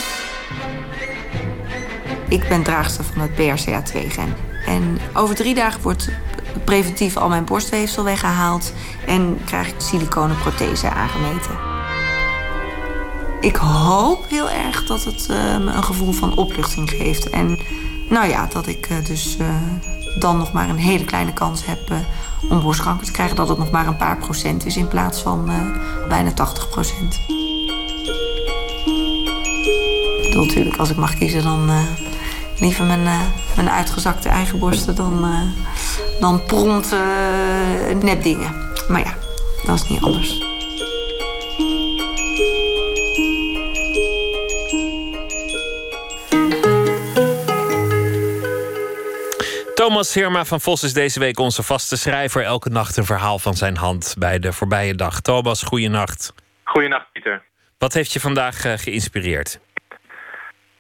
Ik ben draagster van het BRCA2-gen. En over drie dagen wordt preventief al mijn borstweefsel weggehaald... en krijg ik siliconen prothese aangemeten. Ik hoop heel erg dat het eh, me een gevoel van opluchting geeft. En nou ja, dat ik dus dan nog maar een hele kleine kans heb om borstkanker te krijgen. Dat het nog maar een paar procent is in plaats van bijna 80 procent. Natuurlijk, als ik mag kiezen, dan liever mijn, mijn uitgezakte eigen borsten dan, dan prompt nepdingen. Maar ja, dat is niet anders. Thomas Herma van Vos is deze week onze vaste schrijver. Elke nacht een verhaal van zijn hand bij de voorbije dag. Thomas, goeienacht. Goeienacht, Pieter. Wat heeft je vandaag uh, geïnspireerd?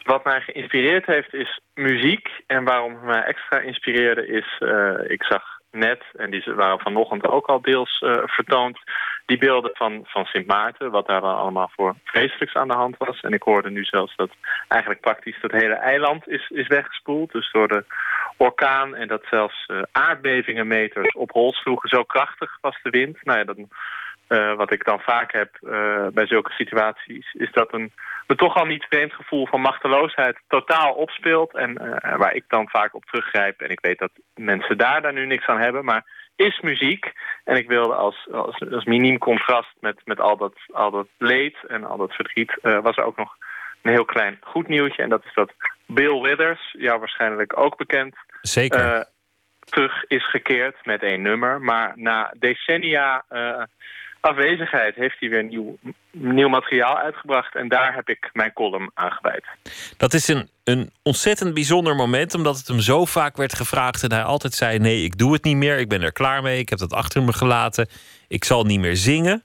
Wat mij geïnspireerd heeft is muziek. En waarom het mij extra inspireerde is... Uh, ik zag net, en die waren vanochtend ook al deels uh, vertoond... die beelden van, van Sint Maarten, wat daar allemaal voor vreselijks aan de hand was. En ik hoorde nu zelfs dat eigenlijk praktisch dat hele eiland is, is weggespoeld. Dus door de orkaan en dat zelfs uh, aardbevingenmeters op hol sloegen. Zo krachtig was de wind. Nou ja, dan, uh, wat ik dan vaak heb uh, bij zulke situaties... is dat een me toch al niet vreemd gevoel van machteloosheid totaal opspeelt. En waar ik dan vaak op teruggrijp. En ik weet dat mensen daar, daar nu niks aan hebben. Maar is muziek. En ik wilde als, als, als miniem contrast met, met al, dat, al dat leed en al dat verdriet... was er ook nog een heel klein goed nieuwtje. En dat is dat Bill Withers, jou waarschijnlijk ook bekend... Zeker. Uh, terug is gekeerd met één nummer. Maar na decennia uh, afwezigheid heeft hij weer nieuw, nieuw materiaal uitgebracht. En daar heb ik mijn column aan gewijd. Dat is een, een ontzettend bijzonder moment, omdat het hem zo vaak werd gevraagd. En hij altijd zei: Nee, ik doe het niet meer. Ik ben er klaar mee. Ik heb dat achter me gelaten. Ik zal niet meer zingen.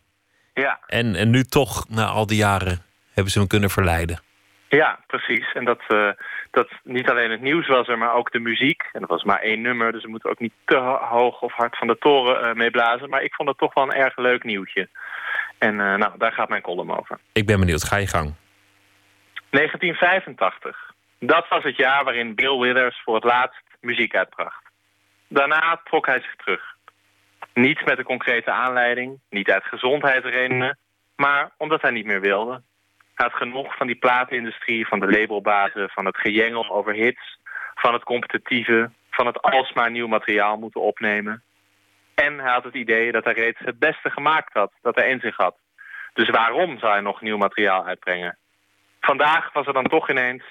Ja. En, en nu toch, na al die jaren, hebben ze hem kunnen verleiden. Ja, precies. En dat, uh, dat niet alleen het nieuws was er, maar ook de muziek. En dat was maar één nummer, dus we moeten ook niet te hoog of hard van de toren uh, mee blazen. Maar ik vond het toch wel een erg leuk nieuwtje. En uh, nou, daar gaat mijn column over. Ik ben benieuwd, ga je gang. 1985. Dat was het jaar waarin Bill Withers voor het laatst muziek uitbracht. Daarna trok hij zich terug. Niet met een concrete aanleiding, niet uit gezondheidsredenen, maar omdat hij niet meer wilde. Had genoeg van die platenindustrie, van de labelbazen, van het gejengel over hits, van het competitieve, van het alsmaar nieuw materiaal moeten opnemen. En hij had het idee dat hij reeds het beste gemaakt had, dat hij in zich had. Dus waarom zou hij nog nieuw materiaal uitbrengen? Vandaag was er dan toch ineens,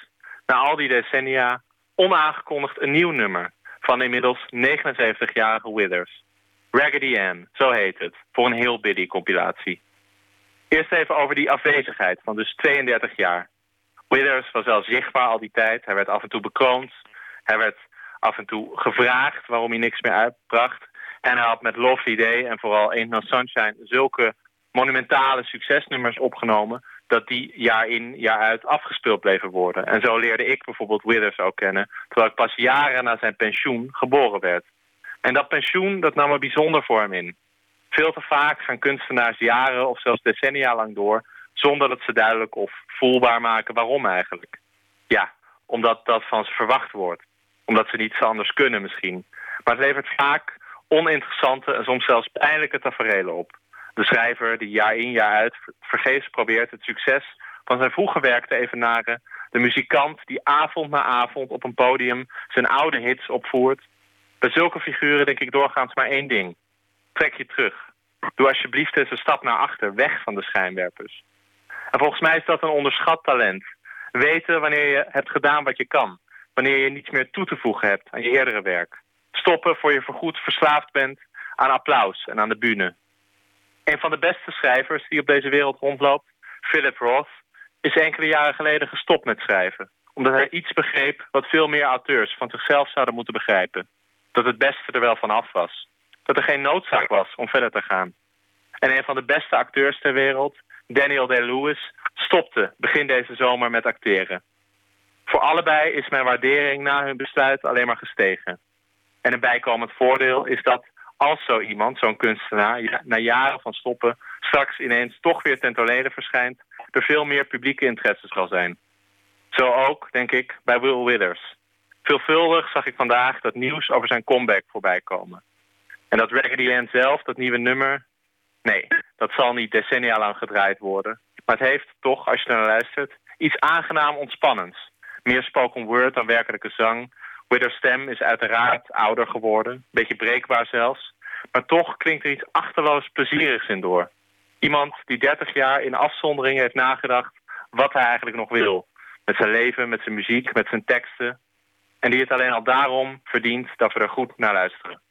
na al die decennia, onaangekondigd een nieuw nummer van inmiddels 79-jarige Withers. Raggedy Ann, zo heet het, voor een heel biddy compilatie. Eerst even over die afwezigheid van dus 32 jaar. Withers was wel zichtbaar al die tijd. Hij werd af en toe bekroond. Hij werd af en toe gevraagd waarom hij niks meer uitbracht. En hij had met Lovely Day en vooral Ain't No Sunshine zulke monumentale succesnummers opgenomen... dat die jaar in, jaar uit afgespeeld bleven worden. En zo leerde ik bijvoorbeeld Withers ook kennen... terwijl ik pas jaren na zijn pensioen geboren werd. En dat pensioen dat nam er bijzonder voor hem in. Veel te vaak gaan kunstenaars jaren of zelfs decennia lang door... zonder dat ze duidelijk of voelbaar maken waarom eigenlijk. Ja, omdat dat van ze verwacht wordt. Omdat ze niets anders kunnen misschien. Maar het levert vaak oninteressante en soms zelfs pijnlijke tafereelen op. De schrijver die jaar in jaar uit vergeefs probeert het succes van zijn vroege werk te evenaren. De muzikant die avond na avond op een podium zijn oude hits opvoert. Bij zulke figuren denk ik doorgaans maar één ding. Trek je terug. Doe alsjeblieft eens een stap naar achter, weg van de schijnwerpers. En volgens mij is dat een onderschat talent. Weten wanneer je hebt gedaan wat je kan. Wanneer je niets meer toe te voegen hebt aan je eerdere werk. Stoppen voor je voorgoed verslaafd bent aan applaus en aan de bühne. Een van de beste schrijvers die op deze wereld rondloopt, Philip Roth, is enkele jaren geleden gestopt met schrijven. Omdat hij iets begreep wat veel meer auteurs van zichzelf zouden moeten begrijpen. Dat het beste er wel van af was. Dat er geen noodzaak was om verder te gaan. En een van de beste acteurs ter wereld, Daniel Day-Lewis, stopte begin deze zomer met acteren. Voor allebei is mijn waardering na hun besluit alleen maar gestegen. En een bijkomend voordeel is dat als zo iemand, zo'n kunstenaar, na jaren van stoppen, straks ineens toch weer ten verschijnt, er veel meer publieke interesse zal zijn. Zo ook, denk ik, bij Will Withers. Veelvuldig zag ik vandaag dat nieuws over zijn comeback voorbij komen. En dat Raggedy Ann zelf, dat nieuwe nummer, nee, dat zal niet decennia lang gedraaid worden. Maar het heeft toch, als je naar luistert, iets aangenaam ontspannends. Meer spoken word dan werkelijke zang. Withers stem is uiteraard ouder geworden, beetje breekbaar zelfs. Maar toch klinkt er iets achterloos plezierigs in door. Iemand die 30 jaar in afzondering heeft nagedacht wat hij eigenlijk nog wil. Met zijn leven, met zijn muziek, met zijn teksten. En die het alleen al daarom verdient dat we er goed naar luisteren.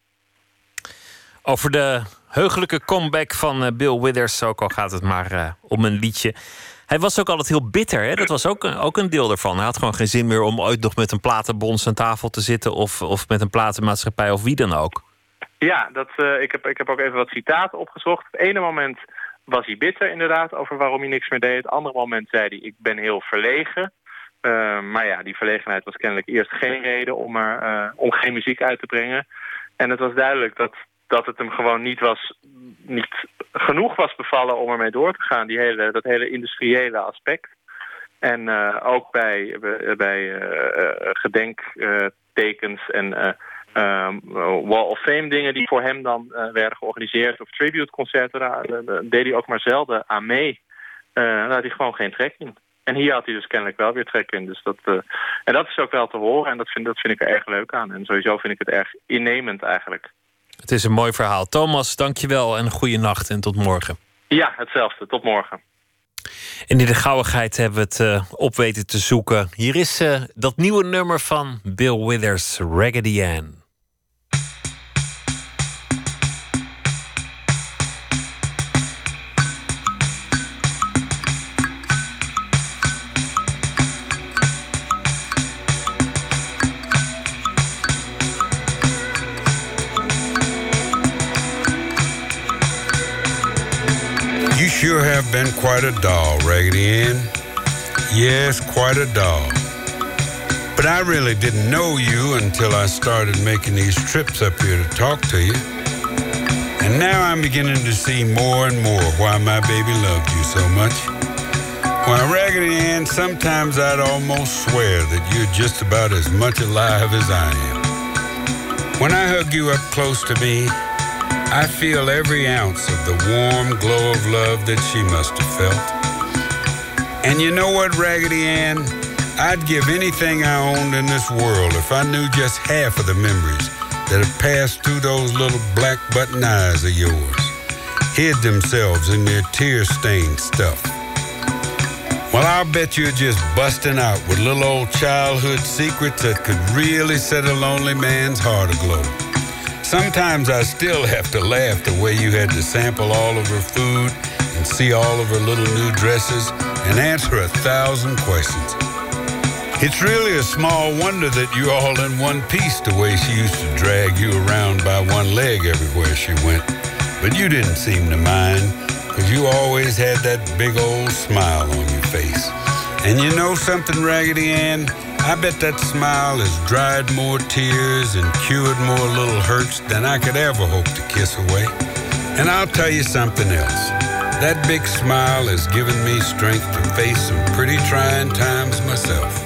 Over de heugelijke comeback van eh, Bill Withers, ook al gaat het maar eh, om een liedje. Hij was ook altijd heel bitter, hè? dat was ook, ook een deel ervan. Hij had gewoon geen zin meer om ooit nog met een platenbons aan tafel te zitten... of, of met een platenmaatschappij of wie dan ook. Ja, dat, eh, ik, heb, ik heb ook even wat citaten opgezocht. Het ene moment was hij bitter inderdaad over waarom hij niks meer deed. Het andere moment zei hij, ik ben heel verlegen. Eh, maar ja, die verlegenheid was kennelijk eerst geen reden om, er, om geen muziek uit te brengen. En het was duidelijk dat, dat het hem gewoon niet, was, niet genoeg was bevallen om ermee door te gaan. Die hele, dat hele industriële aspect. En eh, ook bij, bij, bij eh, eh, gedenktekens en eh, ehm, Wall of Fame dingen die voor hem dan eh, werden georganiseerd. Of tributeconcerten, daar deed hij ook maar zelden aan mee. Eh, daar had hij gewoon geen trek in. En hier had hij dus kennelijk wel weer trek in. Dus dat, eh, en dat is ook wel te horen en dat vind, dat vind ik er erg leuk aan. En sowieso vind ik het erg innemend eigenlijk. Het is een mooi verhaal. Thomas, dankjewel en goede nacht en tot morgen. Ja, hetzelfde. Tot morgen. En in de gauwigheid hebben we het eh, op weten te zoeken. Hier is eh, dat nieuwe nummer van Bill Withers, Raggedy Ann. Have been quite a doll, Raggedy Ann. Yes, quite a doll. But I really didn't know you until I started making these trips up here to talk to you. And now I'm beginning to see more and more why my baby loved you so much. Why, Raggedy Ann, sometimes I'd almost swear that you're just about as much alive as I am. When I hug you up close to me, I feel every ounce of the warm glow of love that she must have felt. And you know what, Raggedy Ann? I'd give anything I owned in this world if I knew just half of the memories that have passed through those little black button eyes of yours, hid themselves in their tear stained stuff. Well, I'll bet you're just busting out with little old childhood secrets that could really set a lonely man's heart aglow. Sometimes I still have to laugh the way you had to sample all of her food and see all of her little new dresses and answer a thousand questions. It's really a small wonder that you're all in one piece the way she used to drag you around by one leg everywhere she went. But you didn't seem to mind because you always had that big old smile on your face. And you know something, Raggedy Ann? I bet that smile has dried more tears and cured more little hurts than I could ever hope to kiss away. And I'll tell you something else. That big smile has given me strength to face some pretty trying times myself.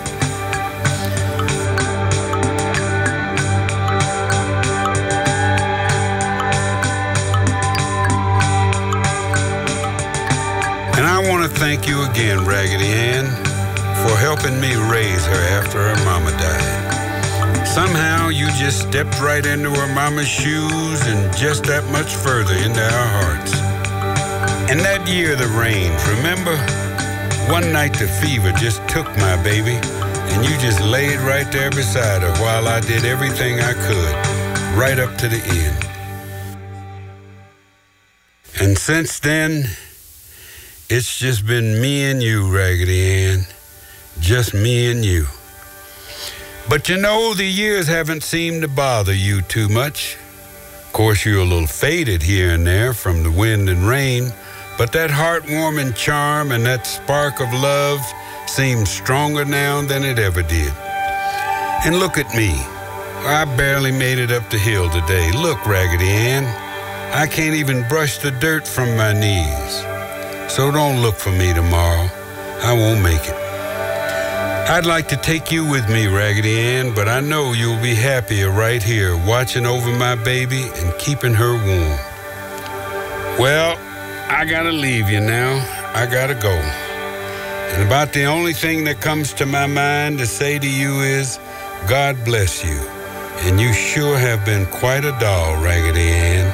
And I want to thank you again, Raggedy Ann, for helping me raise her after her mama died. Somehow you just stepped right into her mama's shoes and just that much further into our hearts. And that year the rains, remember? One night the fever just took my baby, and you just laid right there beside her while I did everything I could, right up to the end. And since then, It's just been me and you, Raggedy Ann. Just me and you. But you know, the years haven't seemed to bother you too much. Of course, you're a little faded here and there from the wind and rain, but that heartwarming charm and that spark of love seems stronger now than it ever did. And look at me. I barely made it up the hill today. Look, Raggedy Ann, I can't even brush the dirt from my knees. So don't look for me tomorrow. I won't make it. I'd like to take you with me, Raggedy Ann, but I know you'll be happier right here, watching over my baby and keeping her warm. Well, I gotta leave you now. I gotta go. And about the only thing that comes to my mind to say to you is, God bless you. And you sure have been quite a doll, Raggedy Ann.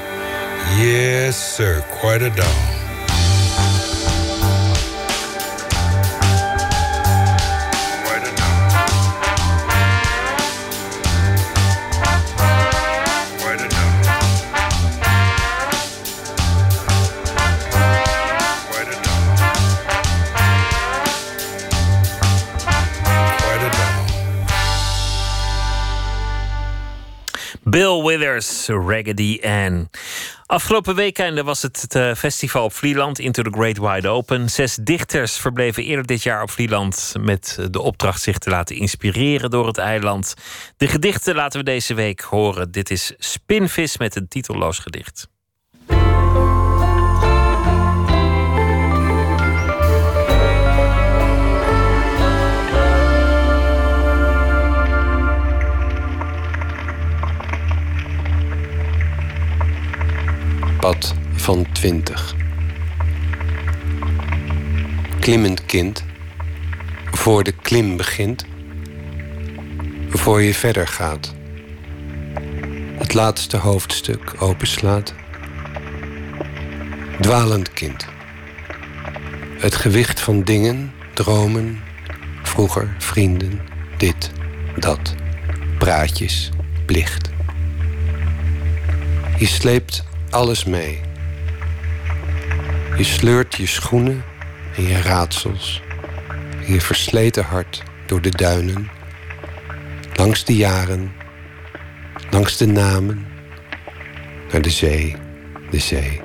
Yes, sir, quite a doll. Bill Withers, Raggedy Ann. Afgelopen weekend was het, het eh, festival op Vlieland, Into the Great Wide Open. Zes dichters verbleven eerder dit jaar op Vlieland met de opdracht zich te laten inspireren door het eiland. De gedichten laten we deze week horen. Dit is Spinvis met een titelloos gedicht. Pad van 20. Klimmend kind, voor de klim begint, voor je verder gaat, het laatste hoofdstuk openslaat. Dwalend kind, het gewicht van dingen, dromen, vroeger vrienden, dit, dat, praatjes, plicht. Je sleept alles mee. Je sleurt je schoenen en je raadsels, je versleten hart door de duinen, langs de jaren, langs de namen, naar de zee, de zee,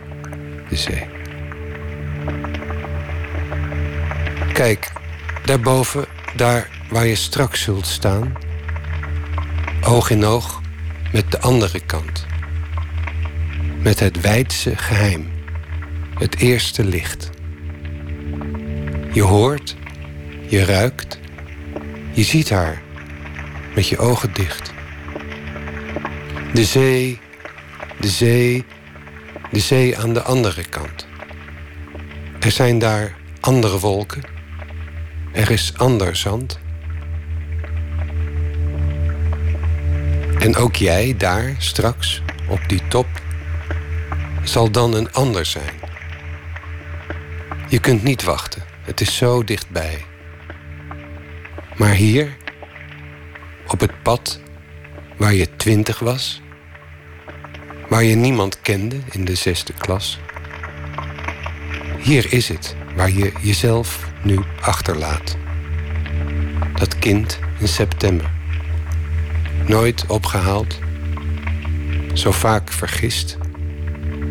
de zee. Kijk, daarboven, daar waar je straks zult staan, oog in oog met de andere kant met het wijdse geheim, het eerste licht. Je hoort, je ruikt, je ziet haar met je ogen dicht. De zee, de zee, de zee aan de andere kant. Er zijn daar andere wolken. Er is ander zand. En ook jij daar straks op die top zal dan een ander zijn. Je kunt niet wachten, het is zo dichtbij. Maar hier, op het pad waar je twintig was, waar je niemand kende in de zesde klas, hier is het waar je jezelf nu achterlaat. Dat kind in september. Nooit opgehaald, zo vaak vergist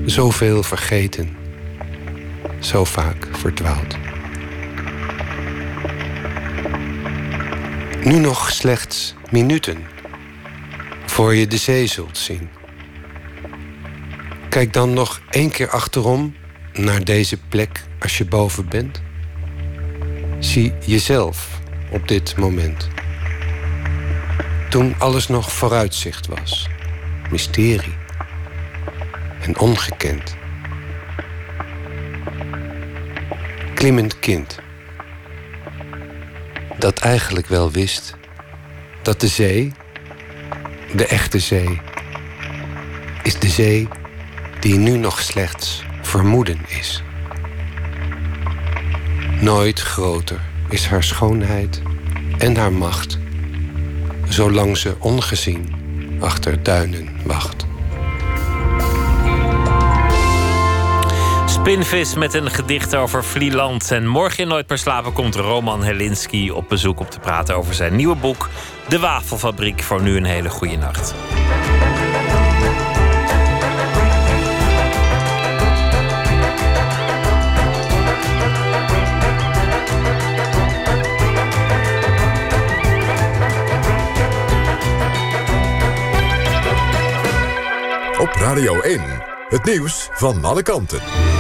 Zoveel vergeten, zo vaak verdwaald. Nu nog slechts minuten voor je de zee zult zien. Kijk dan nog één keer achterom naar deze plek als je boven bent. Zie jezelf op dit moment. Toen alles nog vooruitzicht was, mysterie en ongekend. Klimmend kind. Dat eigenlijk wel wist dat de zee, de echte zee, is de zee die nu nog slechts vermoeden is. Nooit groter is haar schoonheid en haar macht, zolang ze ongezien achter duinen wacht. Pinvis met een gedicht over Vlieland. En morgen in Nooit meer slapen komt Roman Helinski op bezoek om te praten over zijn nieuwe boek De Wafelfabriek. Voor nu een hele goede nacht. Op Radio 1, het nieuws van alle kanten.